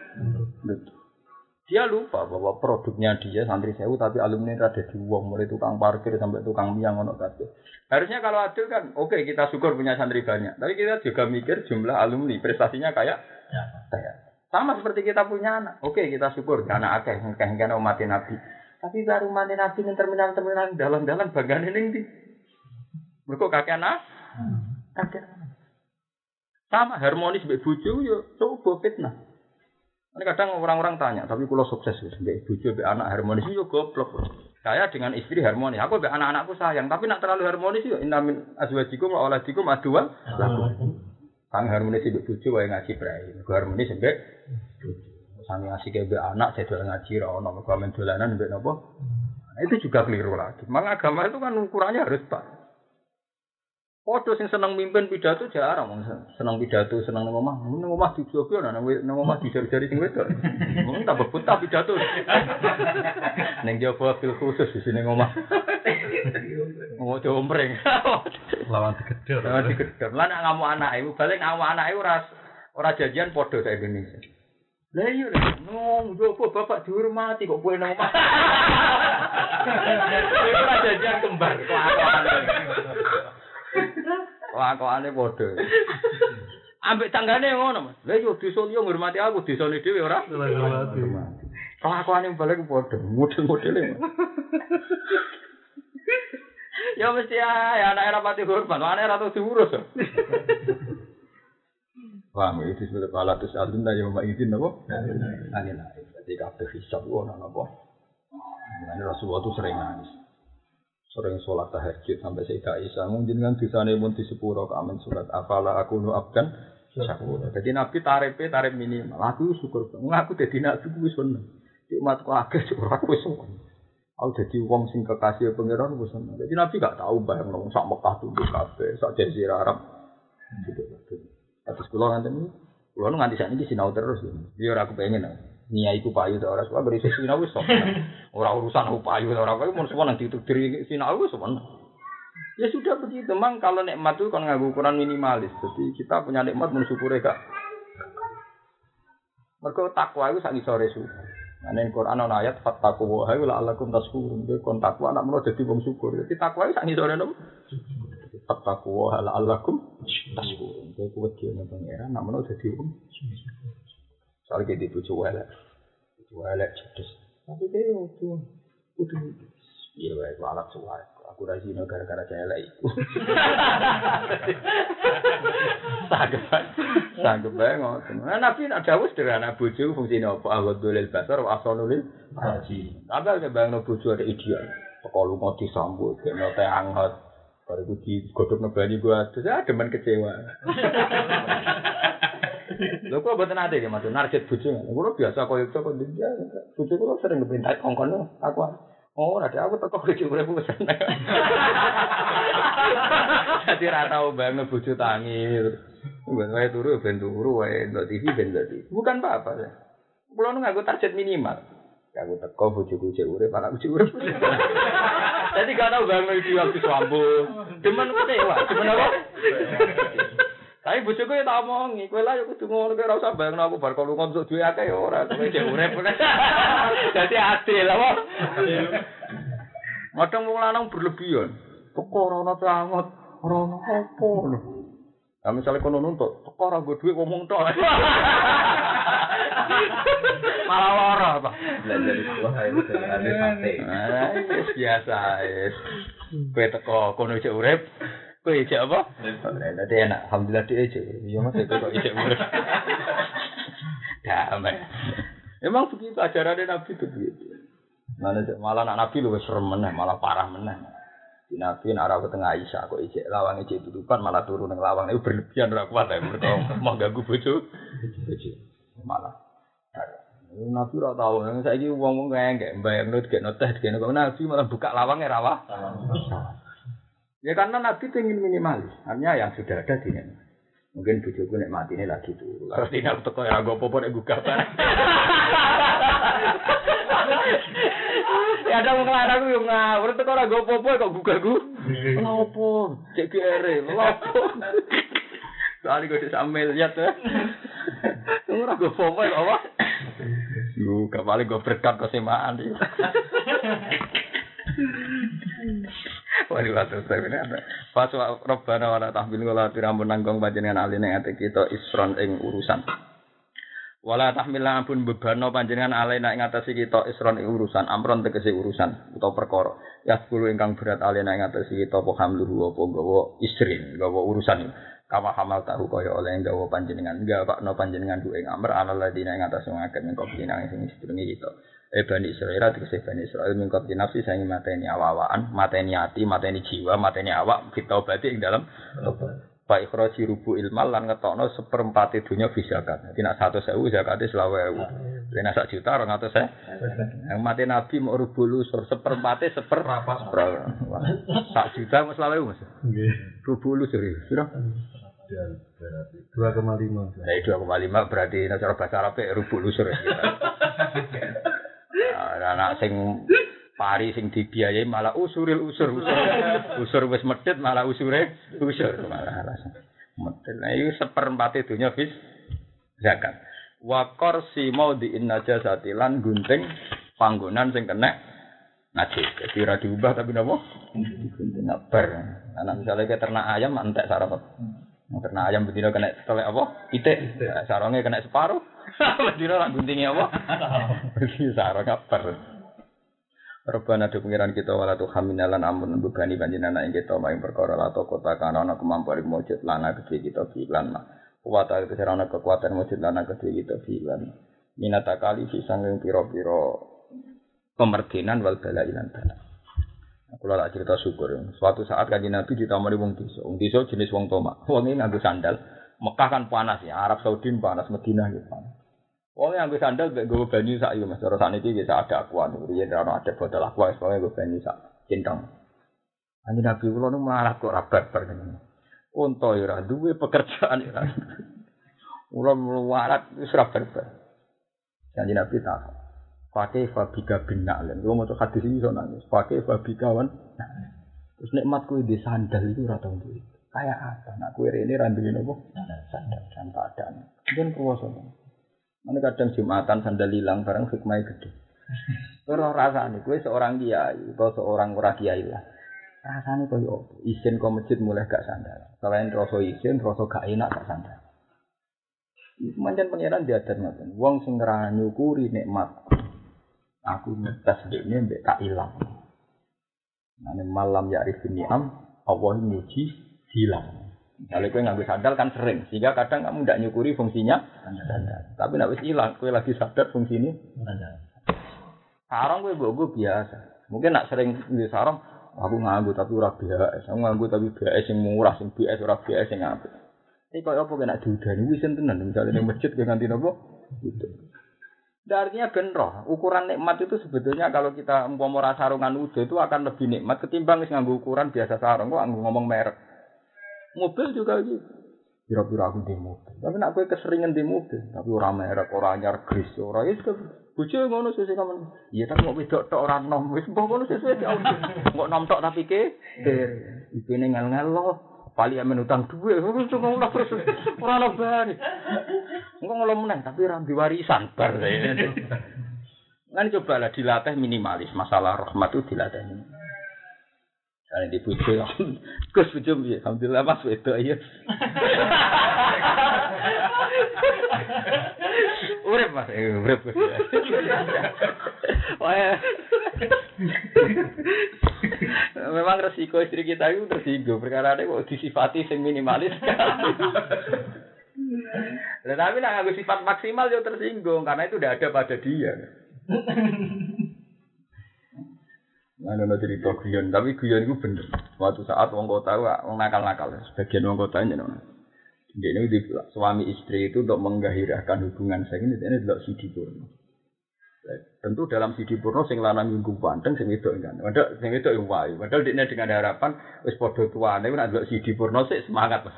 Dia lupa bahwa produknya dia santri sewu tapi alumni ada di uang mulai tukang parkir sampai tukang miang ono kabeh. Harusnya kalau adil kan, oke okay, kita syukur punya santri banyak. Tapi kita juga mikir jumlah alumni prestasinya kayak ya. kayak sama seperti kita punya anak. Oke okay, kita syukur anak akeh kan umat nabi. Tapi baru mati nabi ning terminal terminal dalan-dalan bagian ini di. Mereka kakek anak, kakek sama harmonis mbek bojo yo coba fitnah. Ini kadang orang-orang tanya, tapi kalau sukses sampai bojo, sampai anak harmonis itu goblok. Saya dengan istri harmonis, aku sampai anak-anakku sayang, tapi nak terlalu harmonis itu inamin azwajikum wa auladikum lakum. Kang harmonis itu bojo wae ngaji prai. Harmonis sampai Sang ngasih ke anak, saya ngaji rono, gue main dolanan sampai nopo. Nah, itu juga keliru lagi. Memang agama itu kan ukurannya harus pas. Foto sing seneng mimpin pidato jarang wong seneng pidato seneng nang omah. Nang omah dijogo nang nang omah dijari-jari sing wedok. Wong tak bebutah pidato. Ning jowo fil khusus di sini omah. Ngomong ompreng. Lawan digedor. Lawan digedor. Lah nek ngamuk anak iku balik ngamuk anak iku ora ora janjian padha sak Indonesia. Lah iya lho, ngomong jowo bapak dihormati kok kowe nang omah. Ora janjian kembar kelakuan. Lakokane padha. Ambek tanggane ngono, Mas. Lah yo desa liya ngurmati aku, desane dhewe ora. Lakokane balik padha, model-modele. Ya mesti ya anak era pati hormat, anak era tuh diurus. Paham ya, itu sebenarnya kalau terus alun dari mama izin apa? Angin angin. Jadi kafe hisab, wah apa? Ini Rasulullah itu sering nangis sering sholat tahajud sampai Sayyidah Aisyah. Mungkin kan disane pun di sepuro amin surat afala aku nu syakur jadi Nabi tarifnya tarif minimal. Aku syukur ngaku jadi nabi gue seneng. Di umatku agak syukur aku seneng. Aku jadi wong sing kekasih pangeran gue seneng. Jadi Nabi gak tahu bayang nong sak Mekah tunduk kafe sak jazirah Arab. Gitu atas kulo nganten ini kulo nganti saat ini sinau terus biar aku. pengen niai ku payu ta ora sebab berisi sinau wis. Ora urusan payu ora kowe mun semua nang ditudiri sinau wis. Ya sudah begitu, memang kalau nikmat itu kan nganggo ukuran minimalis. Jadi kita punya nikmat mensyukuri gak. Mergo takwa itu sak ngisore syukur. Nah, ning Quran ana ayat fattaqu wa hayu la'allakum tashkurun. Kowe kon takwa anak menawa dadi wong syukur. Jadi takwa itu sak ngisore nopo? Fattaqu wa la'allakum tashkurun. Kowe kuwi dene pangeran anak menawa dadi wong syukur. Soal kita bucu elek, bucu elek cerdas. Tapi dia itu, itu, iya baik, alat suara. Aku rajin gara-gara celek itu. Sanggup sanggup bae ngoten. Nah, Nabi nak dawuh sederhana bojo fungsine apa? Awadul basar wa asalul haji. Tapi ada bayangno bojo ada ideal. Teko lunga disambut, kena teh anget. Baru di godhog nebani gua, terus ada demen kecewa. Lho kok mboten ate nggih Mas, narjet bojo. Kulo biasa koyo kok dia. Bojo kulo sering kepintai kongkon aku. Oh, ada aku teko bojo urip wis seneng. Dadi ra tau banget bojo tangi. Ben wae turu ben turu wae ndok TV ben ndok TV. Bukan apa-apa ya. Kulo nganggo target minimal. Aku teko bojoku cek urip, anakku cek urip. Jadi gak tau banget iki waktu sambung. Demen kecewa, demen apa? Tapi bojoku ya tak omongi, kowe lah kudu ngono kowe ora usah bayangno aku bar kalau ngontok duwe akeh ya ora, kowe cek urip. Dadi adil apa? Kadang wong lanang berlebihan. Perkara ana tangot, ora ono apa lho. Nah, misalnya kono nuntut, teko ora nggo dhuwit ngomong tok. Malah lara apa? Belajar di sekolah itu biasa wis. Kowe teko kono cek urip, kowe cek apa? Dadi enak, alhamdulillah dia cek. Iya Mas, kowe kok cek urip. Damai. Emang begitu ajaran Nabi itu begitu. Cek malah anak Nabi lu serem meneh, malah parah meneh. Di Nabi arah ke tengah Aisyah kok ijek lawang ijek tutupan malah turun nang lawang itu berlebihan ora kuat ya mereka mau ganggu bojo. Bojo. Malah. Nabi ora tau, saiki wong-wong kayak bayangno dikene teh dikene kok Nabi malah buka lawangnya rawa. Ya karena Nabi ingin minimalis, artinya yang sudah ada di Mungkin bojoku nek mati ini lagi tuh. Kalau tidak teko ya gue popo nek gugah Ya ada wong lanang yo ngawur teko ora gue popo kok gugah gu. Lopo? Cek kere, lopo? Soalnya gue sambil lihat ya. Ora gue popo kok apa? Gue kepala gue berkat kesemaan dia. Wali watu ini ada. Pas robbana wala tahmil wala tirampun nanggung panjenengan aline ate kita isron ing urusan. Wala tahmil ampun bebano panjenengan alena ing atase kita isron ing urusan, amron tegese urusan utawa perkara. Ya sepuluh ingkang berat alena ing atase kita apa hamluhu apa gawa isrin, gawa urusan. Kama hamal tahu kaya oleh gawa panjenengan, gawa no panjenengan du ing amr ala ladina ing atase ngakeh mengko pinang kita. Eh Bani Israel tegese Bani Israel mingkot nafsi sangi mateni awawaan, mateni hati, mateni jiwa, mateni awak kita obati ing dalam Pak ikhraji rubu ilmal lan ngetokno seperempat dunya fisakat. Jadi nak satu sewu zakatnya selawe ewu. Nak sak juta orang atau saya. Yang mati Nabi mau rubu lusur seperempatnya seper. Sak juta mau selawe ewu mas. Rubu lusur ya. Sudah. Dua koma lima. Dua koma lima berarti nak cara bahasa Arab rubu lusur ya. anak sing pari sing dibiayai malah usuril usur. Usur usur wis medit malah usure usur. Malah alasan medit nah itu seperempat dunya fis. Zakat. Wa qarsi maudhi'in najasati lan gunting panggonan sing kena najis. Jadi ora diubah tapi napa? Gunting bar anak misalnya kayak ternak ayam entek sarap ternak ayam betina kena telek apa? Pitik sarongnya kena separuh betina lah guntingnya apa sarong bar Rebana do pengiran kita wala tu haminalan amun bebani panjenengan ing kita maing perkara la kota kana ana kemampuan mujud lana gede kita bilan mah. Kuwata ke sana kekuatan mujud lana gede kita bilan. Minata kali sisang ing pira-pira pemerdinan wal bala ilan bala. Kula tak cerita syukur. Suatu saat kanjeng Nabi ditamani wong desa. Wong desa jenis wong tomak. Wong ini nganggo sandal. Mekah kan panas ya, Arab Saudi panas, Madinah gitu panas. Wong yang gue sandal gue gue banyu sak yo Mas. Ora sakniki bisa ada akuan. Riyen ora ada botol wis pokoke gue banyu sak centong. Anjir Nabi kula nu malah kok ora barbar ngene. Unta yo ora duwe pekerjaan yo ora. Kula mluwarat wis ora barbar. Kanjeng Nabi tak pakai fabika bin na'lan. Gue mau hadis ini so nangis. Pakai fabika wan. Terus nikmat kue di sandal itu ora tau. Kayak apa? Nak kue rene randulin apa? Sandal dan keadaan. Mungkin kuwasa. Mana kadang jumatan sandal hilang barang hikmahnya gede. Terus rasanya gue seorang kiai atau seorang ora kiai lah. Rasanya kau yo izin kau masjid mulai gak sandal. Selain rasa izin, rasa gak enak gak sandal. Itu mancan pangeran diajar ngoten. Wong sing nyukuri nikmat. Aku ngetes ini mbek tak ilang. Nane malam ya arifin ni'am, Allah nyuci hilang. Kalau kue ngambil sandal kan sering, sehingga kadang kamu tidak nyukuri fungsinya. Tapi nak wis hilang, kue lagi sadar fungsi ini. Sarong kue bogo biasa. Mungkin nak sering di sarong, aku nganggu tapi ora BHS, aku nganggu tapi BHS yang murah, yang BHS ora BHS yang apik. Ini kok apa kena diudani wisen tenan misalnya ning masjid ke nganti napa? Itu. Nah, artinya ben roh, ukuran nikmat itu sebetulnya kalau kita umpama sarungan udo itu akan lebih nikmat ketimbang wis nganggo ukuran biasa sarung kok ngomong merek. Mobil juga gitu. Kira-kira aku di mobil. Tapi nak gue keseringan di mobil, tapi orang merek, orang anyar gris, orang itu Bojo ngono sesuk kamen. Iya tapi mau wedok tok ora nom. Wis mbok ngono sesuk ya. Mbok nom tok tapi ke. Iki ning ngel-ngel loh. Pali amen utang duwe. Wis ngono terus ora ono bari. Engko ngono meneh tapi ora warisan bar. Kan coba lah dilatih minimalis masalah rahmat itu dilatih minimalis. Karena di bojo, Gus bojo piye? Alhamdulillah Mas wedok iya. Urip Mas, eh, urip. Wah. Memang resiko istri kita itu tersinggung perkara ada kok disifati sing minimalis. Nah, tapi nak aku sifat maksimal yo tersinggung karena itu udah ada pada dia. Nah, ada cerita guyon, tapi guyon itu bener. Suatu saat wong kota, wong nakal-nakal, sebagian wong kota ini Dia ini suami istri itu untuk menggahirahkan hubungan saya ini, ini tidak sidi purno. Tentu dalam sidi purno sing lanang minggu panteng sing itu kan. Padahal sing itu yang wae. Padahal dia dengan harapan wis padha tuane nek delok sidi purno sik semangat Mas.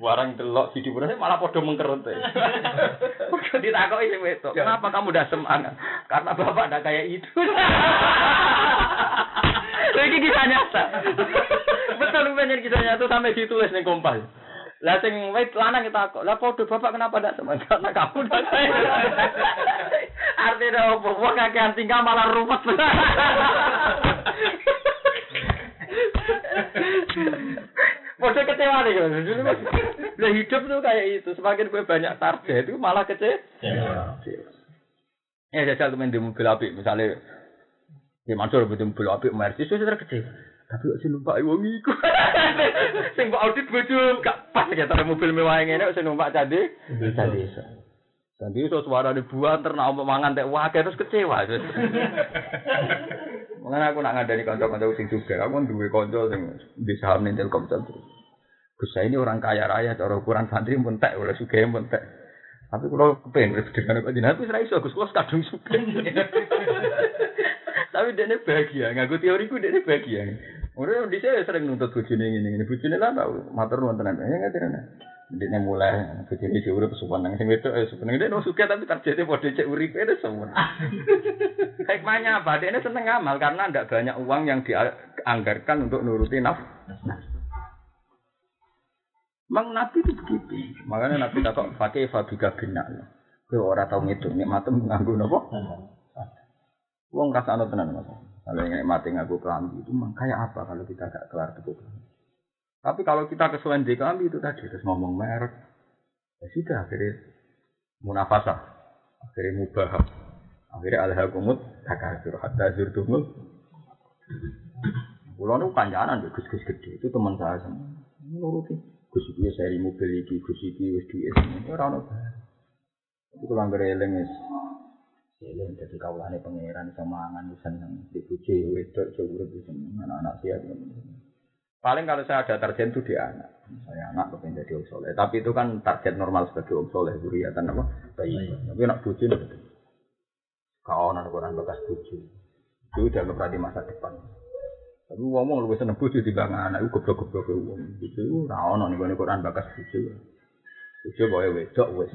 Warang delok sidi purno sik malah padha mengkerut. Kok ditakoki sing itu. Kenapa kamu udah semangat? Karena bapak ada kayak itu. Ini kisah nyata. Betul benar kisah nyata sampai ditulis nih kompas. Lah sing wit lanang kita kok. Lah padha bapak kenapa ndak semangat? Karena kamu ndak Artinya apa? Wah kakean tinggal malah rumet. Padha kecewa nih kan. Lah hidup tuh kayak itu. Semakin gue banyak target itu malah kecewa. Ya jajal temen di mobil api misalnya Ya mansur betul mobil api Mercedes sudah kecewa. Tapi kok sing numpak wong iku. Sing mbok audit bojo gak pas ya mobil mewah ngene sing numpak candi. Candi. Candi iso suara di buan ternak ompok mangan tek wah terus kecewa. Mengenai aku nak ngadani kanca-kanca sing juga, aku duwe kanca sing di saham ning Telkomsel terus. Gus ini orang kaya raya, cara ukuran santri pun tek, oleh sugih pun tek. Tapi kalau kepengen dengan kok jenengan wis ra iso Gus, kula kadung sugih. Tapi dia bahagia, ngaku teoriku dia bahagia. Udah di sini sering nuntut bujune ini, ini bujune lah tau matur nuwun tenan. Ya nggak tenan. Dia mulai bujune sih udah pesupan nang sing wedok eh dia no suka tapi targetnya bodoh cek uripe itu semua. Hikmahnya apa? Dia seneng amal karena tidak banyak uang yang dianggarkan untuk nuruti naf. Mang Nabi itu begitu. Makanya Nabi tak kok pakai fabika bina. Kau orang tahu itu nikmatem nganggu nopo. Wong rasa tenan mas. Kalau yang mati ngaku kelambi itu memang kayak apa kalau kita gak kelar tepuk Tapi kalau kita kesuwen di kelambi itu tadi terus ngomong merek, ya sudah akhirnya munafasah, akhirnya mubah, akhirnya alhaqumut takasur hatta zurtumul. Pulau itu kanjanan ya gus-gus gede itu teman saya semua. Nuruti gus iki seri mobil iki gus iki wis duwe ora ono. Itu kalau nggak eling Eling jadi kaulane pangeran sama mangan seneng dipuji wedok jauh lebih seneng anak-anak siap. Paling kalau saya ada target itu di anak. Saya anak kepengen jadi orang soleh. Tapi itu kan target normal sebagai orang soleh. Zuriatan apa? Bayi. Tapi anak bucu nih. Kau anak orang bekas bucu. Itu udah nggak di masa depan. Tapi ngomong lu seneng bucu di bang anak. Itu goblok-goblok ke uang. Bucu. Ono nih Quran bekas bucu. Bucu boleh wedok wes.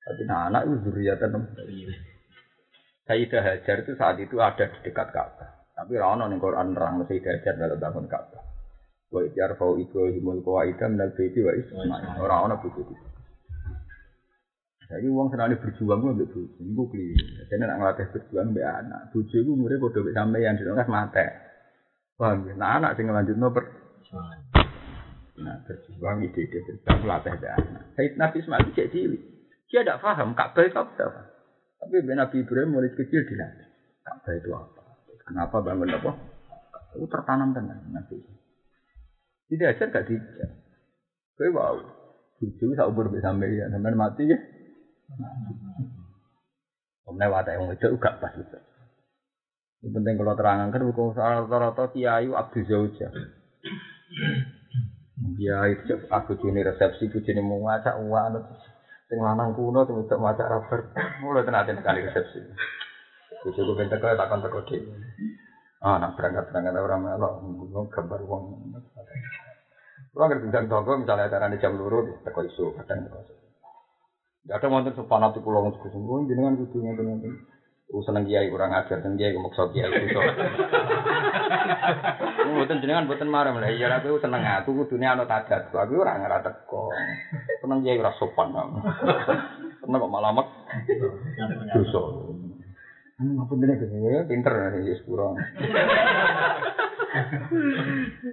Tapi nah, anak itu zuriatan. Sayyidah Hajar itu saat itu ada di dekat Ka'bah. Tapi rano ning Quran nerang Sayyidah Hajar dalam bangun Ka'bah. Wa ijar fau Ibrahimul qawaida minal baiti wa Ismail. Ora ana buku itu. Jadi uang senang berjuang gue ambek bojo. Iku kli. Jadi nak ngelatih berjuang ambek anak. Bojo iku umure padha mek sampeyan dino kas mate. Paham ya? Nah anak sing ngelanjutno ber Nah, berjuang ide-ide berjuang latih anak. Sayyid Nabi Ismail cek cilik. Dia tidak paham Ka'bah itu apa. Tapi Nabi Ibrahim mulai kecil dilatih. Ka'bah itu apa? Kenapa bangun apa? Itu tertanam tenan Nabi. Tidak ajar gak dijak. Kowe wow. Buju sak umur bisa sampai ya, sampai mati ya. Kemudian wadah yang itu gak pas itu. Yang penting kalau terangkan buku soal rata-rata kiai Abdul Zauja. Itu aku juni resepsi bojone mau ngacak uang sing lanang kuno sing untuk macak rabar mulai tenatin kali resepsi. Bojoku ben teko takon teko dhewe. Ah, nak berangkat berangkat orang melok, ngomong gambar uang. Kurang ngerti tentang toko, misalnya acara di jam luru, teko isu, kadang isu. Ya ada wonten sepanat di pulau Gus, jenengan kudu ngeten ngeten. Ku seneng kiai kurang ajar, seneng kiai kemaksa kiai iso. Mboten jenengan mboten marah lah. Ya aku seneng aku kudune ana tadat. Aku ora ngara teko. Seneng kiai ora sopan. Seneng kok malah mek. Dosa. Hmm, apa bener ya, pinter nih sepuro.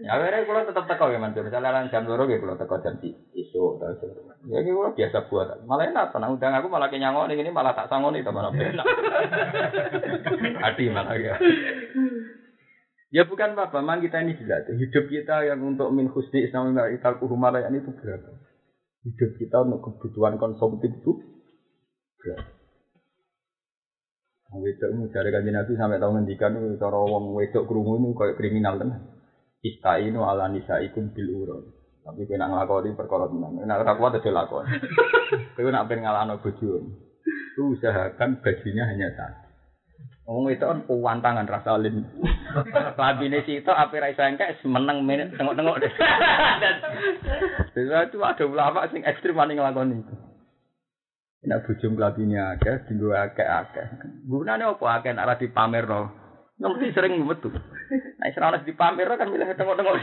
ya akhirnya kalau tetap teko ya mantu. Misalnya jam loro ya kalau teko jam atau isu. Ya ini kalau biasa buat. Malah enak, tenang undang aku malah kenyangoni ini malah tak sangoni itu malah enak. Adi malah ya. Ya bukan apa, memang kita ini dilatih. Hidup kita yang untuk min husni islami ma'ital kuhumalayan itu berapa? Hidup kita untuk kebutuhan konsumtif itu berapa? Wedok ini dari kanji Nabi sampai tahu ngendikan itu cara wong wedok kerungu ini kayak kriminal kan. Istainu ala nisaikum bil uron. Tapi kena ngelakoni perkara tenan. Nek ora kuat aja lakon. Kowe nak pengen ngalahno. Lu usahakan bajunya hanya satu. Ngomong itu kan puwantangan rasa lin. Labine situ ape ra iso engkek meneng menit tengok-tengok deh. Dan itu ada ulama sing ekstrim wani nglakoni itu. Nek bojo mlabine akeh, dinggo akeh-akeh. Gunane apa akeh nek ora dipamerno? Ngerti sering metu. Nek ora ono dipamerno kan milih tengok-tengok.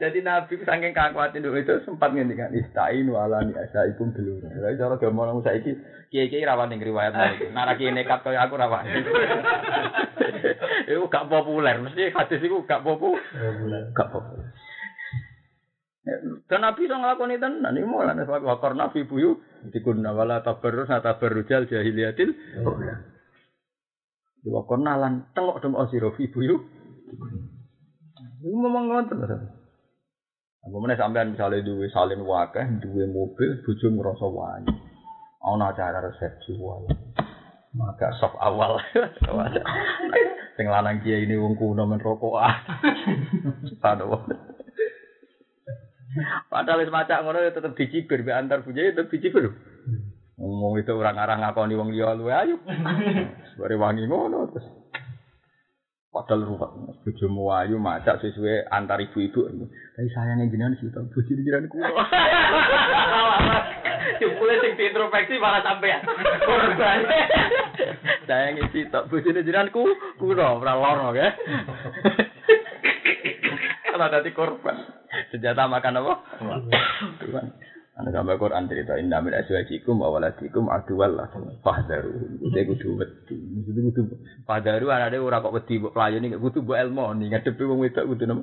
Jadi Nabi saking kakuatin itu sempat ngendikan istainu ala ni asaikum dulu. Jadi cara gampang saiki kiai-kiai rawan ning riwayat iki. Nek ra kiai nekat kaya aku rawan. Iku gak populer, mesti hadis iku gak populer. Gak populer. Dan Nabi so ngelakoni tenan ini malah nek wakar Nabi buyu dikunna wala tabarrus tabarrujal jahiliyatil Di wakar nalan tengok dem osiro fi buyu. Ini memang ngoten. Apa meneh sampean misalnya duwe salin wakeh, duwe mobil, bojo ngrasa wani. Ana acara resepsi wae. Maka sok awal. Sing lanang kiai ini wong kuno men rokokan. Subhanallah. Padahal wis macak ngono ya tetep dicibir be antar bujaya tetep dicibir. Ngomong itu orang arah ngakoni wong liya luwe ayu. Bare wangi ngono terus. Padahal ruwet, bojomu ayu macak sesuai antar ibu-ibu. Tapi sayangnya jenengan sih tau bojo jenengan kuwi. Jupule sing diintrospeksi malah sampean. Korban. Sayangnya sih tau bojo jenengan ku kuno ora loro ya. Kalau dadi korban. Senjata makan apa? Tuhan. Anda sampai Quran cerita inna min azwajikum wa waladikum aduwal lah. Fahdaru. Udah kudu wedi. Maksudnya kudu fahdaru anake ora kok wedi mbok pelayani kudu mbok ilmu nih ngadepi wong wedok kudu napa?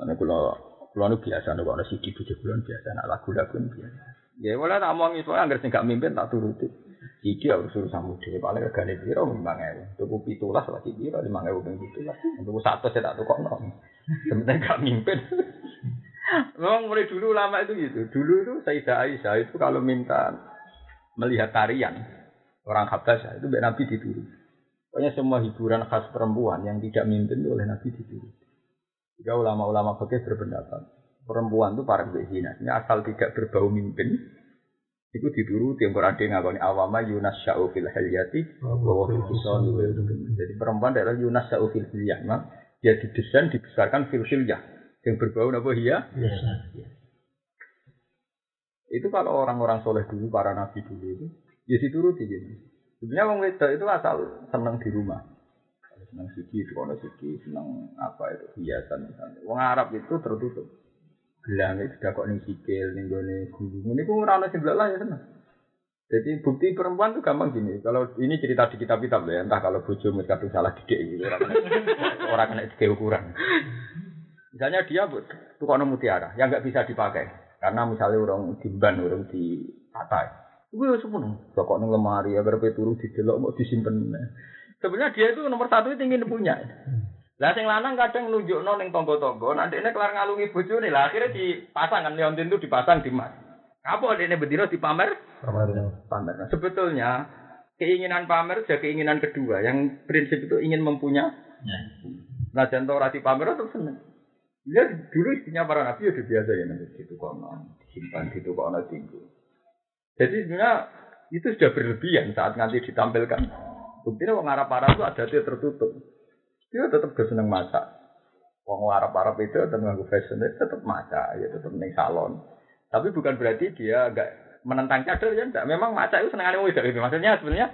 Ana kula kula nu biasa nek ana siji bojo kula biasa nak lagu-lagu biasa. Ya wala tak omong iso anggere sing gak mimpin tak turuti. Iki harus suruh samu dhewe paling regane piro 5000. Tuku 17 lagi piro 5000 ping 17. Tuku 100 saya tak tukokno. Sebenarnya gak mimpin. Memang mulai dulu lama itu gitu. Dulu itu Sayyidah Aisyah itu kalau minta melihat tarian orang Habasyah itu Nabi dituruti. Pokoknya semua hiburan khas perempuan yang tidak mimpin oleh Nabi dituruti. Jika ulama-ulama fakih berpendapat perempuan itu para bezinasnya asal tidak berbau mimpin itu dituruti yang Quran ngakoni awama Yunas sya'u fil Jadi perempuan adalah Yunas sya'u fil. Dia didesain dibesarkan fil yang berbau apa iya? Itu kalau orang-orang soleh dulu, para nabi dulu itu, ya dituruti gitu. Sebenarnya wong wedok itu asal seneng di rumah. Seneng siki, itu kono siki, seneng apa itu hiasan misalnya. Wong Arab itu tertutup. Gelang itu sudah kok ning sikil, ning gone gulu. Ini kok ora ono sing lah ya seneng. Jadi bukti perempuan itu gampang gini. Kalau ini cerita di kitab-kitab ya, entah kalau bojo kadung salah didik gitu orang kena, orang kena ukuran. Misalnya dia tukang mutiara yang nggak bisa dipakai karena misalnya orang dimban, orang di tata. Gue ya sepuluh, pokok neng lemari agar turu di delok mau disimpan. Sebenarnya dia itu nomor satu itu ingin punya. Lah sing lanang kadang nunjuk neng tonggo-tonggo, nanti ini kelar ngalungi bojo nih lah akhirnya dipasang kan leontin itu dipasang di mas. Apa ini bedino dipamer? Pamer. Pamer. Nah, sebetulnya keinginan pamer sudah keinginan kedua. Yang prinsip itu ingin mempunyai. Ya. Nah jantung ora dipamer terus seneng. Ya dulu istrinya para nabi ya biasa ya nanti situ kono disimpan situ kono tinggu. Jadi sebenarnya itu sudah berlebihan saat nanti ditampilkan. Buktinya wong Arab Arab itu ada dia tertutup. Dia tetap gak seneng masak. Wong Arab Arab itu tetap nganggo fashion tetap masak, ya tetap ning salon. Tapi bukan berarti dia agak menentang cadel ya enggak. Memang masak itu senengannya wong itu. Maksudnya sebenarnya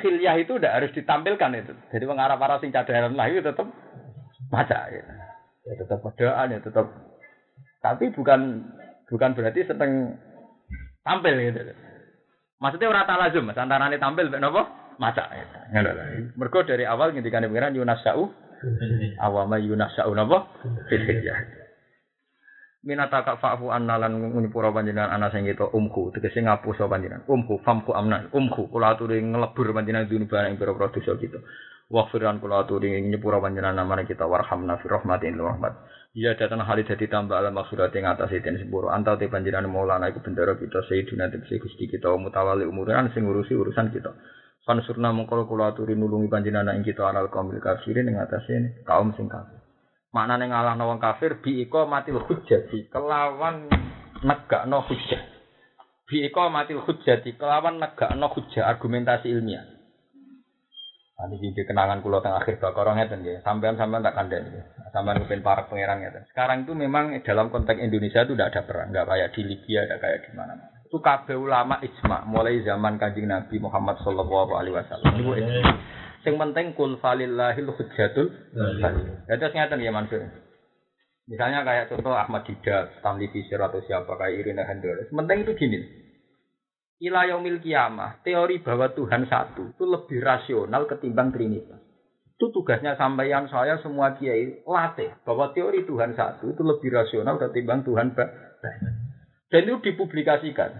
khilyah itu udah harus ditampilkan itu. Jadi wong Arab Arab sing cadelan lah itu tetap masak ya. Ya tetap padaan ya tetap. Tapi bukan bukan berarti seneng tampil gitu. Maksudnya ora talazum, Mas, antarane tampil mek napa? Maca. Lho. Mergo dari awal ngendikane pengiran Yunus Sa'u awama Yunus Sa'u? Fil hijjah. Minata kak fa'fu anna lan ngunipura panjenengan ana sing kita umku tegese ngapus panjenengan umku famku amna umku kula aturi ngelebur panjenengan dunubana ing pira-pira dosa kita waghfiran kula aturi nyepura panjenengan namane kita warhamna fi rahmatin rahmat Iya datang hari jadi tambah alam maksudat yang atas itu sepuro. Antau te panjiran maulana iku bendera kita sayyidina tegese gusti kita mutawali umuran sing ngurusi urusan kita. Fansurna mongkol kula aturi nulungi panjenengan ing kita alal kaumil kafirin ing atase kaum sing kafir. Maknane ngalahno wong kafir bi iko matil hujjati kelawan negakno hujjah. Bi iko matil hujjati kelawan negakno hujjah argumentasi ilmiah. Nanti iki kenangan kula teng akhir bakara ngeten nggih. Sampean-sampean tak kandhani nggih. Sampean kepen para pangeran ngeten. Sekarang itu memang dalam konteks Indonesia itu tidak ada perang, enggak kayak di Libya, enggak kayak di mana-mana. Itu kabeh ulama ijma mulai zaman Kanjeng Nabi Muhammad sallallahu alaihi wasallam. Ibu ijma. Sing penting kul falillahil hujjatul baligh. Ya terus ngeten ya Mansur. Misalnya kayak contoh Ahmad Didat, Stanley Fisher atau siapa kayak Irina Hendel. Penting itu gini ila kiamah, teori bahwa Tuhan satu itu lebih rasional ketimbang Trinitas. Itu tugasnya sampeyan saya semua kiai latih bahwa teori Tuhan satu itu lebih rasional ketimbang Tuhan banyak. Dan itu dipublikasikan.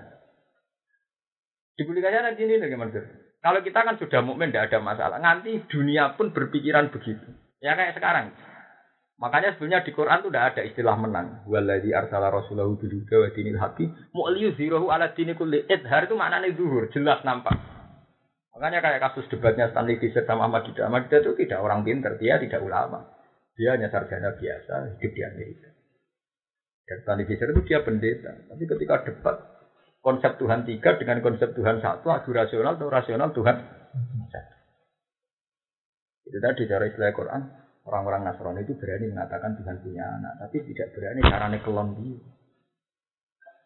Dipublikasikan di sini bagaimana? Kalau kita kan sudah mukmin tidak ada masalah. Nanti dunia pun berpikiran begitu. Ya kayak sekarang. Makanya sebenarnya di Quran itu tidak ada istilah menang. Waladhi arsala rasulahu biduga wa dinil haqi mu'liyu zirahu ala dini kulli idhar itu maknanya zuhur, jelas nampak. Makanya kayak kasus debatnya Stanley Fisher sama Ahmad Didah. Ahmad Didah itu tidak orang pintar, dia tidak ulama. Dia hanya sarjana biasa, hidup di Amerika. Dan Stanley Fisher itu dia pendeta. Tapi ketika debat, konsep Tuhan tiga dengan konsep Tuhan satu, adu rasional atau rasional Tuhan satu. Itu tadi cara istilah Quran. Orang-orang Nasrani itu berani mengatakan Tuhan punya anak, tapi tidak berani caranya kelon dia.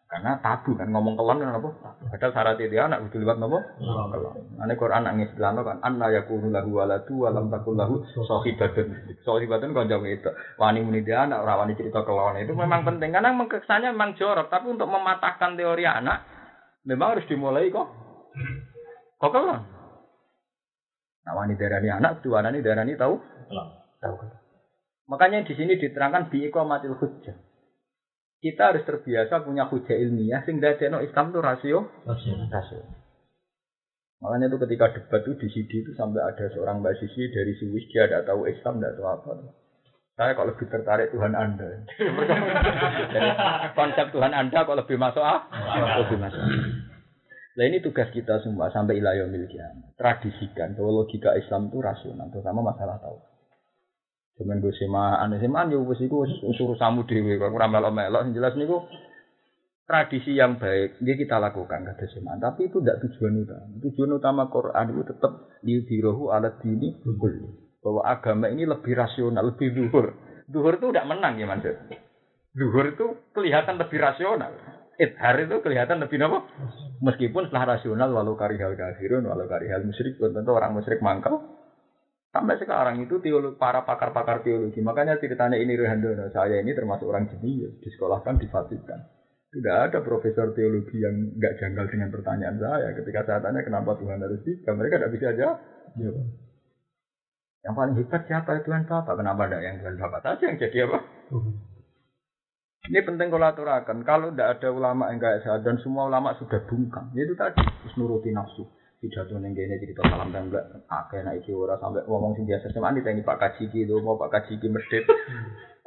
Karena tabu kan ngomong kelon kan apa? Padahal syarat itu anak butuh liwat apa? Kelon. Ane Quran nangis bilang kan anna yakunu lahu waladu wa lam takul lahu sahibatun. Sahibatun kan jauh itu. Wani muni dia anak ora wani cerita kelon itu memang penting karena kesannya memang jorok, tapi untuk mematahkan teori anak memang harus dimulai kok. Kok kelon? Nah, wani darani anak, dua darani tahu? Makanya di sini diterangkan bi iqamatil hujjah. Kita harus terbiasa punya hujah ilmiah sehingga no Islam itu rasio rasio. Makanya itu ketika debat itu di CD itu sampai ada seorang mbak Sisi dari Swiss dia tidak tahu Islam tidak tahu apa. Saya kok lebih tertarik Tuhan Anda. Jadi, konsep Tuhan Anda kok lebih masuk ah? Lebih masuk. Nah ini tugas kita semua sampai ilayah miliknya. Tradisikan bahwa logika Islam itu rasional, terutama masalah tahu. Cuman gue semaan, semaan yo wis iku suruh samu dhewe kok ora melok-melok. Sing jelas niku tradisi yang baik ini kita lakukan kata semaan tapi itu tidak tujuan utama. Tujuan utama Quran itu tetap dirohu alat dini bahwa agama ini lebih rasional lebih duhur duhur itu tidak menang ya maksud duhur itu kelihatan lebih rasional. Idhar itu kelihatan lebih nopo meskipun setelah rasional walau karihal kafirun walau karihal musyrik tentu orang musyrik mangkal Sampai sekarang itu teologi, para pakar-pakar teologi. Makanya ceritanya ini Rehandono. Saya ini termasuk orang jenius. Disekolahkan di Vatikan. Tidak ada profesor teologi yang nggak janggal dengan pertanyaan saya. Ketika saya tanya kenapa Tuhan harus tiga, mereka tidak bisa aja jawab. Yang paling hebat siapa Tuhan Bapak? Kenapa tidak yang Tuhan Bapak saja yang jadi apa? Ini penting kalau aturakan. Kalau tidak ada ulama yang kayak saya dan semua ulama sudah bungkam, itu tadi harus nuruti nafsu pidato ning kene cerita salam tembak. Akeh nek iki ora sampai ngomong sing biasa. Sama diteni Pak Kaji iki lho mau Pak Kaji iki medhit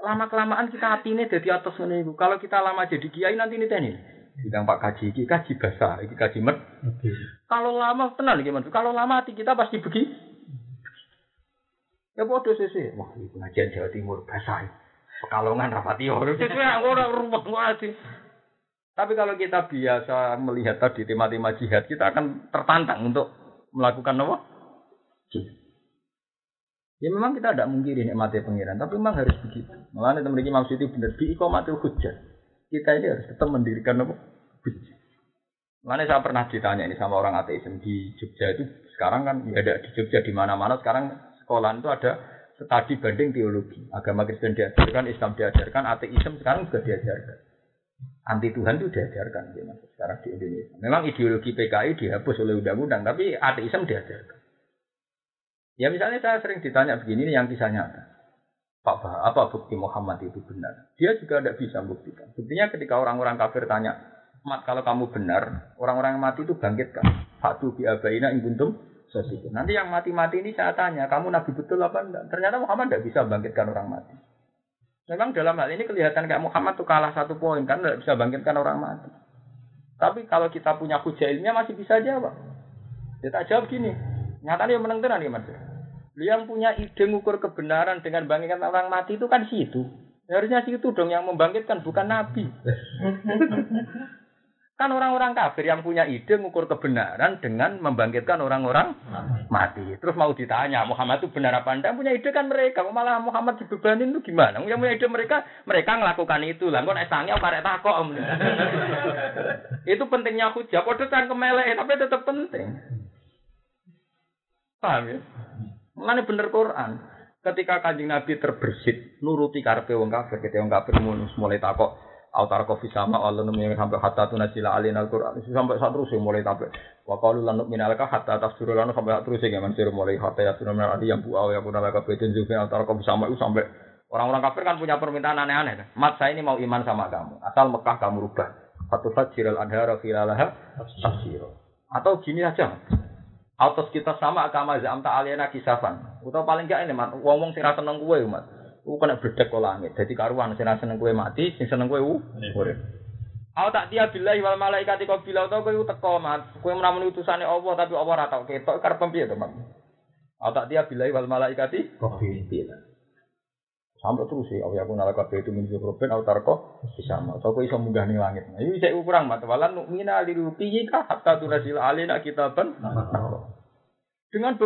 lama kelamaan kita atine dadi atas ngene iku. Kalau kita lama jadi kiai nanti niteni. Bidang Pak Kaji iki kaji basah iki kaji med. Kalau lama tenang iki kalau lama hati kita pasti begitu Ya bodoh sih Wah, ini pengajian Jawa Timur bahasa Pekalongan rapati orang. Sesuai orang ruwet wajib. Tapi kalau kita biasa melihat tadi tema-tema jihad, kita akan tertantang untuk melakukan apa? Jihad. Ya memang kita tidak mungkin nikmati pengiran, tapi memang harus begitu. Malah teman ini itu benar. Di ikomatu hujah. Kita ini harus tetap mendirikan apa? Makanya saya pernah ditanya ini sama orang ateisme di Jogja itu sekarang kan ya ada di Jogja di mana-mana sekarang sekolah itu ada studi banding teologi. Agama Kristen diajarkan, Islam diajarkan, ateisme sekarang juga diajarkan. Anti Tuhan itu diajarkan ya, mas, sekarang di Indonesia. Memang ideologi PKI dihapus oleh undang-undang, tapi ateisme diajarkan. Ya misalnya saya sering ditanya begini yang kisah nyata. Pak bah, apa bukti Muhammad itu benar? Dia juga tidak bisa membuktikan. Buktinya ketika orang-orang kafir tanya, Mat kalau kamu benar, orang-orang yang mati itu bangkitkan. Fatu bi abaina in kuntum sosial. Nanti yang mati-mati ini saya tanya, kamu nabi betul apa enggak? Ternyata Muhammad tidak bisa bangkitkan orang mati. Memang dalam hal ini kelihatan kayak Muhammad tuh kalah satu poin kan tidak bisa bangkitkan orang mati. Tapi kalau kita punya hujah ilmiah masih bisa jawab. Kita jawab gini, nyatanya menang tenan nih mas. Yang punya ide mengukur kebenaran dengan bangkitkan orang mati itu kan situ. Harusnya situ dong yang membangkitkan bukan nabi. Kan orang-orang kafir yang punya ide mengukur kebenaran dengan membangkitkan orang-orang mati. Terus mau ditanya, Muhammad itu benar apa enggak? Punya ide kan mereka. Malah Muhammad dibebanin itu gimana? Yang punya ide mereka, mereka melakukan itu. Lah kok esangnya parek takok. itu pentingnya hujah. Kode kan kemelek, tapi tetap penting. Paham ya? Mana bener Quran. Ketika kanjeng Nabi terbersit, nuruti karpe wong kafir, ketika wong kafir mulai takok, Autar kofi sama Allah numi sampai hatta tu nasila alin al Quran sampai saat terus mulai tabe. Wa qalu lan nu'mina laka hatta tafsiru lan sampai terus ya mansir mulai hatta ya sunan ali yang buau ya kuna laka betin juga autar kofi sama itu sampai orang-orang kafir kan punya permintaan aneh-aneh. Mat saya ini mau iman sama kamu. Asal Mekah kamu rubah. Fatu fajirul adhara filalaha tafsiro. Atau gini aja. Autos kita sama agama zamta aliena kisafan. Atau paling gak ini mat. Wong-wong sing ra seneng kuwe mat. Ku kena bledek kok langit. Dadi karuan sing seneng kowe mati, sing seneng kowe urip. Aku tak dia billahi wal malaikati kau bilau tau kowe teko mat. Kowe menawa utusane Allah tapi Allah ora tau ketok karep piye to, Mat? Aku tak dia billahi wal malaikati kau bilau. Sampai terus sih, aku nala kabeh itu min zuhrubin au tarko bisa mau. Tau iso munggah ning langit. Nah, iki cek ukuran mat walan nu'mina lirupihi ka hatta tunasil alina kitaban. Dengan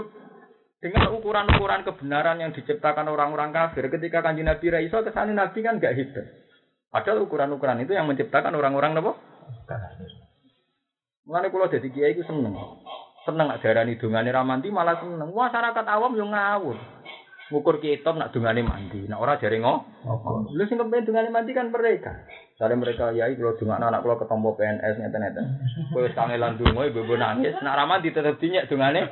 dengan ukuran-ukuran kebenaran yang diciptakan orang-orang kafir ketika kanji Nabi Raiso ke sana Nabi kan gak hidup. Padahal ukuran-ukuran itu yang menciptakan orang-orang apa? Mulane kula dadi kiai iku seneng. Seneng nak darani dongane ramanti malah seneng. Masyarakat awam yo ngawur. Ngukur kitab nak dungane mandi, nak ora jare ngo. Lha sing kepen dungane mandi kan mereka. Sare mereka yai kalau dungane anak kula ketompo PNS ngeten-ngeten. Kowe kangelan donga ibu nangis, nak ra mandi tetep dinyek dungane.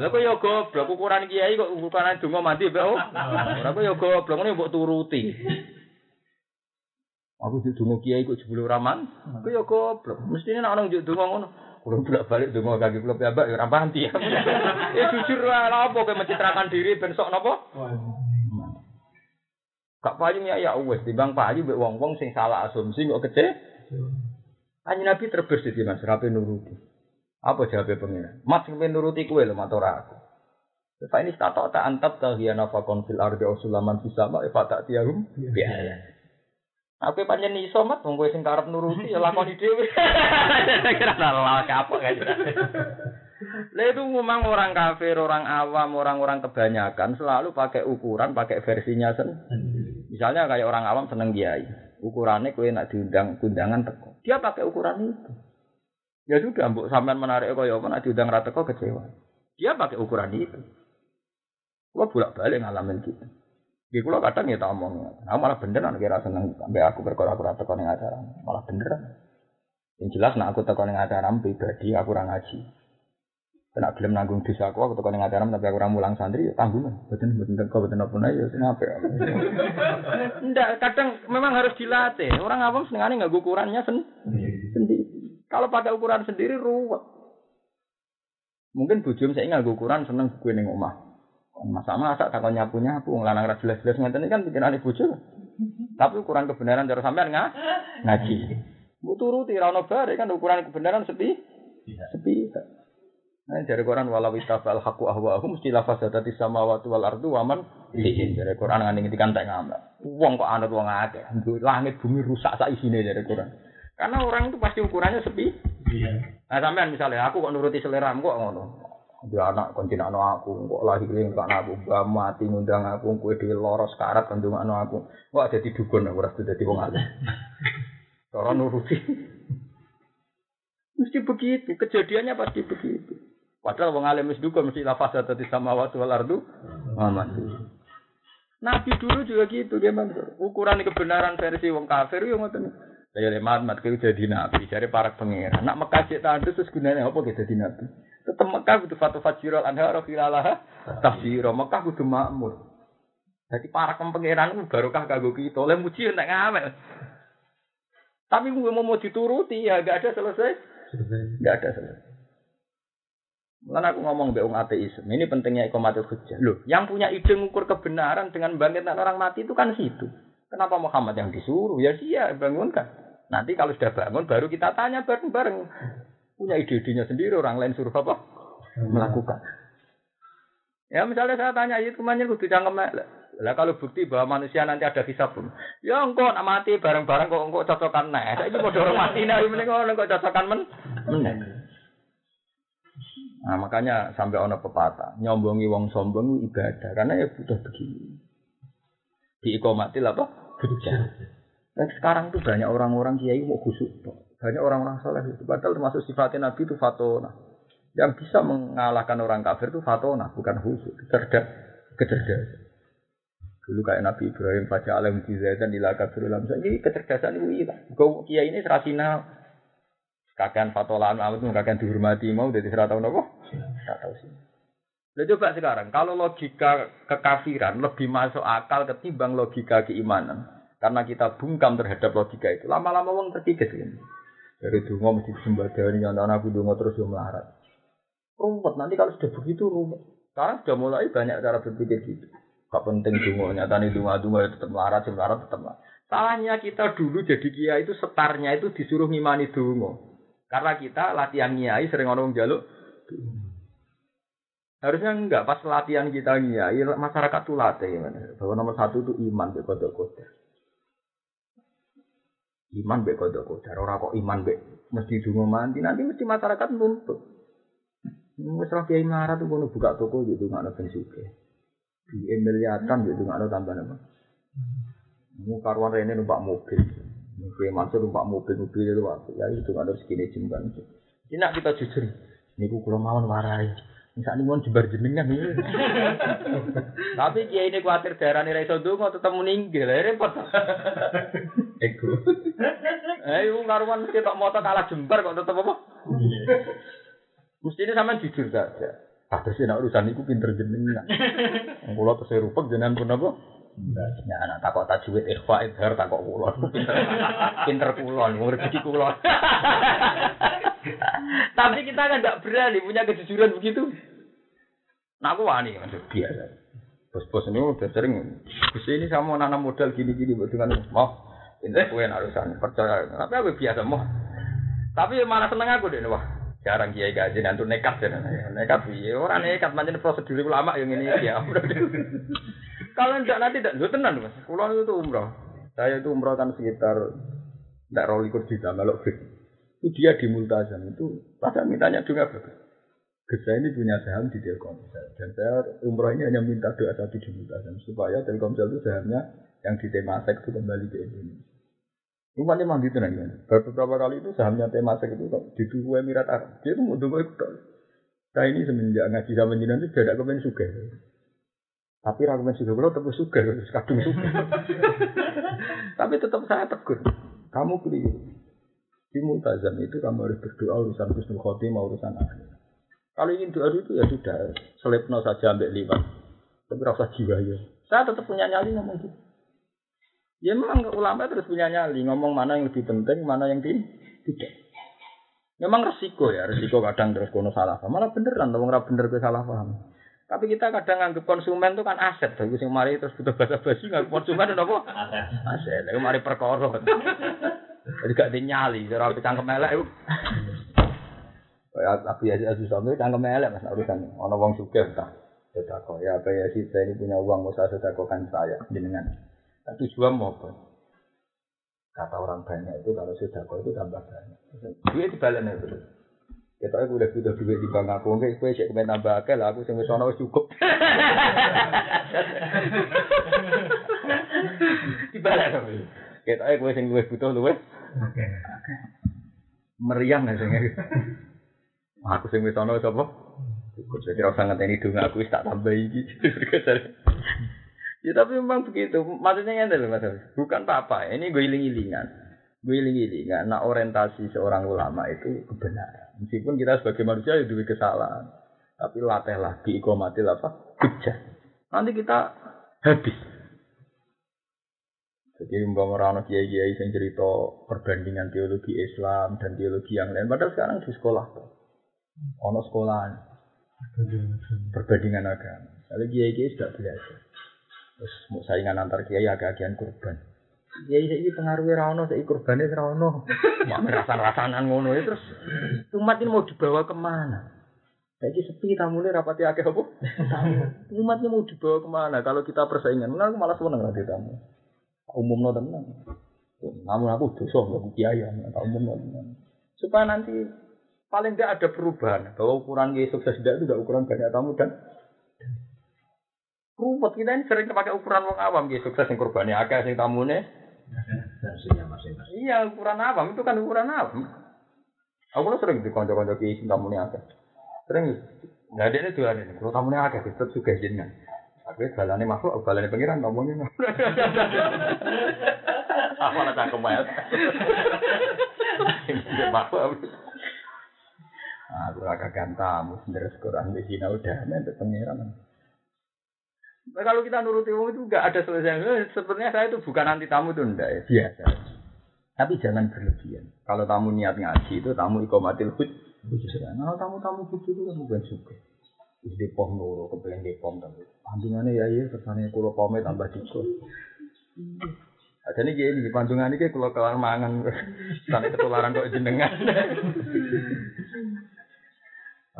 Lha kok yo goblok ukuran kiai kok ukuran donga mandi mbek oh. Ora kok yo goblok ngene mbok turuti. Aku di donga kiai kok jebul raman. Kok yo goblok. Mestine nek ana njuk donga ngono. Kulo bolak balik donga kaki kulo piyambak ya ora panti. Ya jujur lah apa kowe mencitrakan diri ben sok? Kak payu ya ya wis timbang payu mbek wong-wong sing salah asumsi kok kece. Kanjeng Nabi terbesit di Mas rapi nuruti. Apa jawabnya pengiran? Mas sing nuruti kowe lho matur aku. Fa ini tato tak antap tahiyana fakon fil ardi usulaman fisama e tak tiahum biaya. Aku panjen iso mat wong kowe sing karep nuruti ya lakoni dhewe. Kira salah kapok kan. Lah itu memang orang kafir, orang awam, orang-orang kebanyakan selalu pakai ukuran, pakai versinya sendiri. Misalnya kayak orang awam seneng kiai, ukurannya kowe nak diundang kundangan teko. Dia pakai ukuran itu. Ya sudah, mbok sampean menarik kaya apa nak diundang ra teko kecewa. Dia pakai ukuran itu. Gua bolak-balik ngalamin gitu. Di kulo kadang ya tak omong, aku malah bener nek kira seneng sampai aku perkara aku teko ning acara, malah bener. Yang jelas nek aku teko ning acara pribadi aku ora ngaji. Kena gelem nanggung dosa aku aku teko ning acara tapi aku ora mulang santri ya tanggung. Mboten mboten teko mboten apa ya sing apa. Ndak kadang memang harus dilatih. Orang awam senengane nggak ukurannya sen sendiri. Kalau pada ukuran sendiri ruwet. Mungkin bujum saya nggak ukuran seneng gue ning omah. Masa masa takon nyapu nyapu ngelanang ra jelas jelas ngeten kan pikiran ibu Tapi ukuran kebenaran cara sampean nggak ngaji. Bu turuti ra ono bare kan ukuran kebenaran sepi. Sepi. Nah, dari Quran walau itabal haqqu ahwahum mesti lafazatati samawati wal ardu wa man fihin. Dari Quran ngene ngendikan tak ngamal. Wong kok anut wong akeh. Langit bumi rusak sak isine dari Quran. Karena orang itu pasti ukurannya sepi. Iya. Nah, sampean misalnya aku kok nuruti selera kok ngono. Dia anak kontin anak aku, kok lahir ini kok aku, gak mati ngundang aku, kue di loros karat kandung anak aku, kok ada di dukun aku rasa jadi wong alim. Cara nuruti. Mesti begitu, kejadiannya pasti begitu. Padahal wong alim wis dukun mesti lafaz tadi sama waktu wal ardu. Muhammad. Nabi dulu juga gitu, gimana? Ukuran kebenaran versi wong kafir yo ngoten. Saya lemat mat kau jadi nabi, dari para pangeran. Nak Mekah cek tandus terus gunanya apa kita jadi nabi? Tetap Mekah butuh fatu fajirul anhar filalah tafsiro. Mekah butuh makmur. Jadi para pangeran itu barokah kagok kita. Oleh muji nak ngamel. Tapi gue mau mau dituruti ya gak ada selesai. Gak ada selesai. Mulai aku ngomong be ateisme. Ini pentingnya ikomatul hujjah. Loh, yang punya ide mengukur kebenaran dengan bangkitan orang mati itu kan situ. Kenapa Muhammad yang disuruh? Ya dia bangunkan. Nanti kalau sudah bangun baru kita tanya bareng-bareng. Punya ide-idenya sendiri orang lain suruh apa? Melakukan. Ya misalnya saya tanya itu ke mana kudu cangkem lah kalau bukti bahwa manusia nanti ada hisab pun. Ya engkau nak mati bareng-bareng kok engkau cocokan nih. Saya mau dorong mati nih, ini kok cocokan men. Nah makanya sampai ono pepatah nyombongi wong sombong ibadah karena ya butuh begini diikomatil apa? Hujjah. Dan sekarang tuh banyak orang-orang kiai mau khusuk. Banyak orang-orang soleh itu. Padahal termasuk sifatnya Nabi itu fatona. Yang bisa mengalahkan orang kafir itu fatona, bukan khusuk. Cerdas, kecerdasan. Dulu kayak Nabi Ibrahim, baca alam dan ila kafir ulam. Ini kecerdasan itu hilang. Kau kiai ini serasina. Kakean fatolan, amat kakean dihormati mau dari serata? Tidak tahu sih. Nah, coba sekarang, kalau logika kekafiran lebih masuk akal ketimbang logika keimanan. Karena kita bungkam terhadap logika itu. Lama-lama wong terkikis ini. Dari dungo mesti sembadani, nyontohan aku dungo terus melarat. Rumput, nanti kalau sudah begitu rumput. Sekarang sudah mulai banyak cara berpikir gitu. Gak penting dungo, nyatani dungo, dungo ya tetap melarat, si melarat tetap melarat. Salahnya kita dulu jadi kia itu setarnya itu disuruh ngimani dungo. Karena kita latihan kiai sering orang jaluk Harusnya enggak pas latihan kita ya, masyarakat tuh latih? Bahwa nomor satu itu iman be kodok. Iman be kodok kodok. Orang kok iman be mesti dungo mandi nanti mesti masyarakat nuntut. Wes ra kiai marah tuh kono buka toko gitu nggak ada bensuke. Di miliatan gitu nggak ada tambah apa. Mu karuan rene numpak mobil. Mungkin masuk numpak mobil mobil itu waktu ya itu ada segini jemban. Ini kita jujur. Niku kulo mawon warai. Misalnya mau jebar jenengan Tapi kiai ini khawatir daerah ini raiso mau tetap meninggal, ya repot. Ego. Eh, ibu karuan mesti tak motor kalah jembar kok tetap apa? Ini sama jujur saja. Ada sih nak urusan itu pinter jenengan. Kulo terus rupek jenengan pun apa? Ya anak takut tajwid ikhfa idhar takut kulo. Pinter pinter kulo, rezeki kulo. Tapi kita kan tidak berani punya kejujuran begitu. Nah aku wani maksud biasa. Bos-bos ini udah sering. Gus ini sama nanam modal gini-gini buat dengan mau. Ini kue narusan percaya. Tapi aku biasa mau. Tapi malah seneng aku deh wah. Jarang kiai gaji nanti nekat ya. Nekat iya orang nekat macam prosedur ulama yang ini ya. Kalau tidak nanti tidak, lu tenang mas. Pulau itu umroh. Saya itu umroh kan sekitar tidak rolikur juta kalau itu dia di Multazam itu pada mintanya juga bagus. Saya ini punya saham di Telkomsel dan saya umroh ini hanya minta doa satu di Multazam supaya Telkomsel itu sahamnya yang di Temasek itu kembali ke Indonesia. Umatnya memang gitu nih Beberapa kali itu sahamnya Temasek itu di Tuhu Emirat Arab. Dia itu mau doa itu. Saya ini semenjak ngaji sama jinan itu tidak kemen suka. Tapi rakyat suka kalau tetap suka, kadung suka. Tapi tetap saya tegur. Kamu keliru. Di multazam itu kamu harus berdoa urusan husnul khotimah, urusan akhir. Kalau ingin doa itu ya sudah, selipno saja ambil lima. Tapi rasa jiwa ya. Saya tetap punya nyali ngomong gitu. Ya memang ulama terus punya nyali, ngomong mana yang lebih penting, mana yang tidak. Memang resiko ya, resiko kadang terus kono salah paham. Malah beneran, ngomong bener ke salah paham. Tapi kita kadang nganggep konsumen itu kan aset. Tapi sing mari terus butuh bahasa basi nganggep konsumen itu apa? Aset. Aset. Lalu mari perkara. Jadi gak dinyali, ora cangkem elek iku. Kayak Abu Yazid Al-Bustami cangkem elek Mas urusan ana wong sugih ta. Sedekah ya Abu Yazid saya ini punya uang mau saya sedekahkan saya jenengan. Nah, tujuan mau apa? Kata orang banyak itu kalau sedekah itu tambah banyak. Duit dibalik nih terus. Kita aku udah butuh duit di bank aku, enggak kue sih kemen tambah akeh lah, aku sing wis ana wis cukup. Dibalik dong. Kita aku sing luwih butuh luwih. Meriang lah sing. Aku sing wis ana wis apa? Cukup jadi ora sangat ini dong aku wis tak tambah iki. Ya tapi memang begitu. Maksudnya ngene lho Mas. Bukan apa-apa. Ini gue iling-ilingan. Gue iling-ilingan. Nah orientasi seorang ulama itu kebenaran. Meskipun kita sebagai manusia ya duwe kesalahan. Tapi latihlah di ikomatil apa? Hujjah. Nanti kita habis. Jadi umpama orang kiai-kiai yang cerita perbandingan teologi Islam dan teologi yang lain. Padahal sekarang di sekolah. Ono sekolahan. Perbandingan agama. Kalau kiai-kiai sudah belajar. Terus mau saingan antar kiai agak-agian kurban. Saya ini pengaruhnya rano, saya kurbannya rano. Mak merasan-rasanan ngono ya terus. Umat ini mau dibawa ke mana? Saya ini sepi tamunya rapati akeh apa? Tamu. Umatnya mau dibawa ke mana? Kalau kita persaingan, nah, aku malah seneng nanti tamu. Umum no tenan. Namun aku dosa nggak kiai, tak umum no tenan. Supaya nanti paling tidak ada perubahan bahwa ukuran kiai sukses tidak itu tidak ukuran banyak tamu dan rumput kita ini sering pakai ukuran wong awam kiai sukses yang kurbannya akeh sing tamune masing-masing. iya ukuran awam itu kan ukuran awam aku lo sering di konco-konco kiai sing tamune akeh sering nggak ada ini dua ini kalau tamune akeh tetap juga jenengan Aku balane makhluk, balane pengiran ngomongnya. Aku ana cangkem banget. Makhluk. Aku ora gantamu sendiri Quran di sini udah nanti pengiran. Nah, kalau kita nuruti umum itu enggak ada selesai. Eh, Sebenarnya saya itu bukan anti tamu itu enggak ya, biasa. Tapi jangan berlebihan. Kalau tamu niat ngaji itu tamu ikomatil hud. Nah, tamu-tamu hud itu kan bukan suka. Wis di pom loro, kepengen di pom tapi. Pandungannya ya iya, kesannya kulo pomnya tambah dikut. Ada nih gini, di pandungan ini kalau kelar mangan, sana ketularan kok jenengan.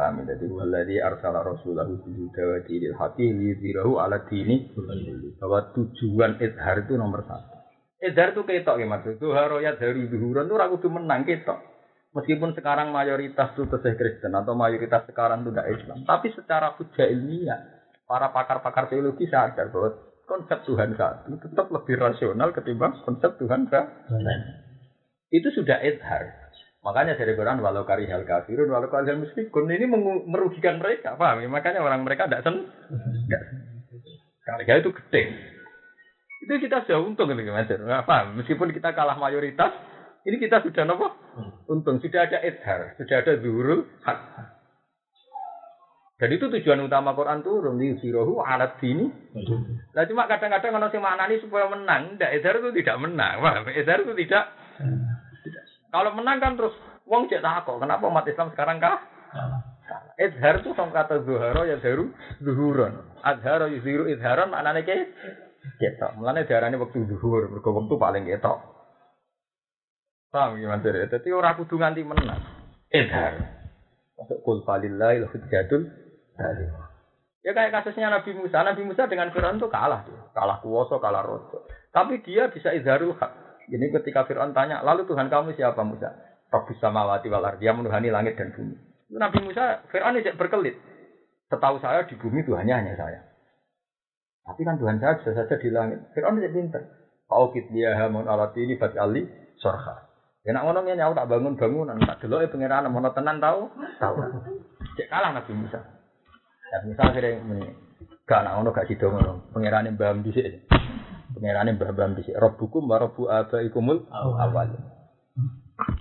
Amin. Jadi waladhi arsala rasulahu bihuda wa dinil haqi liyudhirahu ala dini bahwa tujuan izhar itu nomor satu. Izhar itu ketok ya maksud. Duha royat dari duhuran itu ragu menang ketok. Meskipun sekarang mayoritas itu tesih Kristen atau mayoritas sekarang itu tidak Islam. Tapi secara hujah ilmiah, para pakar-pakar teologi sadar bahwa konsep Tuhan satu tetap lebih rasional ketimbang konsep Tuhan satu. Itu sudah izhar. Makanya dari Quran walau karihal kafirun walau karihal musyrikun ini merugikan mereka, paham ya? Makanya orang mereka tidak sen. Karya itu gede. Itu kita sudah untung gitu Mas. Nggak paham? Meskipun kita kalah mayoritas, ini kita sudah nopo? Untung sudah ada izhar, sudah ada zuhurul hak. Dan itu tujuan utama Quran turun di sirohu alat dini. Nah cuma kadang-kadang kalau sing maknani supaya menang, tidak izhar itu tidak menang, paham? Izhar itu tidak kalau menang kan terus wong cek takok, kenapa umat Islam sekarang kah? Izhar itu sama kata zuharo ya zaru zuhuron. Azharo yuziru izharon maknanya ke ketok. Mulane diarani waktu zuhur, mergo waktu paling ketok. Paham gimana sih? Jadi orang kudu nganti menang. Izhar. Masuk kul falillahil hujjatul. Ya kayak kasusnya Nabi Musa. Nabi Musa dengan Fir'aun itu kalah dia. Kalah kuoso, kalah rojo. Tapi dia bisa izharul hak. Ini ketika Fir'aun tanya, lalu Tuhan kamu siapa Musa? Rabbus samawati wal ardi, yang menuhani langit dan bumi. Nabi Musa, Fir'aun tidak berkelit. Setahu saya di bumi Tuhannya hanya saya. Tapi kan Tuhan saya bisa saja di langit. Fir'aun tidak pintar. Faukit dia hamun alat ini bat ali sorha. Ya nak ngono aku tak bangun bangunan, tak delok pangeran mono tenan tahu? Tahu. Cek kalah Nabi Musa. Nabi Musa akhirnya gak nak ngono gak sido ngono. Pangerane mbaham dhisik. Pangerane mbah-mbah dhisik. Rabbukum wa rabbu abaikumul awal.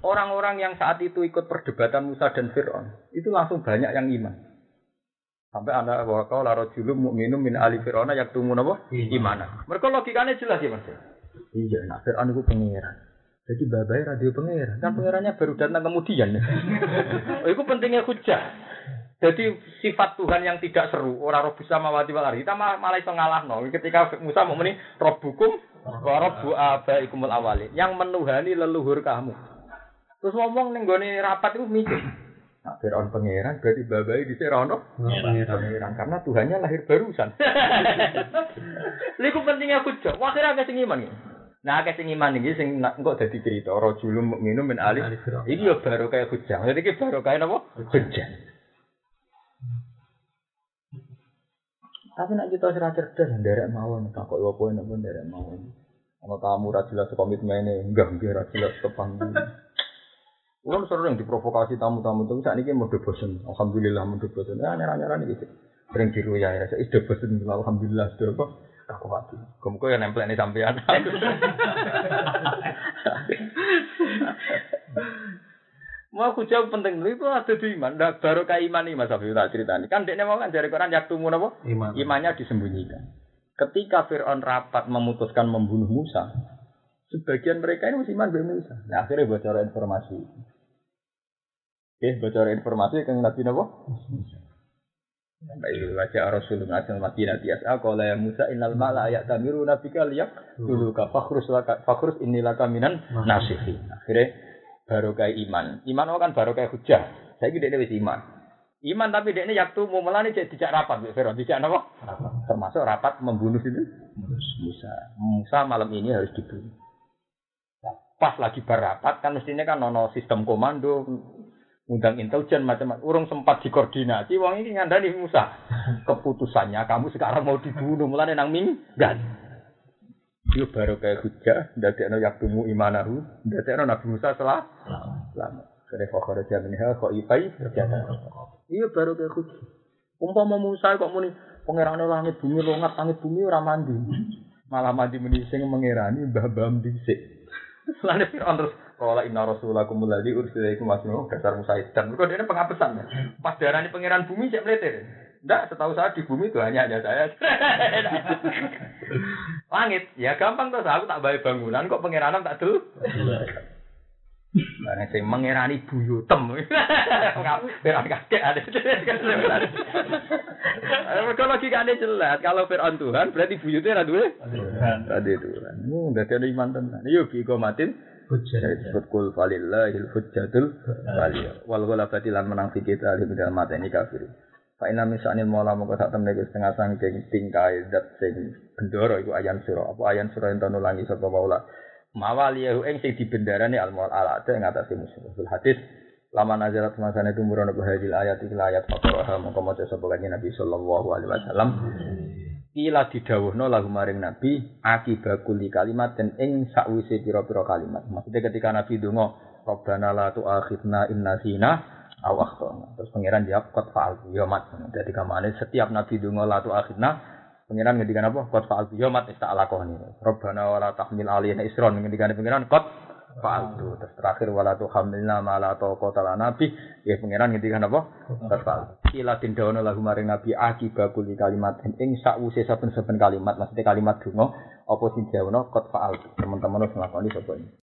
Orang-orang yang saat itu ikut perdebatan Musa dan Fir'aun, itu langsung banyak yang iman. Sampai anda bahwa kau laro julum mukminum min ali Fir'auna yang tumu apa? Imana. Mereka logikanya jelas ya mas. Iya, nak Fir'aun itu pangeran. Jadi babai radio pangeran. Kan pangerannya baru datang kemudian. oh, itu pentingnya hujah. Jadi sifat Tuhan yang tidak seru, orang roh bisa mawati walari. Kita malah, malah iso ngalahno. Ketika Musa mau muni robbukum wa robbu abaikumul awali. Yang menuhani leluhur kamu. Terus ngomong ning gone rapat itu mikir. Nah, Fir'aun pangeran berarti babai di Serono pangeran karena Tuhannya lahir barusan. Liku pentingnya hujah. Wah kira akeh sing iman. ya. Nah akeh sing iman iki sing nak engko dadi cerita rajulun mukminun min alif. Iki yo baru kayak hujah. Jadi iki baru kayak napa? Hujah. Tapi nak kita serah cerdas, nderek mawon, tak kok apa napa nderek mawon. Ana tamu ra jelas komitmene, enggak enggak ra jelas tepan. Ulang sering diprovokasi tamu-tamu itu saat ini mau bosen. Alhamdulillah mau bosen. Ya nyerah-nyerah nih gitu. Sering tiru ya ya. Saya sudah bosen. Alhamdulillah sudah apa? Aku mati. Kamu kok yang nempel nih sampean. Mau aku jawab penting itu ada di iman. Nah, baru kayak iman nih Mas Afif tak ceritani. Kan dia mau kan dari Quran yak tumun apa? Iman. Imannya disembunyikan. Ketika Fir'aun rapat memutuskan membunuh Musa, sebagian mereka ini masih iman dengan Musa. Nah, akhirnya bocor informasi. Oke, bocor informasi ke Nabi Nabi. Baik, wajah Rasulullah Nabi Madinah tiasa kalau ya Musa innal mala ayat tamiru nabika liyak dulu ka fakhrus laka fakhrus inilah kaminan nasihin. Akhirnya baru kayak iman. Iman kan baru kayak hujah. Saya gede wis iman. Iman tapi dia ini yaktu mau melani cek dijak rapat, Mbak Fero. Dijak apa? Termasuk rapat membunuh itu Musa. Musa malam ini harus dibunuh. Pas lagi berapat kan mestinya kan nono sistem komando undang intelijen macam-macam urung sempat dikoordinasi wong ini ngandani Musa keputusannya kamu sekarang mau dibunuh mulane nang minggat Yo baru kayak hujah, ndadekno yaktumu imanahu, ndadekno Nabi Musa salah. Lama. Kare fakhr jaminha kok ipai jata. Iya baru kayak hujah. Umpama Musa kok muni pangerane langit bumi longat langit bumi ora mandi. Malah mandi meni sing mengerani mbah-mbah dhisik. Lalu Fir'aun terus Kala inna rasulakum alladzi ursila ikum wasnu dasar Musa dan mereka dia pengapesan ya. Pas darani pangeran bumi cek meletir. Ndak, setahu saya di bumi itu hanya ada saya. Langit, ya gampang tuh. Aku tak bayar bangunan kok pengiranan tak dulu. Nah, sing mengirani buyutem. Fir'aun kakek ada. Mereka logikanya jelas. Kalau Fir'aun Tuhan, berarti buyutnya ada dua. Ada Tuhan. Hmm, berarti ada iman tenan. Yuk, iko matin. Disebut kul falillahil hujjatul waliyah. Wal ghalabati lan menang fi kita li bidal mata ini kafir. Fa inna misanil mola moko sak temne setengah sangking tingkai dat sing bendoro iku ayan sura. Apa ayan sura ento nulangi sapa waula. Mawaliyahu ing sing dibendarane al maul ala ing atase musuh. Hadis lama nazarat semasane tumurun apa hadil ayat iki ayat fakroha mongko maca sapa kanjeng Nabi sallallahu alaihi wasallam. Kila didawuhno lagu maring Nabi akibakuli kalimat dan ing sakwise pira-pira kalimat. Maksudnya ketika Nabi donga Rabbana la tu'akhidna in nasina aw akhtana. Terus pangeran jawab qad fa'altu ya mat. Jadi kamane setiap Nabi donga la tu'akhidna pangeran ngendikan apa? Qad fa'altu ya mat tak lakoni. Rabbana wa la tahmil alaina isron ngendikan pangeran qad fa'altu. Terus terakhir wala tuhamilna ma la taqata lana bi. Ya pangeran ngendikan apa? Qad fa'altu. Kila tindawono lagu maring Nabi akibakuli kalimat ing sakwise saben-saben kalimat maksudnya kalimat donga apa sing diawono qad fa'altu. Teman-teman harus nglakoni sapa.